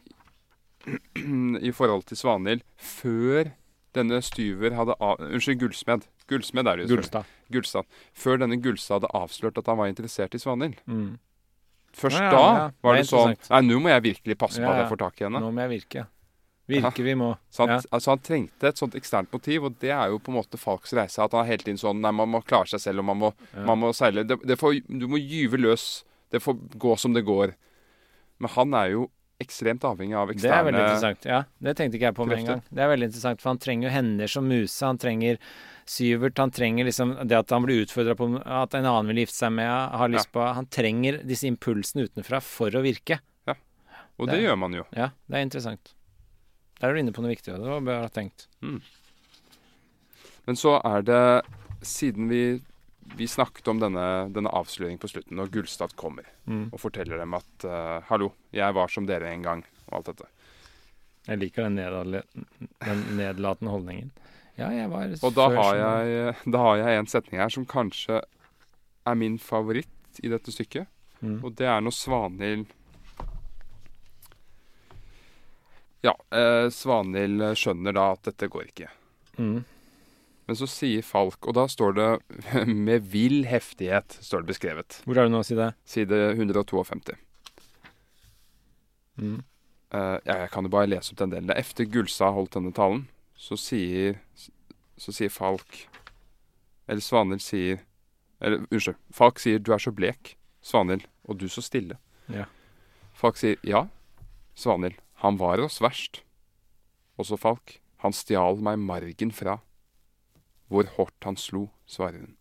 <clears throat> i forhold til Svanhild før denne Styver hadde av, Unnskyld, Gullsmed. Gullsmed er det jo. Gullstad. Gullstad. Før denne Gullstad hadde avslørt at han var interessert i Svanhild. Mm. Først Ja, ja, da var Det det sånn. Nei, nå må jeg virkelig passe på Ja, at ja. jeg får tak i henne. Nå må jeg virke. Virke vi må. Så han, altså han trengte et sånt eksternt motiv, og det er jo på en måte Falks reise. At han er hele tiden sånn Nei, man må klare seg selv, og man må, Ja. man må seile. Det, det får, du må gyve løs. Det får gå som det går. Men han er jo ekstremt avhengig av eksterne Det er veldig interessant. Ja, det tenkte ikke jeg på med en gang. Det er veldig interessant, for han trenger jo hender som muse. Han trenger Syvert. Han trenger liksom det at han blir utfordra på at en annen vil gifte seg med, har lyst på Han trenger disse impulsene utenfra for å virke. Og Det det gjør man jo. Ja, det er interessant. Der er du inne på noe viktig, og det var bra tenkt. Men så er det Siden vi, vi snakket om denne, denne avsløringen på slutten, når Gullstad kommer Mm. og forteller dem at uh, Hallo, jeg var som dere en gang, og alt dette. Jeg liker den, nedadle- den nedlatende holdningen. Ja, jeg var Og da før har, jeg, da har jeg en setning her som kanskje er min favoritt i dette stykket. Mm. Og det er når Svanhild Ja, eh, Svanhild skjønner da at dette går ikke. Mm. Men så sier Falk, og da står det <laughs> 'med vill heftighet', står det beskrevet. Hvor er du nå, si det? Side 152. Mm. Eh, ja, jeg kan jo bare lese opp den delen. Efter Gullstad holdt denne talen, så sier, så sier Falk Eller Svanhild sier Eller unnskyld. Falk sier 'du er så blek', Svanhild, og du så stille. Ja. Falk sier 'ja', Svanhild, han var oss verst. Også Falk, han stjal meg margen fra. Hvor hardt han slo, svarer hun.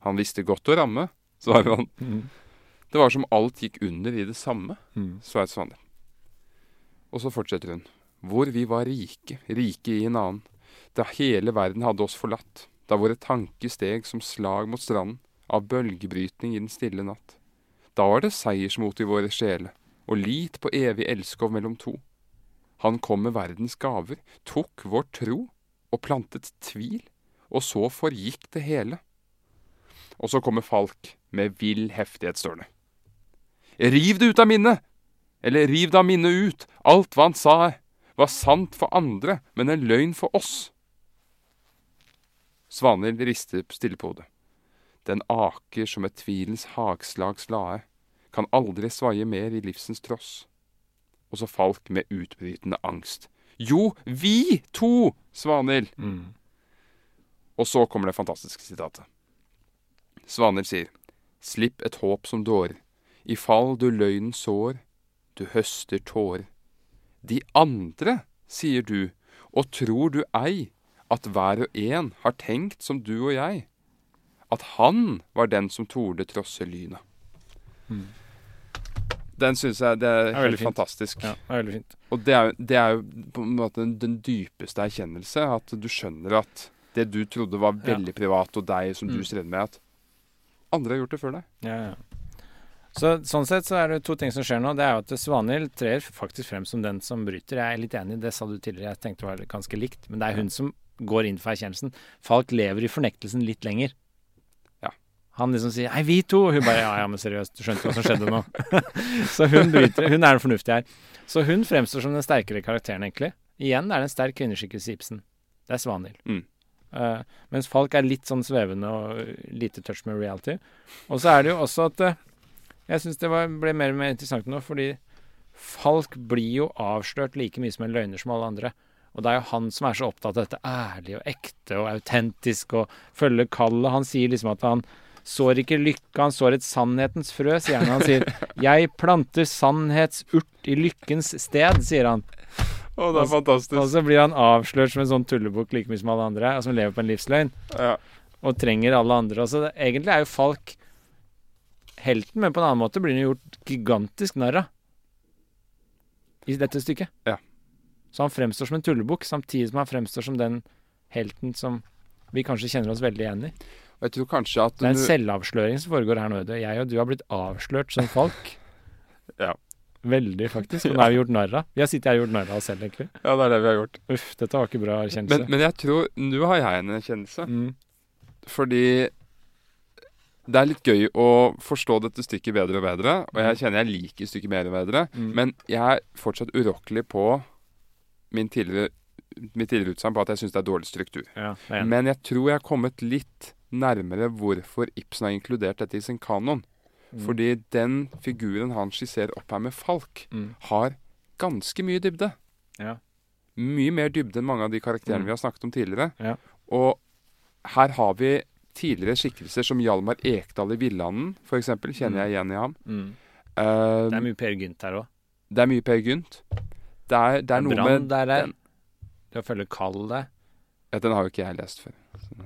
Han visste godt å ramme, svarer han. Mm. Det var som alt gikk under i det samme, Mm. svarer Svanhild. Og så fortsetter hun. Hvor vi var rike, rike i en annen. Da hele verden hadde oss forlatt. Da våre tanker steg som slag mot stranden, av bølgebrytning i den stille natt. Da var det seiersmot i våre sjele, og lit på evig elskov mellom to. Han kom med verdens gaver, tok vår tro, og plantet tvil, og så forgikk det hele. Og så kommer Falk, med vill heftighet, står det. Riv det ut av minnet! Eller riv det av minnet ut. Alt hva han sa, var sant for andre, men en løgn for oss. Svanhild rister stille på hodet. Den aker som et tvilens hagslags lae, kan aldri svaie mer i livsens tross. Og så Falk med utbrytende angst. Jo, vi to, Svanhild! Mm. Og så kommer det fantastiske sitatet. Svanhild sier, Slipp et håp som dårer, i fall du løgnen sår, du høster tårer. De andre, sier du, og tror du ei, at hver og en har tenkt som du og jeg, at han var den som torde trosse lynet. Den syns jeg det er, det er helt fantastisk. Ja, det er veldig fint. Og det er, det er, jo på en måte den dypeste erkjennelse. At du skjønner at det du trodde var veldig ja. privat, og deg som mm. du stred med, at andre har gjort det før deg. Ja, ja. Så, sånn sett så er det to ting som skjer nå. Det er jo at Svanhild trer faktisk frem som den som bryter. Jeg er litt enig, det sa du tidligere, jeg tenkte det var ganske likt. Men det er hun som går inn for erkjennelsen. Falk lever i fornektelsen litt lenger. Han liksom sier 'hei, vi to', og hun bare 'ja, ja, men seriøst, du skjønte hva som skjedde nå'. <laughs> så hun bryter. Hun er den fornuftige her. Så hun fremstår som den sterkere karakteren, egentlig. Igjen er det en sterk kvinneskikkelse i Ibsen. Det er Svanhild. Mm. Uh, mens Falk er litt sånn svevende og lite touch med reality. Og så er det jo også at uh, jeg syns det var, ble mer og mer interessant nå, fordi Falk blir jo avslørt like mye som en løgner som alle andre. Og det er jo han som er så opptatt av dette ærlige og ekte og autentisk og følge kallet. Han sier liksom at han sår ikke lykke, han sår et sannhetens frø, sier han. Han sier 'Jeg planter sannhetsurt i lykkens sted', sier han. Å, det er fantastisk. Og så blir han avslørt som en sånn tullebukk like mye som alle andre, og som lever på en livsløgn. Ja. Og trenger alle andre. Altså, egentlig er jo Falk helten, men på en annen måte blir han gjort gigantisk narr av i dette stykket. Ja. Så han fremstår som en tullebukk, samtidig som han fremstår som den helten som vi kanskje kjenner oss veldig igjen i. Og jeg tror kanskje at Det er en selvavsløring som foregår her nå. Jeg og du har blitt avslørt som folk. <laughs> ja. Veldig, faktisk. Og <laughs> nå er vi gjort narr av. Vi har sittet her og gjort narr av oss selv, egentlig. Ja, det er det vi har gjort. Uff, dette var ikke bra erkjennelse. Men, men jeg tror Nå har jeg en erkjennelse. Mm. Fordi det er litt gøy å forstå dette stykket bedre og bedre. Og jeg kjenner jeg liker stykket mer og bedre. Mm. Men jeg er fortsatt urokkelig på min tidligere, mitt tidligere utsagn på at jeg syns det er dårlig struktur. Ja, men jeg tror jeg har kommet litt nærmere hvorfor Ibsen har inkludert dette i sin kanon. Mm. Fordi den figuren han skisserer opp her med Falk, mm. har ganske mye dybde. Ja. Mye mer dybde enn mange av de karakterene mm. vi har snakket om tidligere. Ja. Og her har vi tidligere skikkelser som Hjalmar Ekdal i Villanden, f.eks., kjenner jeg mm. igjen i ham. Mm. Uh, det er mye Per Gynt her òg. Det er mye Per Gynt. Det er, det er noe Brand, med der er, den, Det å følge kallet Ja, den har jo ikke jeg lest før.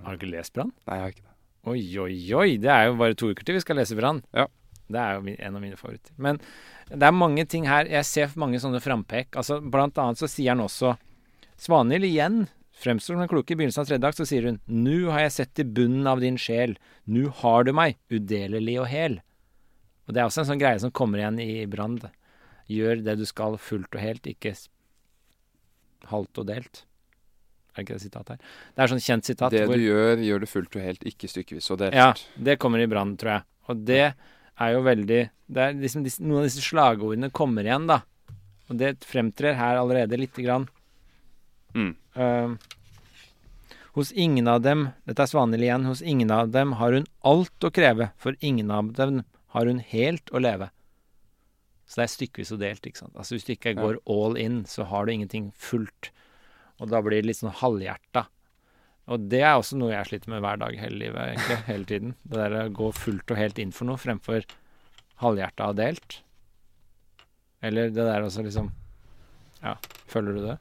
Har du ikke lest Brann? Nei, jeg har ikke det. Oi, oi, oi! Det er jo bare to uker til vi skal lese Brann. Ja. Det er jo en av mine favoritter. Men det er mange ting her Jeg ser mange sånne frampek. Altså, blant annet så sier han også Svanhild igjen Fremstår som den kloke i begynnelsen av tredje akt, så sier hun Nu har jeg sett til bunnen av din sjel, nu har du meg, udelelig og hel. Og det er også en sånn greie som kommer igjen i Brand. Gjør det du skal fullt og helt, ikke halvt og delt. Er det ikke det sitatet her? Det er sånn kjent sitat. Det hvor, du gjør, gjør du fullt og helt, ikke stykkevis og delt. Ja, det kommer i Brann, tror jeg. Og det er jo veldig det er liksom disse, Noen av disse slagordene kommer igjen, da. Og det fremtrer her allerede lite grann. Mm. Uh, hos ingen av dem Dette er Svanhild igjen. Hos ingen av dem har hun alt å kreve, for ingen av dem har hun helt å leve. Så det er stykkevis og delt. ikke sant? Altså Hvis du ikke går all in, så har du ingenting fullt. Og da blir det litt sånn halvhjerta. Og det er også noe jeg sliter med hver dag hele livet, egentlig. <laughs> Hele tiden. Det der å gå fullt og helt inn for noe fremfor halvhjerta og delt. Eller det der også liksom Ja, føler du det?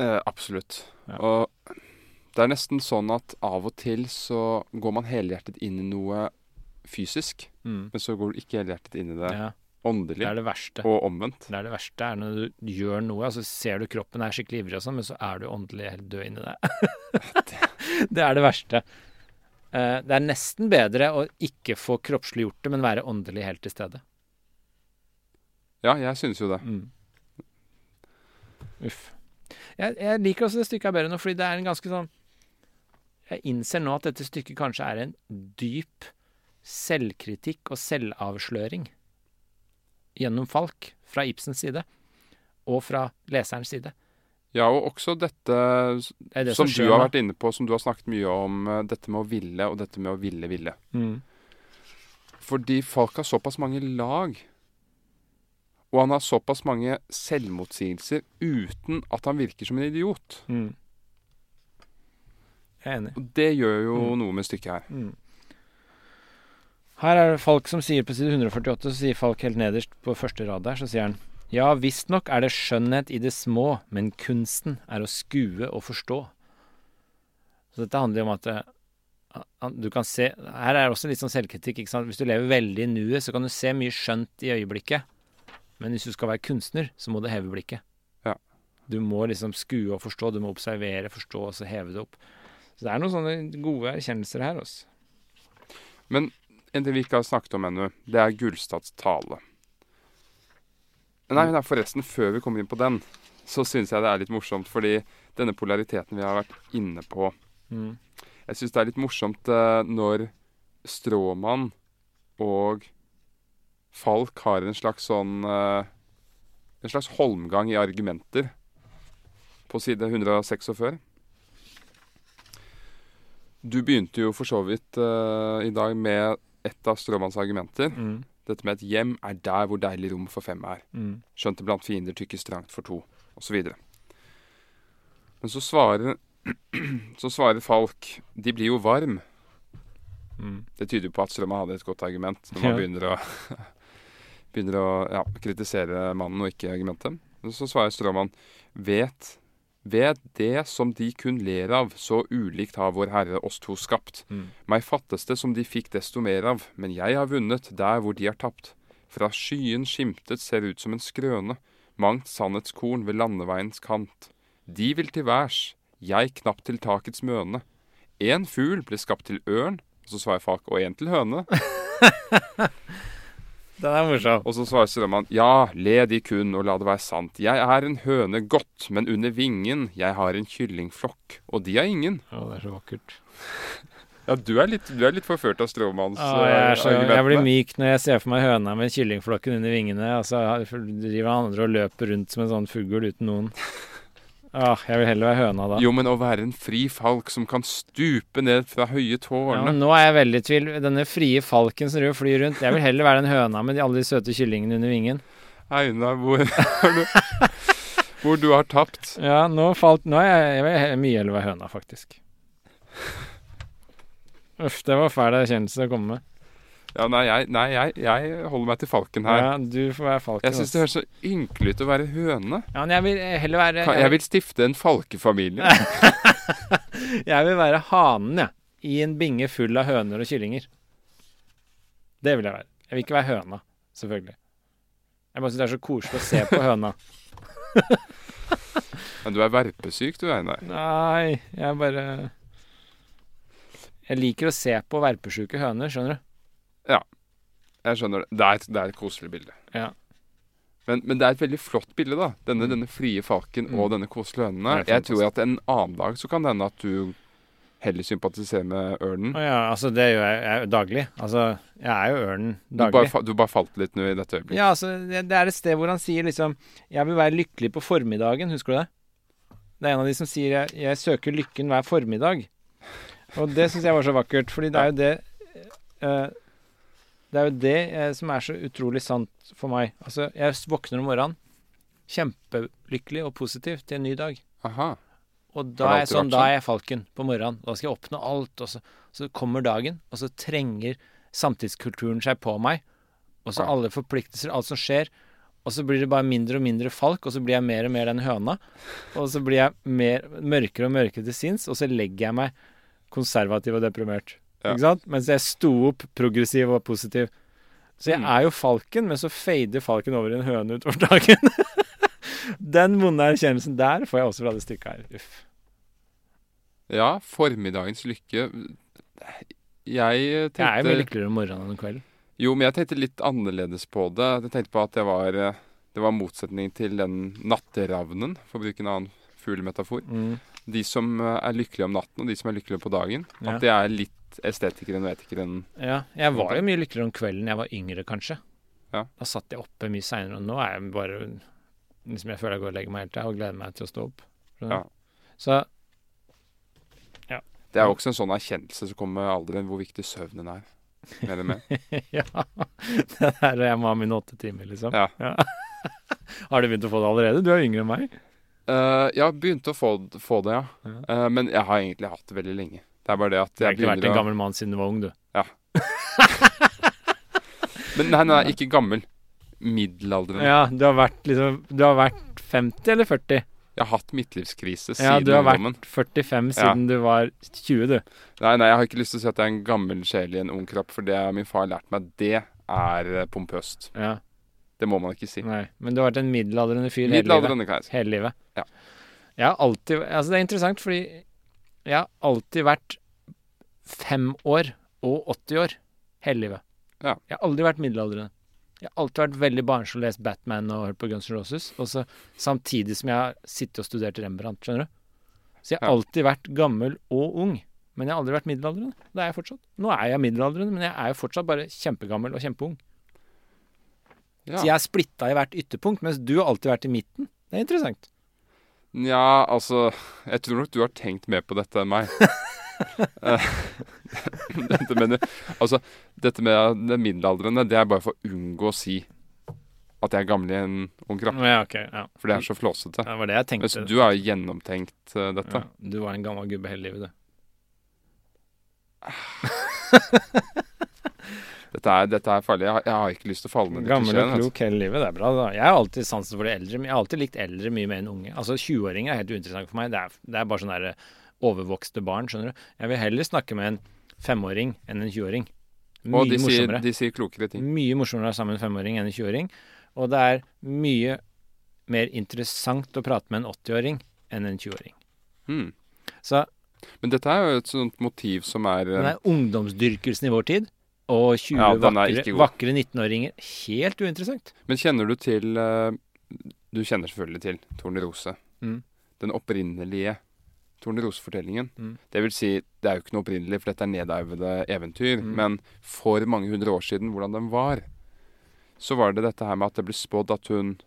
Eh, absolutt. Ja. Og det er nesten sånn at av og til så går man helhjertet inn i noe fysisk, mm. men så går du ikke helhjertet inn i det ja. åndelig. Det er det verste. Og omvendt. Det er det verste er når du gjør noe, og så ser du kroppen er skikkelig ivrig og sånn, men så er du åndelig helt død inni det. <laughs> det er det verste. Uh, det er nesten bedre å ikke få kroppslig gjort det, men være åndelig helt til stede. Ja, jeg synes jo det. Mm. Uff. Jeg, jeg, liker også det stykket bedre nå, fordi det er en ganske sånn Jeg innser nå at dette stykket kanskje er en dyp selvkritikk og selvavsløring gjennom Falk, fra Ibsens side, og fra leserens side. Ja, og også dette det det som, som du har vært inne på, som du har snakket mye om, eh, dette med å ville, og dette med å ville ville. Mm. Fordi Falk har såpass mange lag og han har såpass mange selvmotsigelser uten at han virker som en idiot. Mm. Jeg er enig. Og det gjør jo mm. noe med stykket her. Mm. Her er det Falk som sier på side 148, så sier Falk helt nederst på første rad der, så sier han Ja, visstnok er det skjønnhet i det små, men kunsten er å skue og forstå. Så dette handler jo om at eh, du kan se Her er det også litt sånn selvkritikk. ikke sant? Hvis du lever veldig i nuet, så kan du se mye skjønt i øyeblikket. Men hvis du skal være kunstner, så må du heve blikket. Ja. Du må liksom skue og forstå. Du må observere, forstå, og så heve det opp. Så det er noen sånne gode erkjennelser her, Også. Men en ting vi ikke har snakket om ennå, det er Gullstads tale. Nei, nei, forresten, før vi kommer inn på den, så syns jeg det er litt morsomt, fordi denne polariteten vi har vært inne på Mm. Jeg syns det er litt morsomt eh, når Stråmann og Falk har en slags sånn eh, En slags holmgang i argumenter på side 146. Du begynte jo for så vidt uh, i dag med et av Stråmanns argumenter. Mm. Dette med et hjem er der hvor deilig rom for fem er. Mm. Skjønt det blant fiender tykkes trangt for to, osv. Men så svarer <clears throat> så svarer Falk de blir jo varm. Mm. Det tyder jo på at stråmann hadde et godt argument når man Ja. begynner å, <laughs> begynner å ja, kritisere mannen og ikke argumentet. Så svarer Stråmann vet ved det som de kun ler av, så ulikt har Vår Herre oss to skapt. Mm. Meg fattes det som de fikk desto mer av, men jeg har vunnet der hvor de har tapt. Fra skyen skimtet ser ut som en skrøne, mangt sannhetskorn ved landeveiens kant. De vil til værs, jeg knapt til takets møne. En fugl ble skapt til ørn, så svarer Falk, og en til høne. <laughs> <laughs> Den er morsom. Og så svarer Strømmann, ja, le de kun, og la det være sant. Jeg er en høne godt, men under vingen, jeg har en kyllingflokk, og de har ingen. Ja, det er så vakkert. <laughs> Ja, du er litt, du er litt forført av Stråmanns Ja, jeg, jeg blir myk når jeg ser for meg høna med kyllingflokken under vingene, og så driver han andre og løper rundt som en sånn fugl uten noen. Åh, jeg vil heller være høna da. Jo, men å være en fri falk som kan stupe ned fra høye Ja, tårne men nå er jeg veldig i tvil. Denne frie falken som flyr rundt. Jeg vil heller være den høna med de, alle de søte kyllingene under vingen. Einar, hvor, <laughs> er du, hvor du har tapt. Ja, nå falt Nå er jeg, jeg vil mye heller være høna, faktisk. Uff, det var fæl erkjennelse å komme med. Ja, nei, jeg, nei jeg, jeg holder meg til falken her. Ja, du får være falken. Jeg syns det høres så ynkelig ut å være høne. Ja, men jeg vil heller være Jeg, Jeg vil stifte en falkefamilie. <laughs> Jeg vil være hanen, jeg. I en binge full av høner og kyllinger. Det vil jeg være. Jeg vil ikke være høna, selvfølgelig. Jeg bare syns det er så koselig å se på <laughs> høna. Men du er verpesyk, du, Einar. Nei, jeg bare Jeg liker å se på verpesjuke høner, skjønner du. Jeg skjønner det. Det er, et- det er et koselig bilde. Ja. Men, men det er et veldig flott bilde, da. Denne, denne frie falken Mm. og denne koselige hønene. Jeg tror at en annen dag så kan det hende at du heller sympatiserer med ørnen. Å ja, altså det gjør jeg, jeg daglig. Altså, jeg er jo ørnen Du bare, daglig. du bare falt litt nå i dette øyeblikket. Ja, altså, det, det er et sted hvor han sier liksom Jeg vil være lykkelig på formiddagen, husker du det? Det er en av de som sier jeg, jeg søker lykken hver formiddag. Og det syns jeg var så vakkert, fordi det er jo det eh, Det er jo det eh, som er så utrolig sant for meg. Altså, jeg våkner om morgenen kjempelykkelig og positiv til en ny dag. Aha. Og da er, sånn, da sånn? er jeg falken på morgenen. Da skal jeg oppnå alt. Og så, så kommer dagen, og så trenger samtidskulturen seg på meg. Og så alle forpliktelser, alt som skjer. Og så blir det bare mindre og mindre falk, og så blir jeg mer og mer den høna. Og så blir jeg mer, mørkere og mørkere til sinns, og så legger jeg meg konservativ og deprimert. Ja. Ikke sant? Mens jeg sto opp progressiv og positiv. Så jeg Mm. er jo falken, men så fader falken over i en høne utover dagen. <laughs> Den vonde erkjennelsen der får jeg også fra det stykket her. Uff. Ja, formiddagens lykke Jeg tenkte Jeg er mye lykkeligere om morgenen enn om kvelden. Jo, men jeg tenkte litt annerledes på det. Jeg tenkte på at det var, eh, det var motsetning til den natteravnen, for å bruke en annen fuglemetafor. Mm. De som eh, er lykkelige om natten, og de som er lykkelige på dagen. Ja. At det er litt estetikeren og etikeren. Ja, jeg var jo mye lykkeligere om kvelden jeg var yngre, kanskje. Ja. Da satt jeg oppe mye seinere, og nå er jeg bare liksom Jeg føler jeg går og legger meg helt til og gleder meg til å stå opp. Ja. Så Ja. Det er jo også en sånn erkjennelse som kommer med alderen, hvor viktig søvnen er. Mer Det mer. <laughs> ja. Det der jeg må ha mine åtte timer, liksom. Ja. <laughs> Har du begynt å få det allerede? Du er yngre enn meg. Uh, jeg har begynt å få, få det, ja. Ja. Eh, men jeg har egentlig hatt det veldig lenge. Det er bare det at Du har ikke vært en gammel mann siden du var ung, du. Ja. <laughs> Men nei, nei, ikke gammel. Middelaldrende. Ja, du har vært liksom Du har vært 50 eller 40? Jeg har hatt midtlivskrise Ja, du har ungdommen. vært 45 siden du var 20, du. Nei, nei, jeg har ikke lyst til å si at jeg er en gammel sjel i en ung kropp, for det min far har lært meg. Det er eh, pompøst. Ja. Det må man ikke si. Nei, Men du har vært en middelaldrende fyr hele livet? Middelaldrende, kan jeg si. Hele livet. Ja. Jeg har alltid Altså, det er interessant, fordi jeg har alltid vært fem år og 80 år hele livet. Ja. Jeg har aldri vært middelaldrende. Jeg har alltid vært veldig barnslig og lest Batman og hørt på Guns N' Roses. Og så samtidig som jeg har sittet og studert Rembrandt, skjønner du. Så jeg har Ja. alltid vært gammel og ung. Men jeg har aldri vært middelaldrende. Det er jeg fortsatt. Nå er jeg middelaldrende, men jeg er jo fortsatt bare kjempegammel og kjempeung. Ja. Så jeg er splitta i hvert ytterpunkt, mens du har alltid vært i midten. Det er interessant. Nja, altså Jeg tror nok du har tenkt mer på dette enn meg. <laughs> <laughs> Dette med, altså, dette med det middelaldrende, det er bare for å unngå å si at jeg er gammel i en ung kropp. Ja, okay, Ja. For det er så flåsete. Det var det jeg tenkte. Mens du har jo gjennomtenkt uh, dette. ja, du var en gammel gubbe hele livet, du. <laughs> Dette, er, dette er farlig. Jeg har, jeg har ikke lyst til å falle ned i Gammel og altså. klok hele livet, det er bra. da. Jeg har alltid sansen for de eldre. men Jeg har alltid likt eldre mye mer enn unge. Altså 20-åringer er helt uinteressant for meg. Det er, det er bare sånne der overvokste barn, skjønner du. Jeg vil heller snakke med en femåring enn en 20-åring. Mye Og de sier, de sier klokere ting. Mye morsommere sammen med en femåring enn en 20-åring. Og det er mye mer interessant å prate med en 80-åring enn en 20-åring. Hmm. Så Men dette er jo et sånt motiv som er eh, den er ungdomsdyrkelsen i vår tid. Og 20 Ja, vakre, vakre 19-åringer. Helt uinteressant. Men kjenner du til eh, Du kjenner selvfølgelig til Tornerose. Mm. Den opprinnelige Tornerose-fortellingen. Mm. Det vil si, det er jo ikke noe opprinnelig, for dette er nedarvede eventyr. Mm. Men for mange hundre år siden, hvordan den var, så var det dette her med at det ble spådd at hun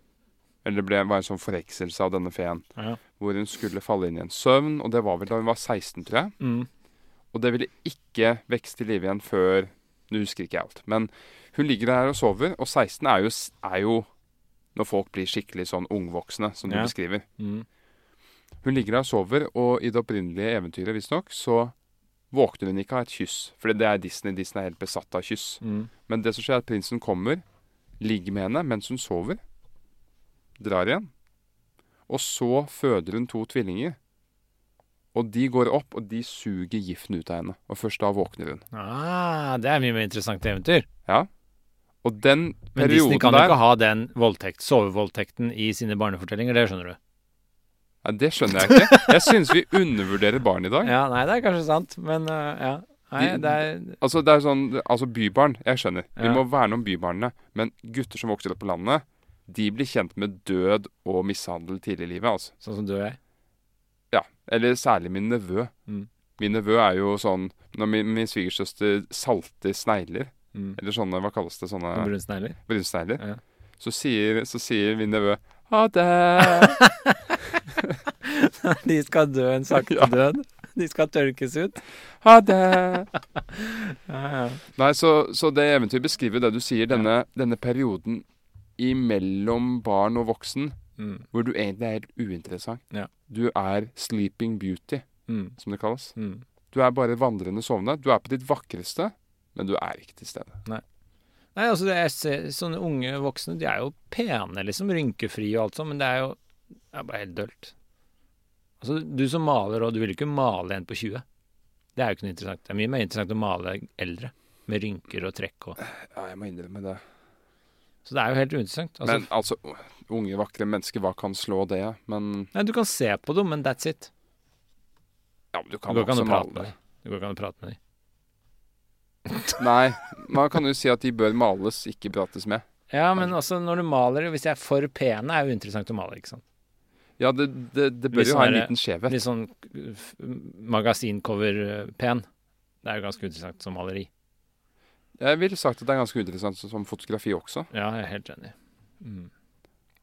Eller det ble, var en sånn forhekselse av denne feen. Ja. Hvor hun skulle falle inn i en søvn. Og det var vel da hun var 16, tror jeg. Mm. Og det ville ikke vekst til live igjen før Nå husker ikke jeg alt. Men hun ligger der og sover, og 16 er jo, er jo når folk blir skikkelig sånn ungvoksne, som du Ja. beskriver. Mm. Hun ligger der og sover, og i det opprinnelige eventyret visstnok, så våkner hun ikke av et kyss. For det er Disney. Disney er helt besatt av kyss. Mm. Men det som skjer, er at prinsen kommer, ligger med henne mens hun sover, drar igjen. Og så føder hun to tvillinger. Og de går opp, og de suger giften ut av henne. Og først da våkner hun. Ah, det er mye mer interessant eventyr. Ja. Og den perioden der Men Disney kan jo ikke ha den voldtekt, sovevoldtekten i sine barnefortellinger, det skjønner du. ja, Det skjønner jeg ikke. Jeg syns vi undervurderer barn i dag. <laughs> Ja, nei, det er kanskje sant, men uh, ja. Nei, De- det er Altså, det er sånn Altså, bybarn, jeg skjønner. Vi må verne om bybarnene. Men gutter som vokser opp på landet, de blir kjent med død og mishandel tidlig i livet, altså. sånn som du og jeg. Eller særlig min nevø. Mm. Min nevø er jo sånn Når min, min svigersøster salter snegler, Mm. eller sånne, hva kalles det, sånne Brunsnegler. brunsnegler, Ja. så, så sier min nevø ha det. <laughs> De skal dø en sakte Ja. død. De skal tørkes ut. Ha det. <laughs> Ja, ja. Nei, så, så det eventyret beskriver det du sier, denne, denne perioden imellom barn og voksen, Mm. hvor du egentlig er helt uinteressant. Ja. Du er sleeping beauty, Mm. som det kalles. Mm. Du er bare vandrende sovende. Du er på ditt vakreste, men du er ikke til stede. Nei, altså det jeg ser, Sånne unge voksne de er jo pene, liksom. Rynkefrie og alt sånt, men det er jo det er bare helt dølt. Altså, du som maler, og du vil ikke male en på 20. Det er jo ikke noe interessant. Det er mye mer interessant å male eldre. Med rynker og trekk og Ja, jeg må innrømme det. Så det er jo helt uinteressant. Altså, men altså, unge, vakre mennesker, hva kan slå det? Men nei, du kan se på dem, men that's it. ja, men du kan også male. Det går ikke an å prate med dem. <laughs> Nei, man kan jo si at de bør males, ikke prates med. Ja, men altså, når du maler Hvis jeg er for pene, er jo interessant å male, ikke sant. Ja, det, det, det bør Litt jo ha en sånn liten skjevhet. Litt sånn magasincover-pen. Det er jo ganske interessant som maleri. Jeg ville sagt at det er ganske interessant som fotografi også. Ja, jeg er helt enig. Mm.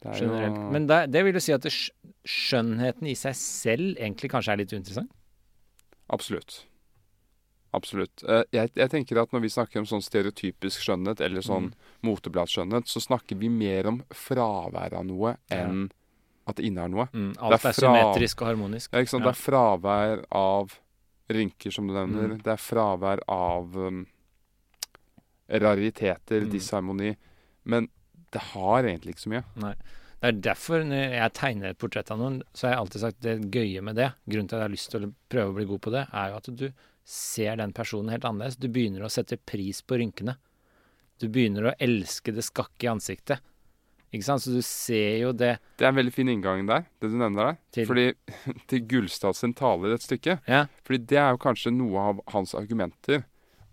Er Generelt. jo Men det, det vil jo si at skjønnheten i seg selv egentlig kanskje er litt uinteressant? Absolutt. Absolutt. Eh, Jeg, jeg tenker at når vi snakker om sånn stereotypisk skjønnhet, eller sånn Mm. motebladskjønnhet, så snakker vi mer om fravær av noe enn at det innehar noe. Mm, alt Det er er, symmetrisk og harmonisk. Ja? Ja. Det er fravær av rynker, som du nevner. Mm. Det er fravær av um, rariteter, Mm. disharmoni. Men det har egentlig ikke så mye. Nei. Det er derfor når jeg tegner et portrett av noen, så har jeg alltid sagt det gøye med det, grunnen til at jeg har lyst til å prøve å bli god på det, er jo at du ser den personen helt annerledes. Du begynner å sette pris på rynkene. Du begynner å elske det skakke i ansiktet. Ikke sant? Så du ser jo det. Det er en veldig fin inngang der, det du nevner der. Til- Fordi <laughs> til Gullstad sin tale i dette stykket. Ja. Fordi det er jo kanskje noe av hans argumenter.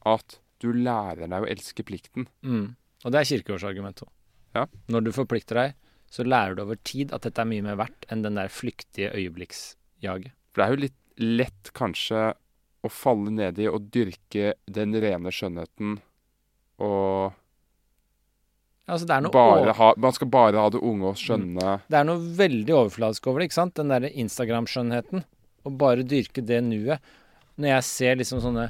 At du lærer deg å elske plikten. Mm. Og det er kirkeårsargumentet òg. Ja. Når du forplikter deg, så lærer du over tid at dette er mye mer verdt enn den der flyktige øyeblikksjaget. For det er jo litt lett kanskje å falle ned i å dyrke den rene skjønnheten og Altså, er over- ha, Man skal bare ha det unge og skjønne. Det er noe veldig overfladisk over det, ikke sant? Den derre Instagram-skjønnheten. Å bare dyrke det nuet. Når jeg ser liksom sånne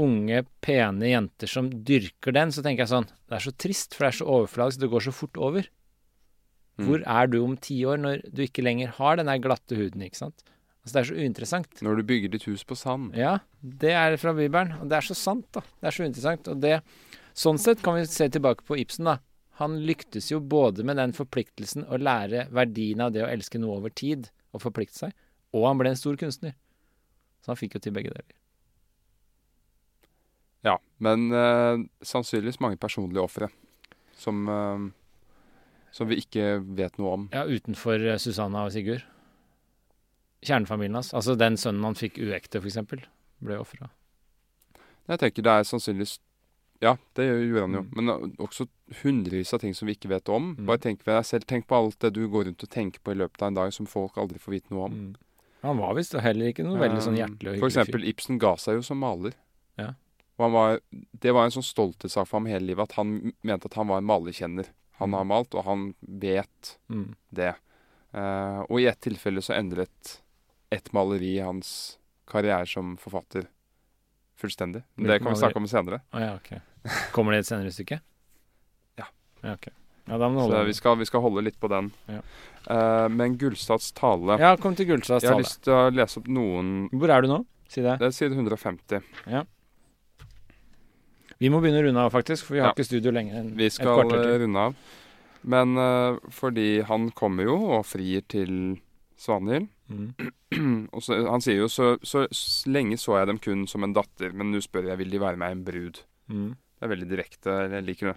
unge, pene jenter som dyrker den, så tenker jeg sånn Det er så trist, for det er så overfladisk. Det går så fort over. Mm. Hvor er du om ti år, når du ikke lenger har den der glatte huden, ikke sant? Altså, det er så uinteressant. Når du bygger ditt hus på sand. Ja, det er fra Bibelen, og det er så sant, da. Det er så uinteressant. Og det Sånn sett kan vi se tilbake på Ibsen, da. Han lyktes jo både med den forpliktelsen å lære verdien av det å elske noe over tid, og forplikte seg, og han ble en stor kunstner. Så han fikk jo til begge deler. Ja, men uh, sannsynligvis mange personlige ofre som, uh, som vi ikke vet noe om. Ja, utenfor eh, Susanna og Sigurd. Kjernefamilien hans. Altså den sønnen han fikk uekte, for eksempel, ble ofra. Jeg tenker det er sannsynligvis Ja, det gjorde han jo. Mm. Men også hundrevis av ting som vi ikke vet om. Mm. Bare tenk ved deg selv. Tenk på alt det du går rundt og tenker på i løpet av en dag som folk aldri får vite noe om. Mm. Han var visst heller ikke noe veldig sånn hjertelig og For hyggelig eksempel Ibsen ga seg jo som maler. Ja. Og han var, det var en sånn stolthetssak for ham hele livet at han mente at han var en malerkjenner. Han Mm. har malt, og han vet Mm. det. Uh, og i ett tilfelle så endret ett maleri hans karriere som forfatter fullstendig. Men det kan vi snakke om senere. Å ja, okay. Kommer det i et senere stykke? <laughs> Ja. Ja, okay. Ja, Så vi skal, vi skal holde litt på den. Ja. Uh, men Gullstads tale Ja, kom til Gullstads Jeg har tale. lyst til å lese opp noen Hvor er du nå? Si det. Det er side 150. Vi må begynne å runde av, faktisk, for vi har Ja. ikke studio lenger enn et kvarter Vi skal runde av. Men uh, fordi han kommer jo og frir til Svanhild. Mm. <clears throat> han sier jo så, så lenge så jeg dem kun som en datter, men nå spør jeg vil de være meg en brud. Mm. Det er veldig direkte. Jeg liker det.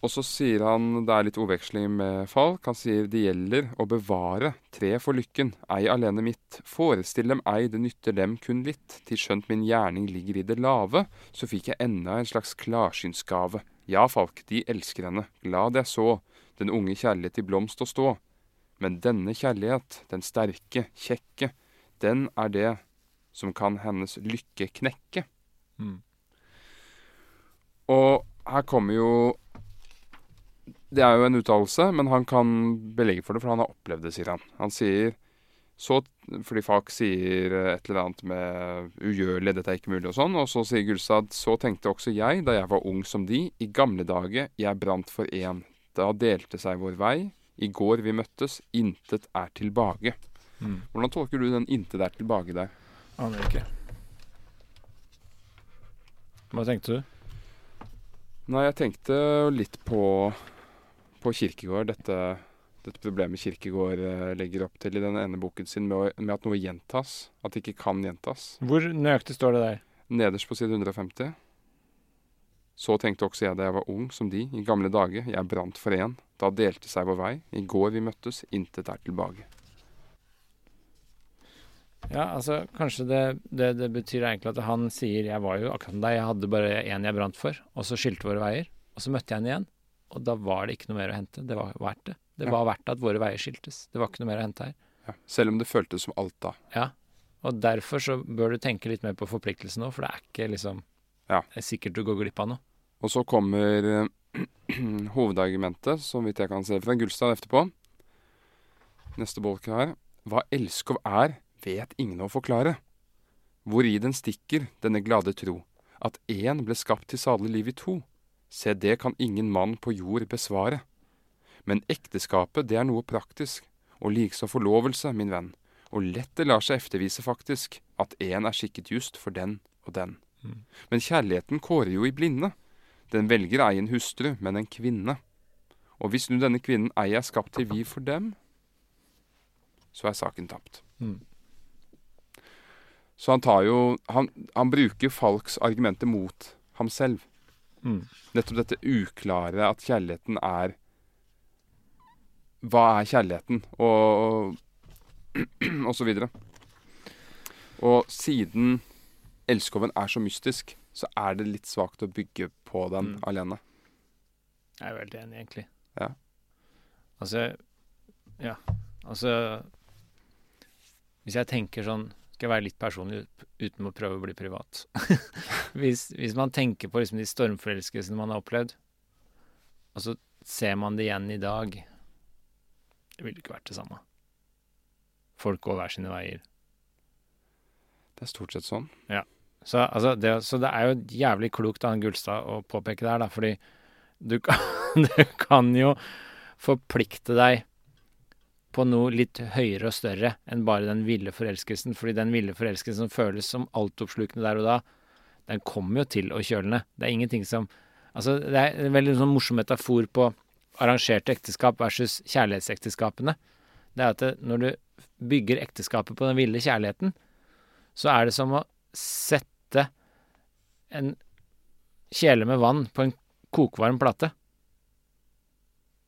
Og så sier han Det er litt ordveksling med Falk. Han sier det gjelder å bevare tre for lykken, ei alene mitt. Forestill dem ei, det nytter dem kun litt. Til skjønt min gjerning ligger i det lave, så fikk jeg enda en slags klarsynsgave. Ja, Falk, de elsker henne, glad jeg så, den unge kjærlighet i blomst å stå. Men denne kjærlighet, den sterke, kjekke, den er det som kan hennes lykke knekke. Mm. Og her kommer jo Det er jo en uttalelse, men han kan belegge for det, for han har opplevd det, sier han. Han sier så Fordi Falk sier et eller annet med 'ugjørlig, dette er ikke mulig' og sånn. Og så sier Gullstad 'så tenkte også jeg da jeg var ung som de', i gamle dager jeg brant for én. Da delte seg vår vei, i går vi møttes, intet er tilbake. Mm. Hvordan tolker du den 'intet er tilbake' der? Aner ikke. Hva tenkte du? Nei, jeg tenkte litt på, på Kirkegård. Dette, dette problemet Kirkegård eh, legger opp til i den ene boken sin med, med at noe gjentas. At det ikke kan gjentas. Hvor nøyaktig står det der? Nederst på side 150. Så tenkte også jeg da jeg var ung som de, i gamle dager, jeg brant for én. Da delte seg vår vei, i går vi møttes, intet er tilbake. Ja, altså, kanskje det, det, det betyr egentlig at han sier 'jeg var jo akkurat som deg, jeg hadde bare én jeg brant for', og så skilte våre veier. Og så møtte jeg henne igjen, og da var det ikke noe mer å hente. Det var verdt det. Det var verdt at våre veier skiltes. Det var ikke noe mer å hente her. Ja. Selv om det føltes som alt da. Ja. Og derfor så bør du tenke litt mer på forpliktelsen nå, for det er ikke liksom Ja. Det er sikkert du går glipp av noe. Og så kommer eh, <clears throat> hovedargumentet, så vidt jeg kan se fra Gullstad etterpå. Neste bolk her. Hva elskov er, vet ingen å forklare. Hvori den stikker, denne glade tro, at én ble skapt til salig liv i to. Se, det kan ingen mann på jord besvare. Men ekteskapet, det er noe praktisk, og likså forlovelse, min venn, og lett det lar seg eftervise faktisk, at én er skikket just for den og den. Men kjærligheten kårer jo i blinde. Den velger ei en hustru, men en kvinne. Og hvis nu denne kvinnen ei er skapt til vi for dem, så er saken tapt. Mm. Så han tar jo han, han bruker Falks argumenter mot ham selv. Mm. Nettopp dette uklare at kjærligheten er Hva er kjærligheten? Og, <clears throat> og så videre. Og siden elskoven er så mystisk, så er det litt svakt å bygge på den Mm. alene. Jeg er veldig enig, egentlig. Ja. Altså Ja. Altså Hvis jeg tenker sånn Skal være litt personlig uten å prøve å bli privat. <laughs> hvis, hvis man tenker på liksom de stormforelskelsene man har opplevd, og så ser man det igjen i dag Det ville ikke vært det samme. Folk går hver sine veier. Det er stort sett sånn. Så, altså, det, så det er jo jævlig klokt av han Gullstad å påpeke det her, da, fordi du kan, <laughs> du kan jo forplikte deg på noe litt høyere og større enn bare den ville forelskelsen, fordi den ville forelskelsen som føles som altoppslukende der og da, den kommer jo til å kjøle ned. Det er ingenting som Altså, det er en veldig sånn morsom metafor på arrangerte ekteskap versus kjærlighetsekteskapene. Det er at det, når du bygger ekteskapet på den ville kjærligheten, så er det som å sette en kjele med vann på en kokvarm plate.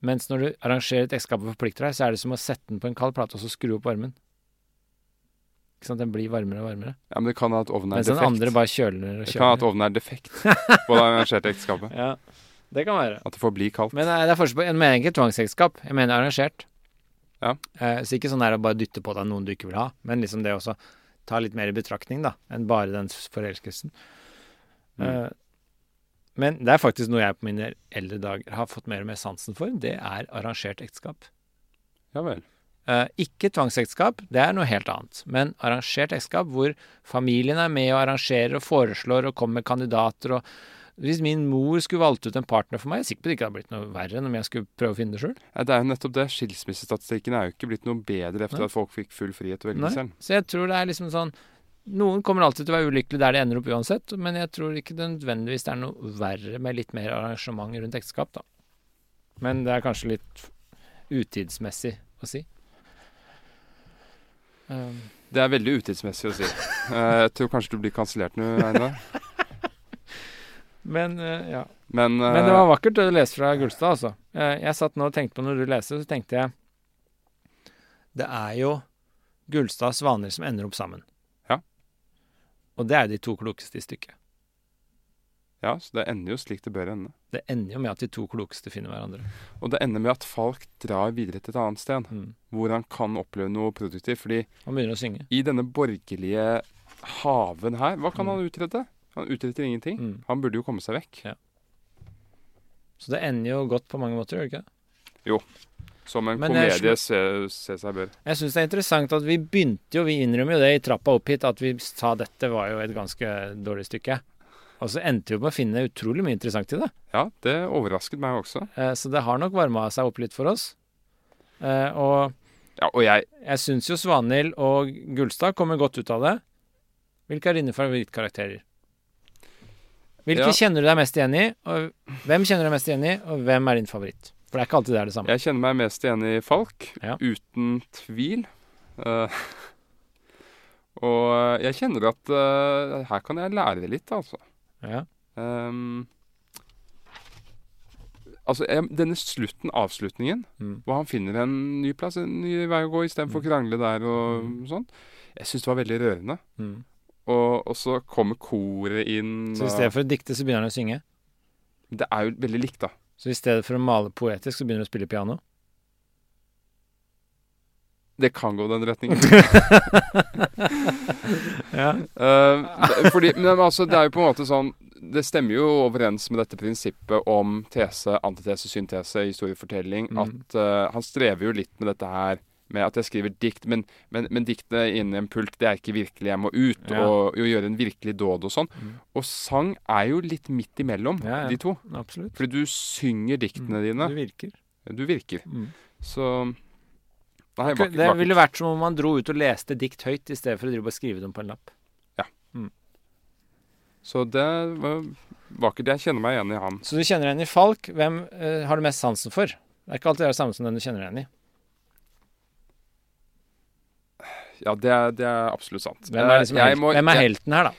Mens når du arrangerer et ekteskap og forplikter deg, så er det som å sette den på en kald plate og så skru opp varmen. Ikke sant? Den blir varmere og varmere. Ja, Men det kan være at ovnen er Mens den andre bare kjøler og Det kan ha at ovnen er defekt på det arrangerte ekteskapet. <laughs> Ja, det kan være. At det får bli kaldt. Men eh, det er forskjell på Jeg mener ikke tvangsekteskap, jeg mener arrangert. Ja. Eh, så ikke sånn der å bare dytte på deg noen du ikke vil ha, men liksom det også ta litt mer i betraktning, da, enn bare den forelskelsen. Mm. Eh, men det er faktisk noe jeg på mine eldre dager har fått mer og mer sansen for. Det er arrangert ekteskap. Ja vel. Eh, ikke tvangsekteskap, det er noe helt annet. Men arrangert ekteskap hvor familien er med og arrangerer og foreslår og kommer med kandidater og Hvis min mor skulle valgt ut en partner for meg, jeg er sikker på det ikke hadde blitt noe verre enn om jeg skulle prøve å finne det sjøl. Ja, det er jo nettopp det. Skilsmissestatistikken er jo ikke blitt noe bedre etter Nei. at folk fikk full frihet til å velge selv. Så jeg tror det er liksom sånn Noen kommer alltid til å være ulykkelige der det ender opp uansett, men jeg tror ikke det nødvendigvis det er noe verre med litt mer arrangement rundt ekteskap, da. Men det er kanskje litt utidsmessig å si. Um, Det er veldig utidsmessig å si. Eh, jeg tror kanskje du blir kansellert nå, Einar. <laughs> men eh, ja. Men, uh, Men det var vakkert det du leste fra Gullstad, altså. Jeg satt nå og tenkte på når du leste, så tenkte jeg Det er jo Gullstad og Svaner som ender opp sammen. Ja. Og det er de to klokeste i stykket. Ja, så det ender jo slik det bør ende. Det ender jo med at de to klokeste finner hverandre. Og det ender med at Falk drar videre til et annet sted, Mm. hvor han kan oppleve noe produktivt. Fordi Han begynner å synge. i denne borgerlige haven her, hva kan han utrette? Han utretter ingenting. Mm. Han burde jo komme seg vekk. Så det ender jo godt på mange måter, gjør det ikke? Som en Men jeg komedie se, se seg bør. Jeg syns det er interessant at vi begynte jo, vi innrømmer jo det i trappa opp hit, at vi sa dette var jo et ganske dårlig stykke. Og så endte vi opp med å finne utrolig mye interessant i det. Ja, det overrasket meg også. Eh, Så det har nok varma seg opp litt for oss. Eh, Og Ja, og jeg jeg syns jo Svanhild og Gullstad kommer godt ut av det. Hvilke er dine favorittkarakterer? Hvilke Ja. kjenner du deg mest igjen i? Og hvem kjenner du deg mest igjen i, og hvem er din favoritt? For det er ikke alltid det er det samme. Jeg kjenner meg mest igjen i Falk, Ja. uten tvil. Uh, <laughs> og jeg kjenner at uh, her kan jeg lære litt, altså. Ja. Um, altså, jeg, denne slutten, avslutningen, Mm. hvor han finner en ny plass, en ny vei å gå, istedenfor å krangle der og Mm. sånn, jeg syns det var veldig rørende. Mm. Og, og så kommer koret inn. Så i stedet for å dikte, så begynner han å synge. Det er jo veldig likt, da. Så i stedet for å male poetisk, så begynner du å spille piano. Det kan gå den retningen. <laughs> <laughs> Ja. uh, fordi, men altså, det er jo på en måte sånn Det stemmer jo overens med dette prinsippet om tese, antitese, syntese, historiefortelling. Mm. At uh, han strever jo litt med dette her med at jeg skriver dikt, men, men, men diktene inni en pult, det er ikke virkelig. Jeg må ut Ja. og, og gjøre en virkelig dåd og sånn. Mm. Og sang er jo litt midt imellom Ja, ja. de to. Absolutt. Fordi du synger diktene dine. Du virker. Du virker. Mm. Så Nei, vakkert. Det ville vært som om man dro ut og leste dikt høyt, i stedet for å skrive dem på en lapp. Ja. Så det var vakkert. Jeg kjenner meg igjen i han. Så du kjenner deg igjen i Falk. Hvem uh, har du mest sansen for? Det er ikke alltid det samme som den du kjenner deg igjen i. Ja, det er, det er absolutt sant. Hvem er, liksom Eh, må- hvem er helten her, da?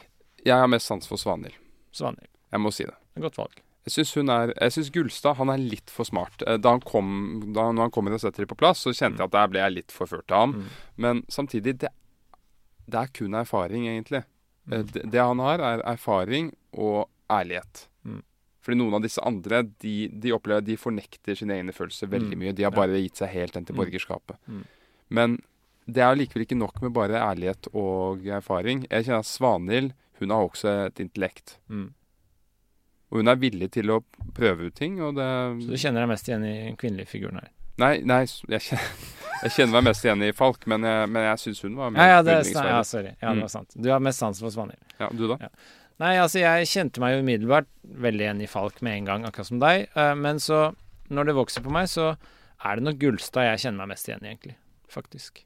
Jeg har mest sans for Svanhild. Svanhild. Jeg må si det. En Godt valg. Jeg syns hun er Jeg syns Gullstad han er litt for smart. Eh, da han kom da, Når han kom inn og setter det på plass, så kjente jeg at der ble jeg litt forført av ham. Mm. Men samtidig det, det, er kun erfaring, egentlig. Mm. Eh, det, det, han har, er erfaring og ærlighet. Mm. Fordi noen av disse andre de, de opplever de fornekter sine egne følelser veldig mm. mye. De har bare gitt seg helt hen til mm. borgerskapet. Mm. Men det er likevel ikke nok med bare ærlighet og erfaring. Jeg kjenner Svanhild hun har også et intellekt. Mm. Og hun er villig til å prøve ut ting. Det Så du kjenner deg mest igjen i kvinnelige figuren her? Nei, nei jeg, kjenner, <laughs> jeg kjenner meg mest igjen i Falk, men jeg, men jeg syns hun var mer ja, ja, det, ja, sorry. Ja, det var mm. sant. Du har mest sans for Svanhild. Ja, du da? Ja. Nei, altså jeg kjente meg jo umiddelbart veldig igjen i Falk med en gang, akkurat som deg. Eh, men så, når det vokser på meg, så er det nok Gullstad jeg kjenner meg mest igjen i, egentlig. Faktisk.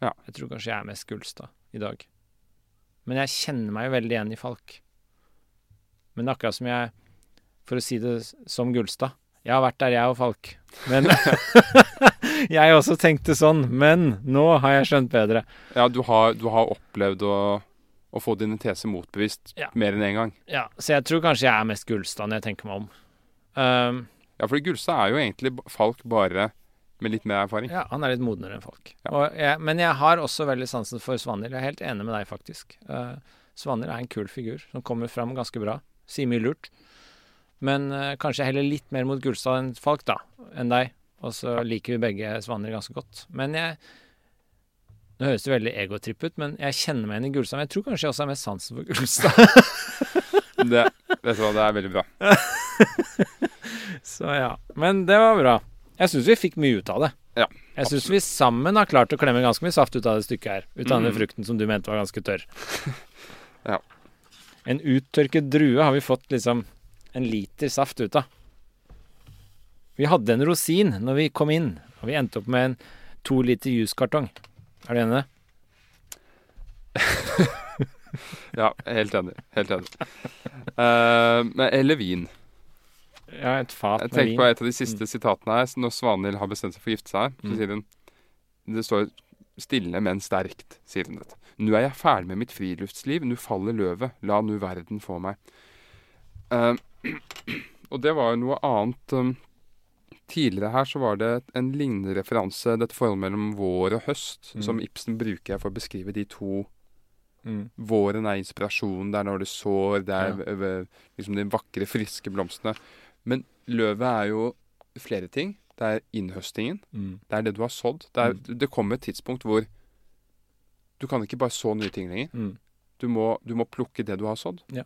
Ja. Jeg tror kanskje jeg er mest Gullstad i dag. Men jeg kjenner meg jo veldig igjen i Falk. Men det er akkurat som jeg For å si det som Gullstad Jeg har vært der, jeg og Falk. Men <laughs> Jeg også tenkte sånn, men nå har jeg skjønt bedre. Ja, du har, du har opplevd å, å, få dine teser motbevist ja. mer enn én en gang. Ja, så jeg tror kanskje jeg er mest Gullstad når jeg tenker meg om. Um, ja, for Gullstad er jo egentlig Falk bare med litt mer erfaring. Ja, han er litt modnere enn folk. Ja. Jeg, men jeg har også veldig sansen for Svanhild. Jeg er helt enig med deg, faktisk. Uh, Svanhild er en kul figur som kommer fram ganske bra. Sier mye lurt. Men uh, kanskje heller litt mer mot Gullstad enn Falk, da. Enn deg. Og så liker vi begge Svanhild ganske godt. Men jeg Nå høres det veldig egotripp ut, men jeg kjenner meg igjen i Gullstad. Men jeg tror kanskje jeg også har mest sansen for Gullstad. <laughs> det, vet du hva, det er veldig bra. <laughs> så ja. Men det var bra. Jeg syns vi fikk mye ut av det. Ja, jeg syns vi sammen har klart å klemme ganske mye saft ut av det stykket her. Ut av mm. den frukten som du mente var ganske tørr. <laughs> ja. En uttørket drue har vi fått liksom en liter saft ut av. Vi hadde en rosin når vi kom inn, og vi endte opp med en to liter juskartong. Er du enig i det? <laughs> ja, helt enig. Helt enig. Uh, eller vin. Ja, et fat Jeg tenker på et av de siste mm. sitatene her. Når Svanhild har bestemt seg for å gifte seg, så mm. sier hun Det står 'stille, men sterkt', sier hun dette. Nu er jeg ferdig med mitt friluftsliv, nu faller løvet, la nu verden få meg. Uh, <clears throat> og det var jo noe annet um, Tidligere her så var det en lignende referanse, dette forholdet mellom vår og høst, mm. som Ibsen bruker for å beskrive de to Mm. Våren er inspirasjonen. Det er når det sår. Det er ja. liksom de vakre, friske blomstene. Men løvet er jo flere ting. Det er innhøstingen. Mm. Det er det du har sådd. Det, er, mm. det, kommer et tidspunkt hvor du kan ikke bare så nye ting lenger. Mm. Du, må, du, må, plukke det du har sådd. Ja.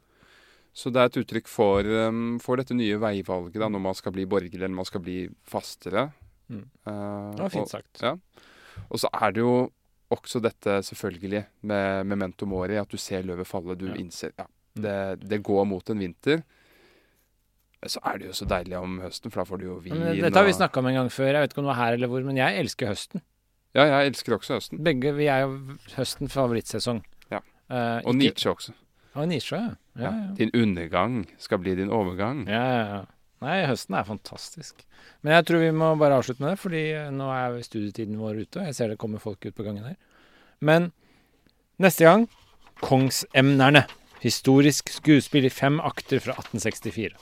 Så det er et uttrykk for, um, for dette nye veivalget da, når man skal bli borger eller man skal bli fastere. Mm. Uh, det var fint sagt. Og, ja. og så er det jo også dette selvfølgelig med memento mori, at du ser løvet falle. Du ja. innser ja, mm. det, det går mot en vinter så er det jo så deilig om høsten, for da får du jo vin. Men dette har vi snakka om en gang før, jeg vet ikke om det var her eller hvor, men jeg elsker høsten. Ja, jeg elsker også høsten. Begge, Vi er jo høsten favorittsesong. Ja. Uh, og Nietzsche også. Og Nietzsche, ja. Ja, ja. Din undergang skal bli din overgang. Ja, ja, ja. Nei, høsten er fantastisk. Men jeg tror vi må bare avslutte med det, fordi nå er studietiden vår ute, og jeg ser det kommer folk ut på gangen her. Men neste gang Kongsemnerne. Historisk skuespill i fem akter fra 1864.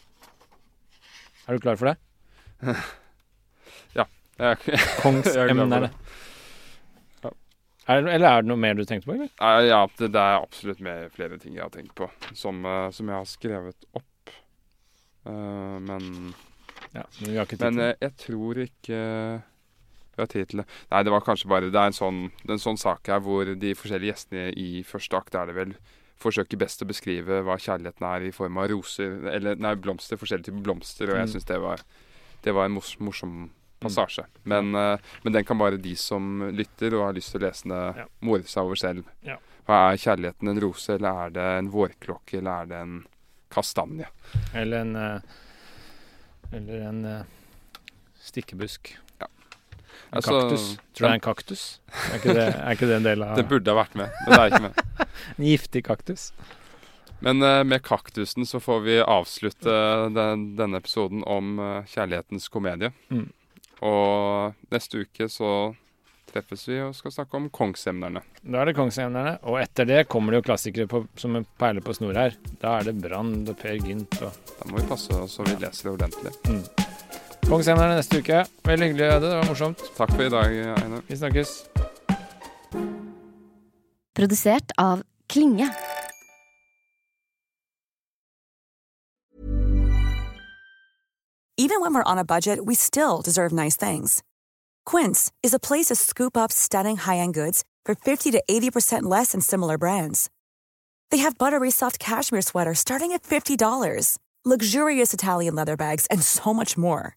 Er du klar for det? <laughs> ja. Kongsemnene. <laughs> Ja. Er, eller er det noe mer du tenkte på? eller? Ja, det, det er absolutt mer, flere ting jeg har tenkt på, som, uh, som jeg har skrevet opp. Uh, men ja, Men. Men uh, jeg tror ikke det. Nei, det var kanskje bare Det er en sånn, en sånn sak her hvor de forskjellige gjestene i første akt er det vel forsøker best å beskrive hva kjærligheten er i form av roser Eller nei, blomster. Forskjellige typer blomster. Og jeg mm. syns det, det, var en mors, morsom passasje. Mm. Men, uh, men, den kan bare de som lytter og har lyst til å lese den, ja. more seg over selv. Ja. Er kjærligheten en rose, eller er det en vårklokke, eller er det en kastanje? Eller en uh, Eller en stikkebusk. En altså, kaktus. Tror du det er en kaktus? Er ikke det, er ikke det en del av Det burde ha vært med, men det er ikke med. <laughs> en giftig kaktus. Men uh, med kaktusen så får vi avslutte den, denne episoden om uh, kjærlighetens komedie. Mm. Og neste uke så treffes vi og skal snakke om kongsemnerne. Da er det kongsemnerne, og etter det kommer det jo klassikere på, som en perle på snor her. Da er det Brand og Per Gynt og Da må vi passe oss så vi leser det ordentlig. mm. Kongsemnerne neste uke. Veldig hyggelig, Øde. Det var morsomt. Takk for i dag, Einar. Vi snakkes. Produsert av Klinge. Even when we're on a budget, we still deserve nice things. Quince is a place to scoop up stunning high-end goods for 50 to 80% less than similar brands. They have buttery soft cashmere sweaters starting at $50, luxurious Italian leather bags, and so much more.